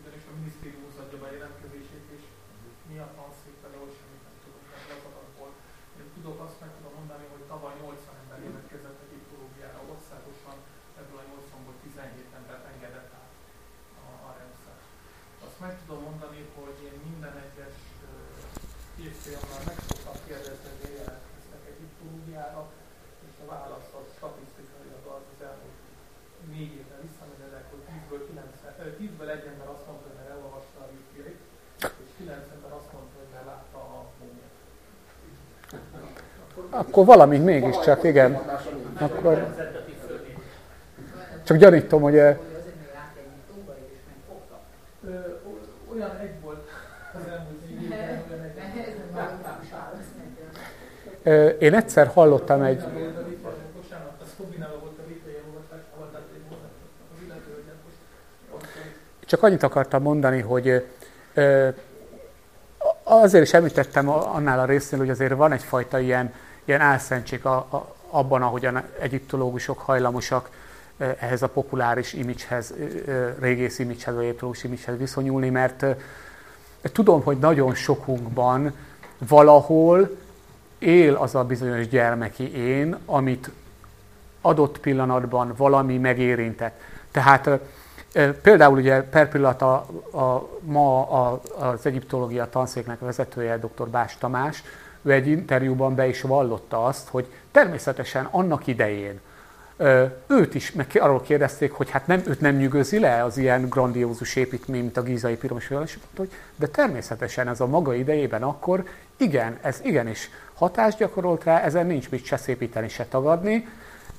ugyanis a minisztérium adja be a jelentkezését, és mi a tanszékben, ahol semmit nem tudunk ebből az adatból. Én tudok, azt meg tudom mondani, hogy tavaly 80 ember jelentkezett egyiptológiára országosan, ebből a 80-ból 17 embert engedett át a, a rendszer. Azt meg tudom mondani, hogy én minden egyes évfolyamban meg szoktam kérdezni, hogy jelentkeztek egyiptológiára, és a válasz az statisztikailag az az elmúlt négy évben visszamenőleg, hogy 10-ből, 90, 10-ből egy ember azt mondta, hogy elolvasta a Bibliait, és 9 ember azt mondta, hogy látta a múmiát. Akkor valamit mégiscsak, igen. Akkor csak gyanítom, hogy Hogy azért még át egy tóba és megfogtak. Ö, o- Olyan egy volt az elmúlt négy évben, olyan egy Ez nem már is válasz nekem. ö, én egyszer hallottam egy, volt a vita, bocsánat, az Hobinál volt a vita, ilyen olvasás, ahol tehát én voltam az illető, hogy nem most ott, hogy Csak annyit akartam mondani, hogy azért is említettem annál a résznél, hogy azért van egyfajta ilyen, ilyen álszentség a, a, abban, ahogyan egyiptológusok hajlamosak ehhez a populáris imidzshez, régész imidzshez, vagy egyiptológus imidzshez viszonyulni, mert tudom, hogy nagyon sokunkban valahol él az a bizonyos gyermeki én, amit adott pillanatban valami megérintett. Tehát például ugye per pillanat a, a, ma a, az egyiptológia tanszéknek vezetője, dr. Bás Tamás, ő egy interjúban be is vallotta azt, hogy természetesen annak idején őt is meg arról kérdezték, hogy hát nem, őt nem nyűgözi le az ilyen grandiózus építmény, mint a gízai piramis, hogy de természetesen ez a maga idejében akkor igen, ez igenis hatást gyakorolt rá, ezen nincs mit se szépíteni, se tagadni,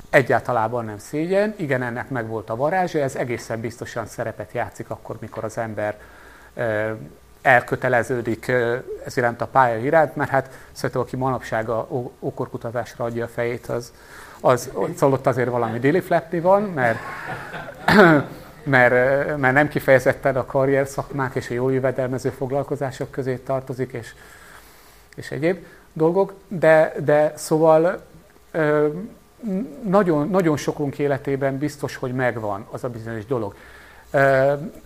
egyáltalában nem szégyen, igen, ennek meg volt a varázsa, ez egészen biztosan szerepet játszik akkor, mikor az ember elköteleződik ez iránt a pálya iránt, mert hát szerintem, aki manapság a ókorkutatásra adja a fejét, az, az szóval ott azért valami diliflepni van, mert, (clears throat) mert, mert nem kifejezetten a karrier szakmák és a jól jövedelmező foglalkozások közé tartozik, és, és egyéb dolgok, de, de szóval nagyon, nagyon sokunk életében biztos, hogy megvan az a bizonyos dolog.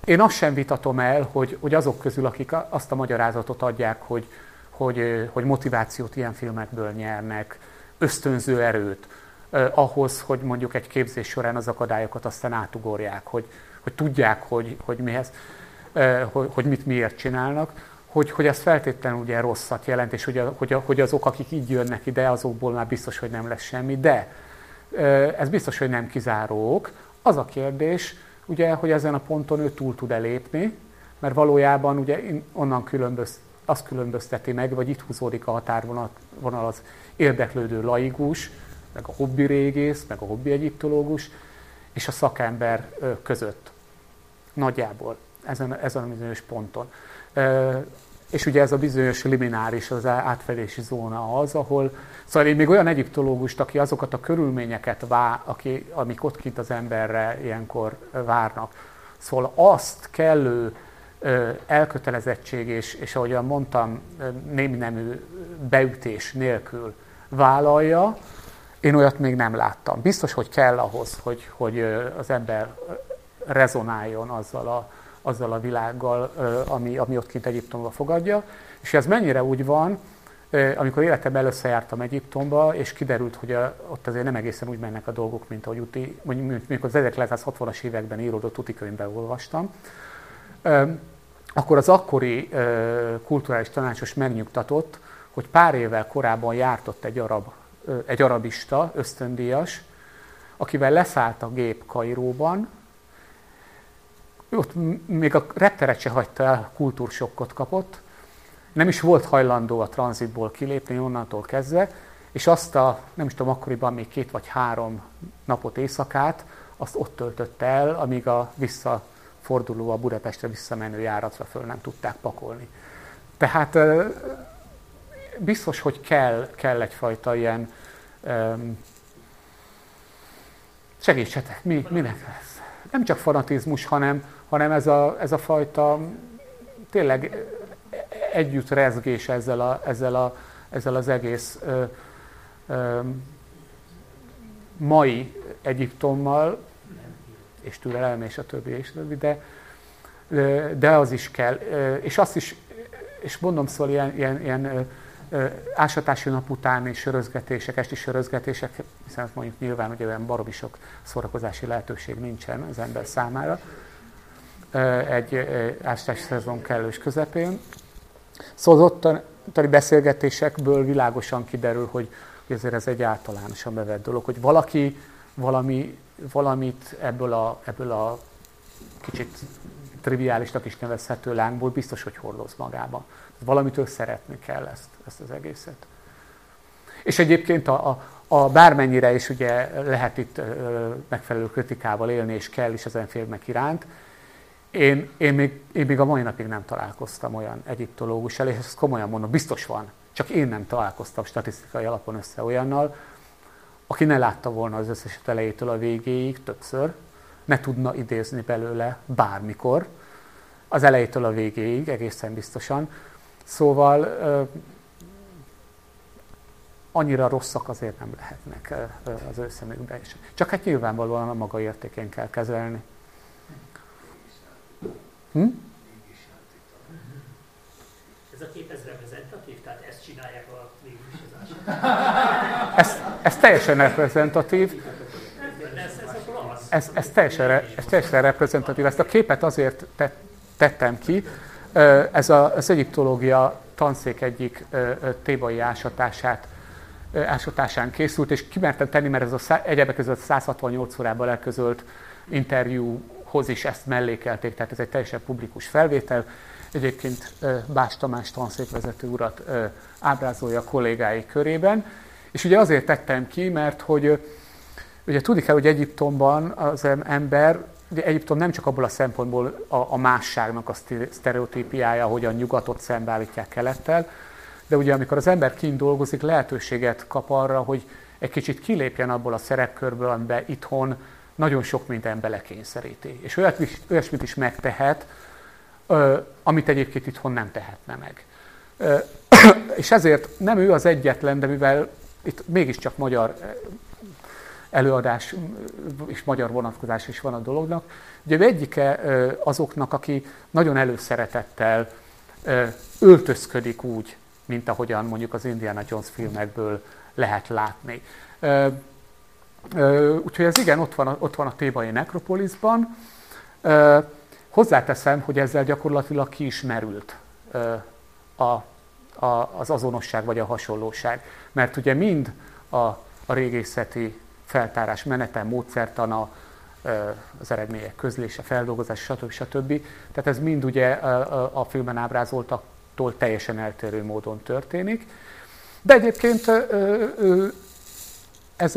Én azt sem vitatom el, hogy, hogy azok közül, akik azt a magyarázatot adják, hogy, hogy, hogy motivációt ilyen filmekből nyernek, ösztönző erőt, ahhoz, hogy mondjuk egy képzés során az akadályokat aztán átugorják, hogy, hogy tudják, hogy, hogy mihez, hogy, hogy mit miért csinálnak, hogy, hogy ez feltétlenül ugye rosszat jelent, és hogy, a, hogy, a, hogy azok, akik így jönnek ide, azokból már biztos, hogy nem lesz semmi. De ez biztos, hogy nem kizárók. Az a kérdés, ugye, hogy ezen a ponton ő túl tud elépni, mert valójában ugye onnan különböz, azt különbözteti meg, vagy itt húzódik a határvonal az érdeklődő laikus, meg a hobbi régész, meg a hobbi egyiptológus, és a szakember között. Nagyjából ezen, ezen a bizonyos ponton. És ugye ez a bizonyos limináris, az átfedési zóna az, ahol, szóval én még olyan egyiptológust, aki azokat a körülményeket vá, aki, amik ott kint az emberre ilyenkor várnak, szóval azt kellő elkötelezettség és, és ahogyan mondtam, némi nemű beütés nélkül vállalja, én olyat még nem láttam. Biztos, hogy kell ahhoz, hogy, hogy az ember rezonáljon azzal a, azzal a világgal, ami, ami ott kint Egyiptomba fogadja. És ez mennyire úgy van, amikor életemben először jártam Egyiptomba, és kiderült, hogy a, ott azért nem egészen úgy mennek a dolgok, mint ahogy uti, mondjuk az 1960-as években íródott úti könyvben olvastam, akkor az akkori kulturális tanácsos megnyugtatott, hogy pár évvel korábban jártott egy, arab, egy arabista, ösztöndíjas, akivel leszállt a gép Kairóban, ott még a repteret se hagyta el, kultúrsokkot kapott, nem is volt hajlandó a tranzitból kilépni onnantól kezdve, és azt a, nem is tudom, akkoriban még két vagy három napot éjszakát, azt ott töltötte el, amíg a visszaforduló, a Budapestre visszamenő járatra föl nem tudták pakolni. Tehát biztos, hogy kell, kell egyfajta ilyen segítsetek, mi, minek ez? Nem csak fanatizmus, hanem, hanem ez, a, ez a fajta tényleg együtt rezgés ezzel, a, ezzel, a, ezzel az egész ö, ö, mai Egyiptommal, és türelem, és a többi, és a többi, de, de az is kell. És azt is, és mondom, szóval ilyen, ilyen, ilyen ásatási nap után sörözgetések, esti sörözgetések, hiszen mondjuk nyilván hogy olyan baromi sok szórakozási lehetőség nincsen az ember számára egy ásatási szezon kellős közepén. Szóval az ottani beszélgetésekből világosan kiderül, hogy ezért ez egy általánosan bevett dolog, hogy valaki valami, valamit ebből a, ebből a kicsit triviálisnak is nevezhető lángból biztos, hogy hordoz magába. Valamitől szeretni kell ezt, ezt az egészet. És egyébként a, a, a bármennyire is ugye lehet itt ö, megfelelő kritikával élni, és kell is ezen filmek iránt, én, én, még, én még a mai napig nem találkoztam olyan egyiptológussal, és ezt komolyan mondom, biztos van, csak én nem találkoztam statisztikai alapon össze olyannal, aki ne látta volna az összeset elejétől a végéig többször, ne tudna idézni belőle bármikor, az elejétől a végéig, egészen biztosan. Szóval annyira rosszak azért nem lehetnek az ő szemükben is. Csak hát nyilvánvalóan a maga értékén kell kezelni. Hm? Ez a kép ez reprezentatív? Tehát ezt csinálják a (laughs) ez, ez teljesen reprezentatív. Ez, ez, teljesen, ez teljesen reprezentatív. Ezt a képet azért tettem ki. Ez a, az egyiptológia tanszék egyik tébai ásatását, ásatásán készült, és kimertem tenni, mert ez a egyebek között 168 órában elközölt interjú hoz is ezt mellékelték, tehát ez egy teljesen publikus felvétel. Egyébként Bás Tamás tanszékvezető urat ábrázolja kollégái körében. És ugye azért tettem ki, mert hogy ugye tudni kell, hogy Egyiptomban az ember, ugye Egyiptom nem csak abból a szempontból a, a másságnak a sztereotípiája, hogy a nyugatot szembeállítják kelettel, de ugye amikor az ember kint dolgozik, lehetőséget kap arra, hogy egy kicsit kilépjen abból a szerepkörből, amiben itthon nagyon sok minden belekényszeríti. És olyat, olyasmit is megtehet, amit egyébként itthon nem tehetne meg. (clears throat) És ezért nem ő az egyetlen, de mivel itt mégiscsak magyar előadás és magyar vonatkozás is van a dolognak, ugye egyike azoknak, aki nagyon előszeretettel öltözködik úgy, mint ahogyan mondjuk az Indiana Jones filmekből lehet látni. Úgyhogy ez igen, ott van a, ott van a tébai nekropolisban. Hozzáteszem, hogy ezzel gyakorlatilag ki is merült a, a, az azonosság vagy a hasonlóság. Mert ugye mind a, a régészeti feltárás menete, módszertana, az eredmények közlése, feldolgozás, stb. stb. Tehát ez mind ugye a filmen ábrázoltaktól teljesen eltérő módon történik. De egyébként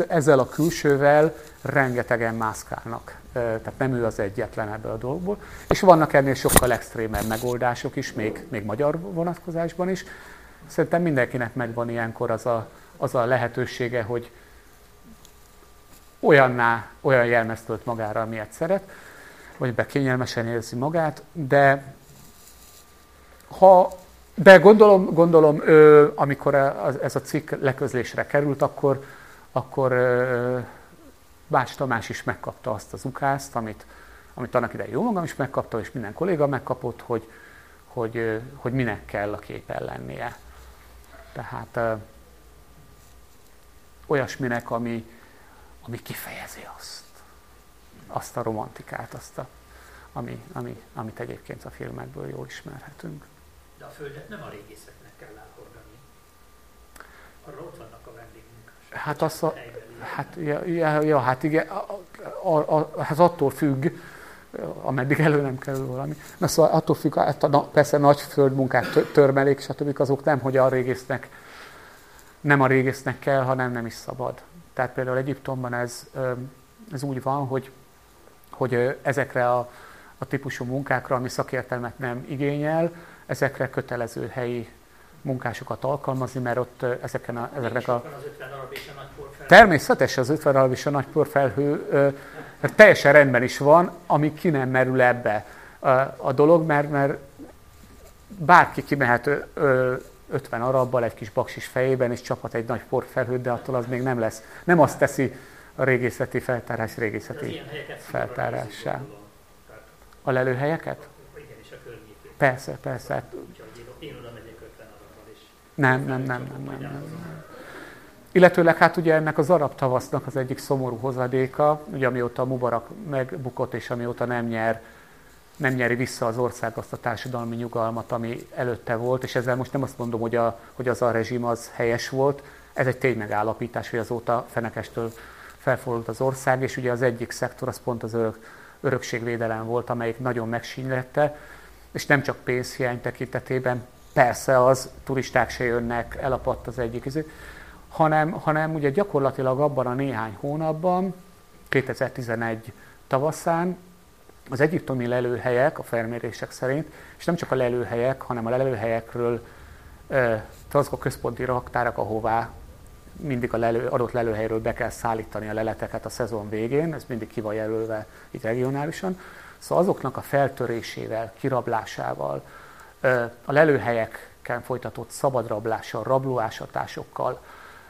ezzel a külsővel rengetegen mászkálnak. Tehát nem ő az egyetlen ebből a dolgból. És vannak ennél sokkal extrémebb megoldások is, még, még magyar vonatkozásban is. Szerintem mindenkinek megvan ilyenkor az a, az a lehetősége, hogy olyanná, olyan jelmezt tölt magára, amilyet szeret, vagy be kényelmesen érzi magát, de ha de gondolom, gondolom ö, amikor ez a cikk leközlésre került, akkor, akkor Bács Tamás is megkapta azt az ukázt, amit, amit annak idején jó magam is megkapta, és minden kolléga megkapott, hogy, hogy, hogy minek kell a képen lennie. Tehát olyasminek, ami, ami kifejezi azt, azt a romantikát, azt a, ami, ami, amit egyébként a filmekből jól ismerhetünk. De a Földet nem a régészeknek kell elhordani. Arra ott vannak. Hát, az a, hát, ja, ja, ja, hát igen, a, a, a, hát attól függ, ameddig elő nem kerül valami. Na szóval attól függ, hát a, na, persze nagy földmunkák, törmelék, stb. azok nem, hogy a régésznek, nem a régésznek kell, hanem nem is szabad. Tehát például Egyiptomban ez, ez úgy van, hogy, hogy ezekre a, a típusú munkákra, ami szakértelmet nem igényel, ezekre kötelező helyi munkásokat alkalmazni, mert ott ezeken a, ezeknek a... Természetes az 50 darab és a nagy porfelhő, teljesen rendben is van, ami ki nem merül ebbe a, a dolog, mert, mert bárki kimehet 50 arabbal egy kis baksis fejében, és csapat egy nagy porfelhőt, de attól az még nem lesz. Nem azt teszi a régészeti feltárás régészeti feltárássá. A lelőhelyeket? Persze, persze. Hát... Én oda megyek 50 arabbal is. Nem, nem, nem, nem, nem, nem. Illetőleg hát ugye ennek az arab tavasznak az egyik szomorú hozadéka, ugye amióta Mubarak megbukott, és amióta nem nyer nem nyeri vissza az ország azt a társadalmi nyugalmat, ami előtte volt, és ezzel most nem azt mondom, hogy, a, hogy az a rezsim az helyes volt, ez egy tény megállapítás, hogy azóta fenekestől felfordult az ország, és ugye az egyik szektor az pont az örök, örökségvédelem volt, amelyik nagyon megsínylette, és nem csak pénzhiány tekintetében, persze az, turisták se jönnek, elapadt az egyik izé, hanem, hanem ugye gyakorlatilag abban a néhány hónapban, 2011 tavaszán az egyiptomi lelőhelyek a felmérések szerint, és nem csak a lelőhelyek, hanem a lelőhelyekről azok a központi raktárak, ahová mindig a lelő, adott lelőhelyről be kell szállítani a leleteket a szezon végén, ez mindig ki van jelölve itt regionálisan. Szóval azoknak a feltörésével, kirablásával, a lelőhelyeken folytatott szabadrablással, rablóásatásokkal,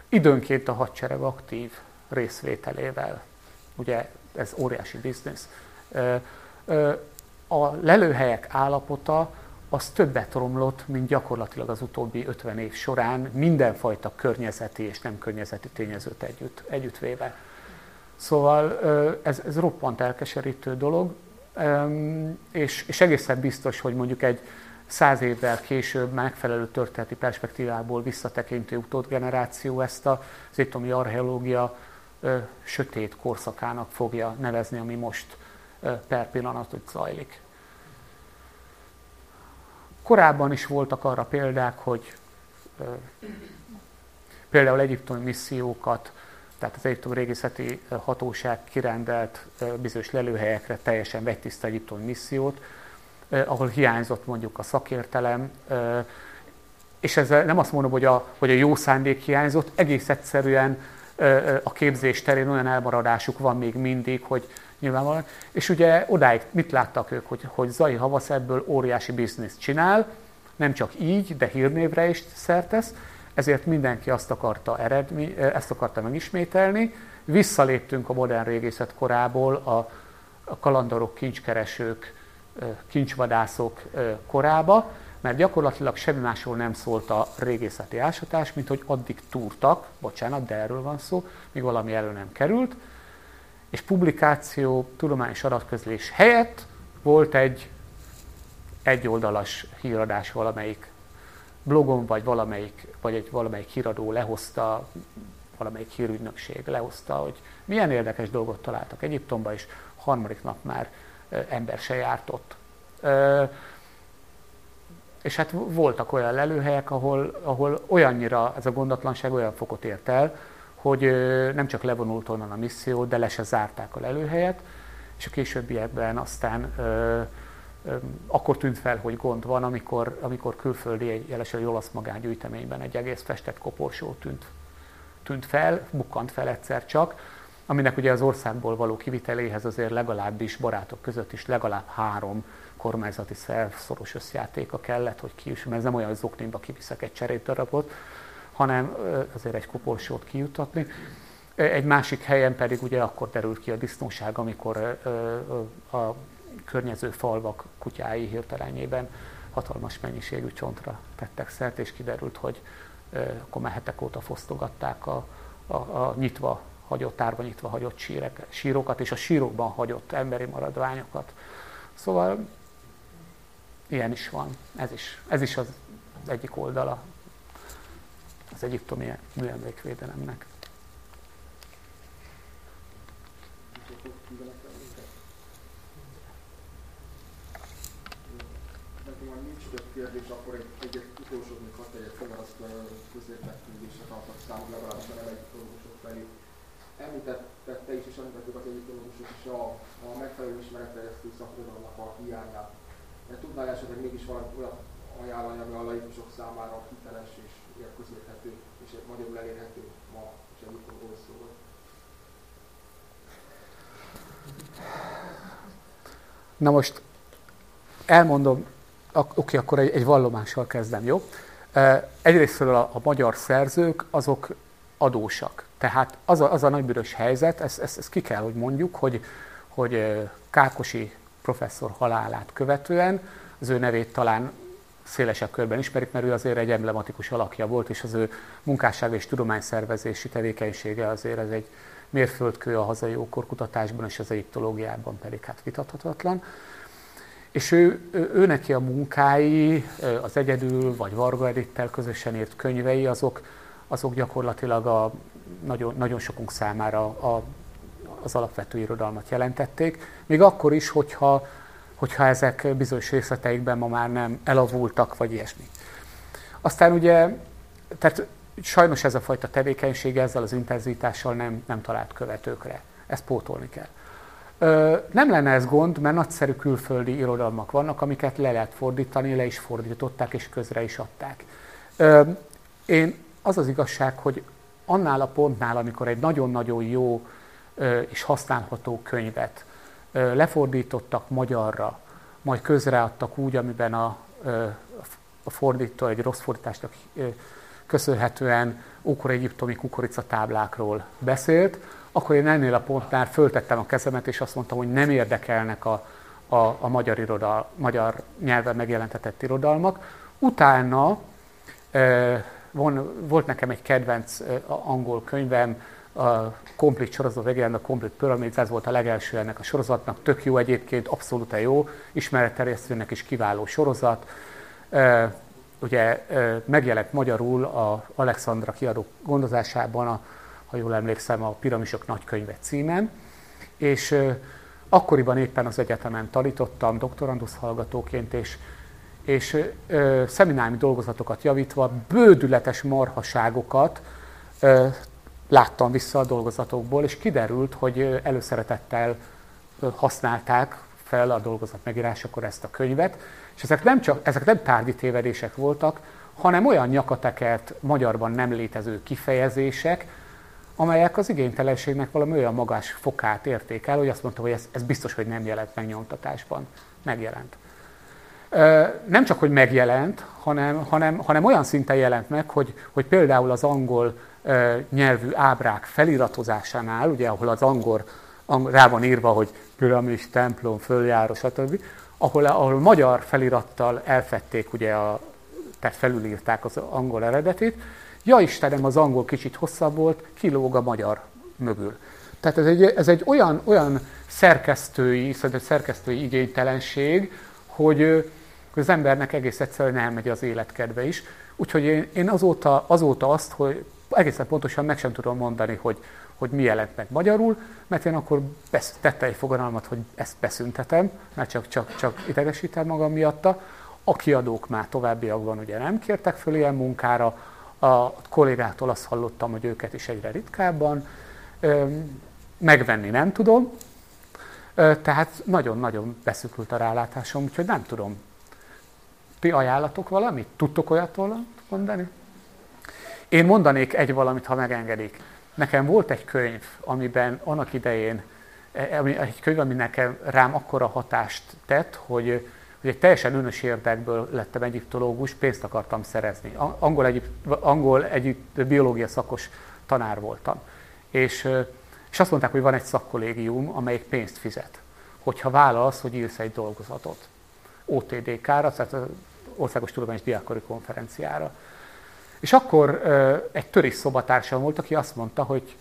időnként a hadsereg aktív részvételével. Ugye ez óriási biznisz a lelőhelyek állapota az többet romlott, mint gyakorlatilag az utóbbi 50 év során mindenfajta környezeti és nem környezeti tényezőt együtt, együttvéve. Szóval ez, ez roppant elkeserítő dolog, és, és egészen biztos, hogy mondjuk egy száz évvel később megfelelő történeti perspektívából visszatekintő utódgeneráció ezt az egyiptomi archeológia sötét korszakának fogja nevezni, ami most per pillanatot zajlik. Korábban is voltak arra példák, hogy például egyiptomi missziókat, tehát az egyiptomi régészeti hatóság kirendelt bizonyos lelőhelyekre teljesen vegytiszta egyiptomi missziót, ahol hiányzott mondjuk a szakértelem, és ezzel nem azt mondom, hogy a, hogy a jó szándék hiányzott, egész egyszerűen a képzés terén olyan elmaradásuk van még mindig, hogy nyilvánvalóan. És ugye odáig mit láttak ők, hogy, hogy Zai Havasz ebből óriási bizniszt csinál, nem csak így, de hírnévre is szertesz, ezért mindenki azt akarta, eredmi, ezt akarta megismételni. Visszaléptünk a modern régészet korából a, a kalandorok, kincskeresők, kincsvadászok korába, mert gyakorlatilag semmi másról nem szólt a régészeti ásatás, mint hogy addig túrtak, bocsánat, de erről van szó, míg valami elő nem került, és publikáció, tudományos adatközlés helyett volt egy egyoldalas híradás valamelyik blogon, vagy valamelyik, vagy egy valamelyik híradó lehozta, valamelyik hírügynökség lehozta, hogy milyen érdekes dolgot találtak Egyiptomban, és harmadik nap már ember se járt ott. És hát voltak olyan lelőhelyek, ahol, ahol olyannyira ez a gondatlanság olyan fokot ért el, hogy nem csak levonult onnan a misszió, de le se zárták a lelőhelyet, és a későbbiekben aztán ö, ö, akkor tűnt fel, hogy gond van, amikor, amikor külföldi, egy jelesül egy olasz magángyűjteményben egy egész festett koporsó tűnt, tűnt fel, bukkant fel egyszer csak, aminek ugye az országból való kiviteléhez azért legalábbis barátok között is legalább három kormányzati szerv szoros összjátéka kellett, hogy ki mert ez nem olyan, hogy zoknémba kiviszek egy cserétdarabot, hanem azért egy koporsót kijutatni. Egy másik helyen pedig ugye akkor derült ki a disznóság, amikor a környező falvak kutyái hirtelenjében hatalmas mennyiségű csontra tettek szert, és kiderült, hogy akkor már hetek óta fosztogatták a, a, a nyitva hagyott, nyitva hagyott sírek, sírokat, és a sírokban hagyott emberi maradványokat. Szóval ilyen is van. Ez is, ez is az egyik oldala az egyiptomi műemlékvédelemnek. Kérdés, akkor egy, egy, egy utolsó még hadd tegyek fel, azt közértmegbízésre tartok számot, legalábbis a nem egyiptológusok felé. Említette te is, és említettük az egyiptológusok is a, a megfelelő ismeretterjesztő szakirodalomnak a hiányát. De tudnál esetleg mégis valami olyan ajánlani, ami a laikusok számára hiteles és közérthető, és magyarul elérhető ma, és egyiptomról szól. Na most elmondom, oké, akkor egy, egy vallomással kezdem, jó? Egyrészt a, a magyar szerzők, azok adósak. Tehát az a, az a nagybűrös helyzet, ezt, ezt, ezt ki kell, hogy mondjuk, hogy, hogy Kákosi professzor halálát követően, az ő nevét talán szélesebb körben ismerik, mert ő azért egy emblematikus alakja volt, és az ő munkásság és tudományszervezési tevékenysége azért ez egy mérföldkő a hazai ókorkutatásban és az egyiptológiában pedig hát vitathatatlan. És ő, ő, ő neki a munkái, az Egyedül vagy Varga Edittel közösen írt könyvei, azok, azok gyakorlatilag a, nagyon, nagyon sokunk számára a, az alapvető irodalmat jelentették. Még akkor is, hogyha, hogyha ezek bizonyos részleteikben ma már nem elavultak, vagy ilyesmi. Aztán ugye, tehát sajnos ez a fajta tevékenység ezzel az intenzitással nem, nem talált követőkre. Ezt pótolni kell. Ö, nem lenne ez gond, mert nagyszerű külföldi irodalmak vannak, amiket le lehet fordítani, le is fordították, és közre is adták. Ö, én az az igazság, hogy annál a pontnál, amikor egy nagyon-nagyon jó ö, és használható könyvet lefordítottak magyarra, majd közreadtak úgy, amiben a, a fordító egy rossz fordításnak köszönhetően ókor-egyiptomi kukoricatáblákról beszélt, akkor én ennél a pontnál föltettem a kezemet, és azt mondtam, hogy nem érdekelnek a, a, a magyar, irodal, magyar nyelven megjelentetett irodalmak. Utána von, volt nekem egy kedvenc angol könyvem, a Complete sorozat megjelent, a Complete Pyramid, ez volt a legelső ennek a sorozatnak, tök jó egyébként, abszolút jó, ismeretterjesztőnek is kiváló sorozat. E, ugye megjelent magyarul a Alexandra kiadó gondozásában, a, ha jól emlékszem, a Piramisok nagykönyve címen, és akkoriban éppen az egyetemen tanítottam doktorandusz hallgatóként, és, és ö, szeminári dolgozatokat javítva bődületes marhaságokat ö, láttam vissza a dolgozatokból, és kiderült, hogy előszeretettel használták fel a dolgozat megírásakor ezt a könyvet, és ezek nem, csak, ezek nem tárgyi tévedések voltak, hanem olyan nyakatekert magyarban nem létező kifejezések, amelyek az igénytelenségnek valami olyan magas fokát érték el, hogy azt mondta, hogy ez, ez biztos, hogy nem jelent meg nyomtatásban. Megjelent. Nem csak, hogy megjelent, hanem, hanem, hanem olyan szinten jelent meg, hogy, hogy például az angol nyelvű ábrák feliratozásánál, ugye ahol az angol, rá van írva, hogy piramis, templom, följáró, stb., ahol, ahol magyar felirattal elfették, ugye a, tehát felülírták az angol eredetit, ja Istenem, az angol kicsit hosszabb volt, kilóg a magyar mögül. Tehát ez egy, ez egy olyan, olyan szerkesztői, szerintem szerkesztői igénytelenség, hogy az embernek egész egyszerűen elmegy az életkedve is. Úgyhogy én, én azóta, azóta azt, hogy egészen pontosan meg sem tudom mondani, hogy, hogy mi jelent meg magyarul, mert én akkor besz, tette egy fogalmat, hogy ezt beszüntetem, mert csak, csak, csak idegesítem magam miatta. A kiadók már továbbiakban ugye nem kértek föl ilyen munkára, a kollégától azt hallottam, hogy őket is egyre ritkábban. Megvenni nem tudom, tehát nagyon-nagyon beszükült a rálátásom, úgyhogy nem tudom. Ti ajánlatok valamit? Tudtok olyat mondani? Én mondanék egy valamit, ha megengedik. Nekem volt egy könyv, amiben annak idején, e, egy könyv, ami nekem rám akkora hatást tett, hogy, hogy egy teljesen önös érdekből lettem egyiptológus, pénzt akartam szerezni. Angol, egyip, angol egyip, biológia szakos tanár voltam. És, és azt mondták, hogy van egy szakkollégium, amelyik pénzt fizet, hogyha vállalsz, hogy írsz egy dolgozatot. OTDK-ra, tehát Országos Tudományos Diákori Konferenciára. És akkor egy törés szobatársam volt, aki azt mondta, hogy,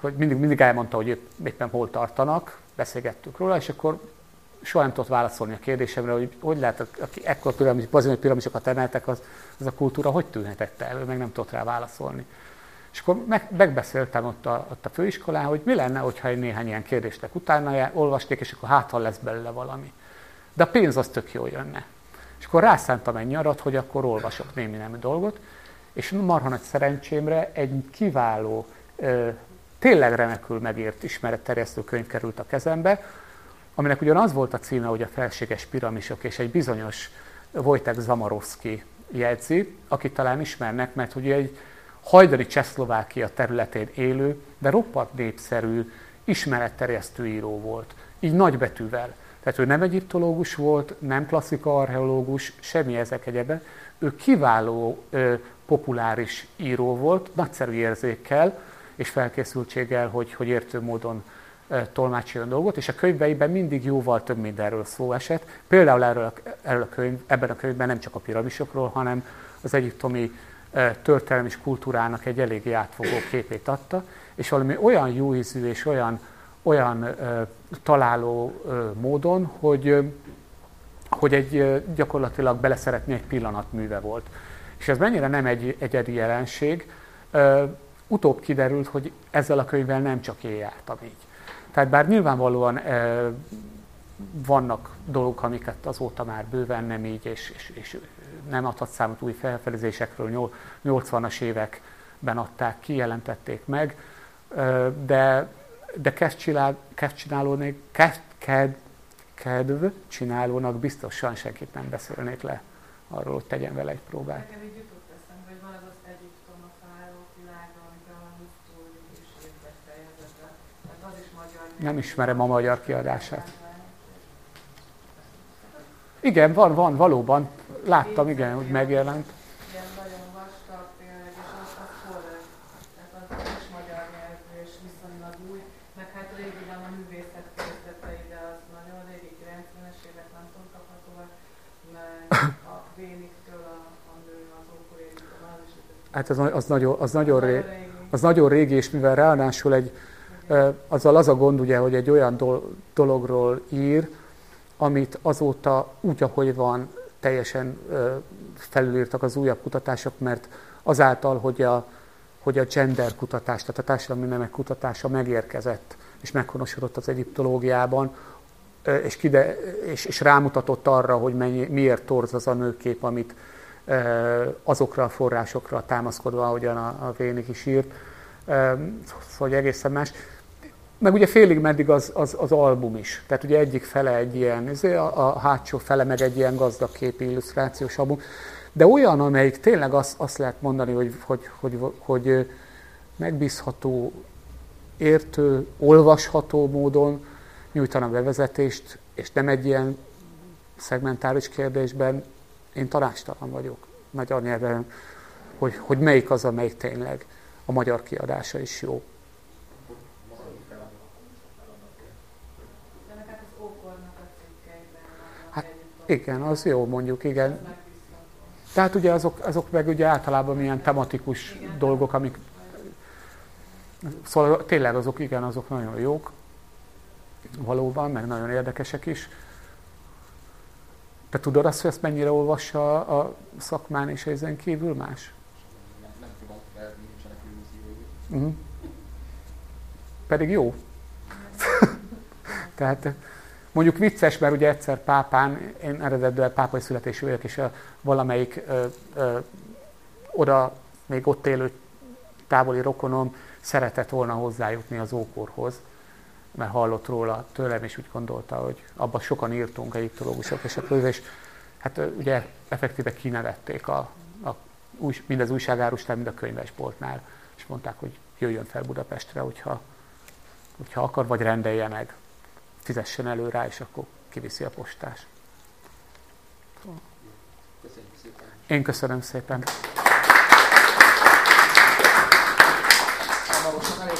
hogy mindig, mindig elmondta, hogy épp, éppen hol tartanak, beszélgettük róla, és akkor soha nem tudott válaszolni a kérdésemre, hogy hogy lehet, aki ekkor piramis, bazin, piramisokat emeltek, az, az a kultúra hogy tűnhetett el, ő meg nem tudott rá válaszolni. És akkor meg, megbeszéltem ott a, ott a főiskolán, hogy mi lenne, hogyha egy néhány ilyen kérdésnek utána olvasték, és akkor hát, ha lesz belőle valami. De a pénz az tök jól jönne. És akkor rászántam egy nyarat, hogy akkor olvasok némi nemű dolgot, és marha nagy szerencsémre egy kiváló, tényleg remekül megírt ismeretterjesztő könyv került a kezembe, aminek ugyanaz volt a címe, hogy a felséges piramisok, és egy bizonyos Wojtek Zamarowski jegyzi, akit talán ismernek, mert ugye egy hajdani Csehszlovákia területén élő, de roppant népszerű, ismeretterjesztő író volt. Így nagybetűvel. Tehát ő nem egyiptológus volt, nem klasszika archeológus, semmi ezek egyebe. Ő kiváló populáris író volt, nagyszerű érzékkel és felkészültséggel, hogy, hogy értő módon tolmácsoljon dolgot, és a könyveiben mindig jóval több mindenről szó esett. Például erről a, erről a könyv, ebben a könyvben nem csak a piramisokról, hanem az egyiptomi történelmi és kultúrának egy eléggé átfogó képét adta, és valami olyan jó ízű és olyan, olyan ö, találó ö, módon, hogy, hogy egy gyakorlatilag beleszeretni egy pillanatműve volt. És ez mennyire nem egy egyedi jelenség, utóbb kiderült, hogy ezzel a könyvvel nem csak én jártam így. Tehát bár nyilvánvalóan vannak dolgok, amiket azóta már bőven nem így, és, és, és nem adhat számot új felfedezésekről, 80-as években adták ki, jelentették meg, de, de kezd, csinál, kezd kedv csinálónak biztosan senkit nem beszélnék le arról, hogy tegyen vele egy próbát. Nekem így jutott eszembe, hogy van az az Egyiptom, a fáraók világa, van Husztóri évek fejezete. Tehát az is magyar. Nem ismerem a magyar kiadását. Igen, van, van, valóban. Láttam, igen, hogy megjelent. Ilyen nagyon vastag tényleg, és az, az horror. Tehát az, az is magyar nyelvű, és viszonylag új. Meg hát régiben a művészet kezdetei, de az nagyon régi, 90-es évek nem tudom kapható, meg a Véniktől a, a nő, az ókoréritől, az is. Hát az, az, nagyon, az, nagyon ré, az nagyon régi, és mivel ráadásul egy, azzal az a gond ugye, hogy egy olyan dologról ír, amit azóta úgy, ahogy van, teljesen felülírtak az újabb kutatások, mert azáltal, hogy a, hogy a gender kutatás, tehát a társadalmi nemek kutatása megérkezett és meghonosodott az egyiptológiában, és, kide, és, és rámutatott arra, hogy mennyi, miért torz az a nőkép, amit azokra a forrásokra támaszkodva, ahogyan a, a Vénik is írt, szóval egészen más. Meg ugye félig meddig az, az, az album is. Tehát ugye egyik fele egy ilyen, a, a hátsó fele meg egy ilyen gazdag képi illusztrációs album. De olyan, amelyik tényleg azt, azt lehet mondani, hogy, hogy, hogy, hogy megbízható, értő, olvasható módon nyújtana bevezetést, és nem egy ilyen szegmentális kérdésben én tanástalan vagyok magyar nyelven, hogy, hogy melyik az, amelyik tényleg a magyar kiadása is jó. Igen, az jó mondjuk, igen. Tehát ugye azok, azok meg ugye általában milyen tematikus igen. dolgok, amik... Szóval tényleg azok, igen, azok nagyon jók, valóban, meg nagyon érdekesek is. Te tudod azt, hogy ezt mennyire olvassa a szakmán és ezen kívül más? Nem, nem tudom, de nincsenek illúziói. Uh-huh. Pedig jó. (laughs) Tehát mondjuk vicces, mert ugye egyszer pápán, én eredetben pápai születésű vagyok, és a valamelyik ö, ö, oda, még ott élő távoli rokonom szeretett volna hozzájutni az ókorhoz, mert hallott róla tőlem, és úgy gondolta, hogy abban sokan írtunk egyiptológusok, és akkor és hát ugye effektíve kinevették a, a, mind az újságárustán, mind a könyvesboltnál, és mondták, hogy jöjjön fel Budapestre, hogyha, hogyha akar, vagy rendelje meg, fizessen elő rá, és akkor kiviszi a postás. Én köszönöm szépen!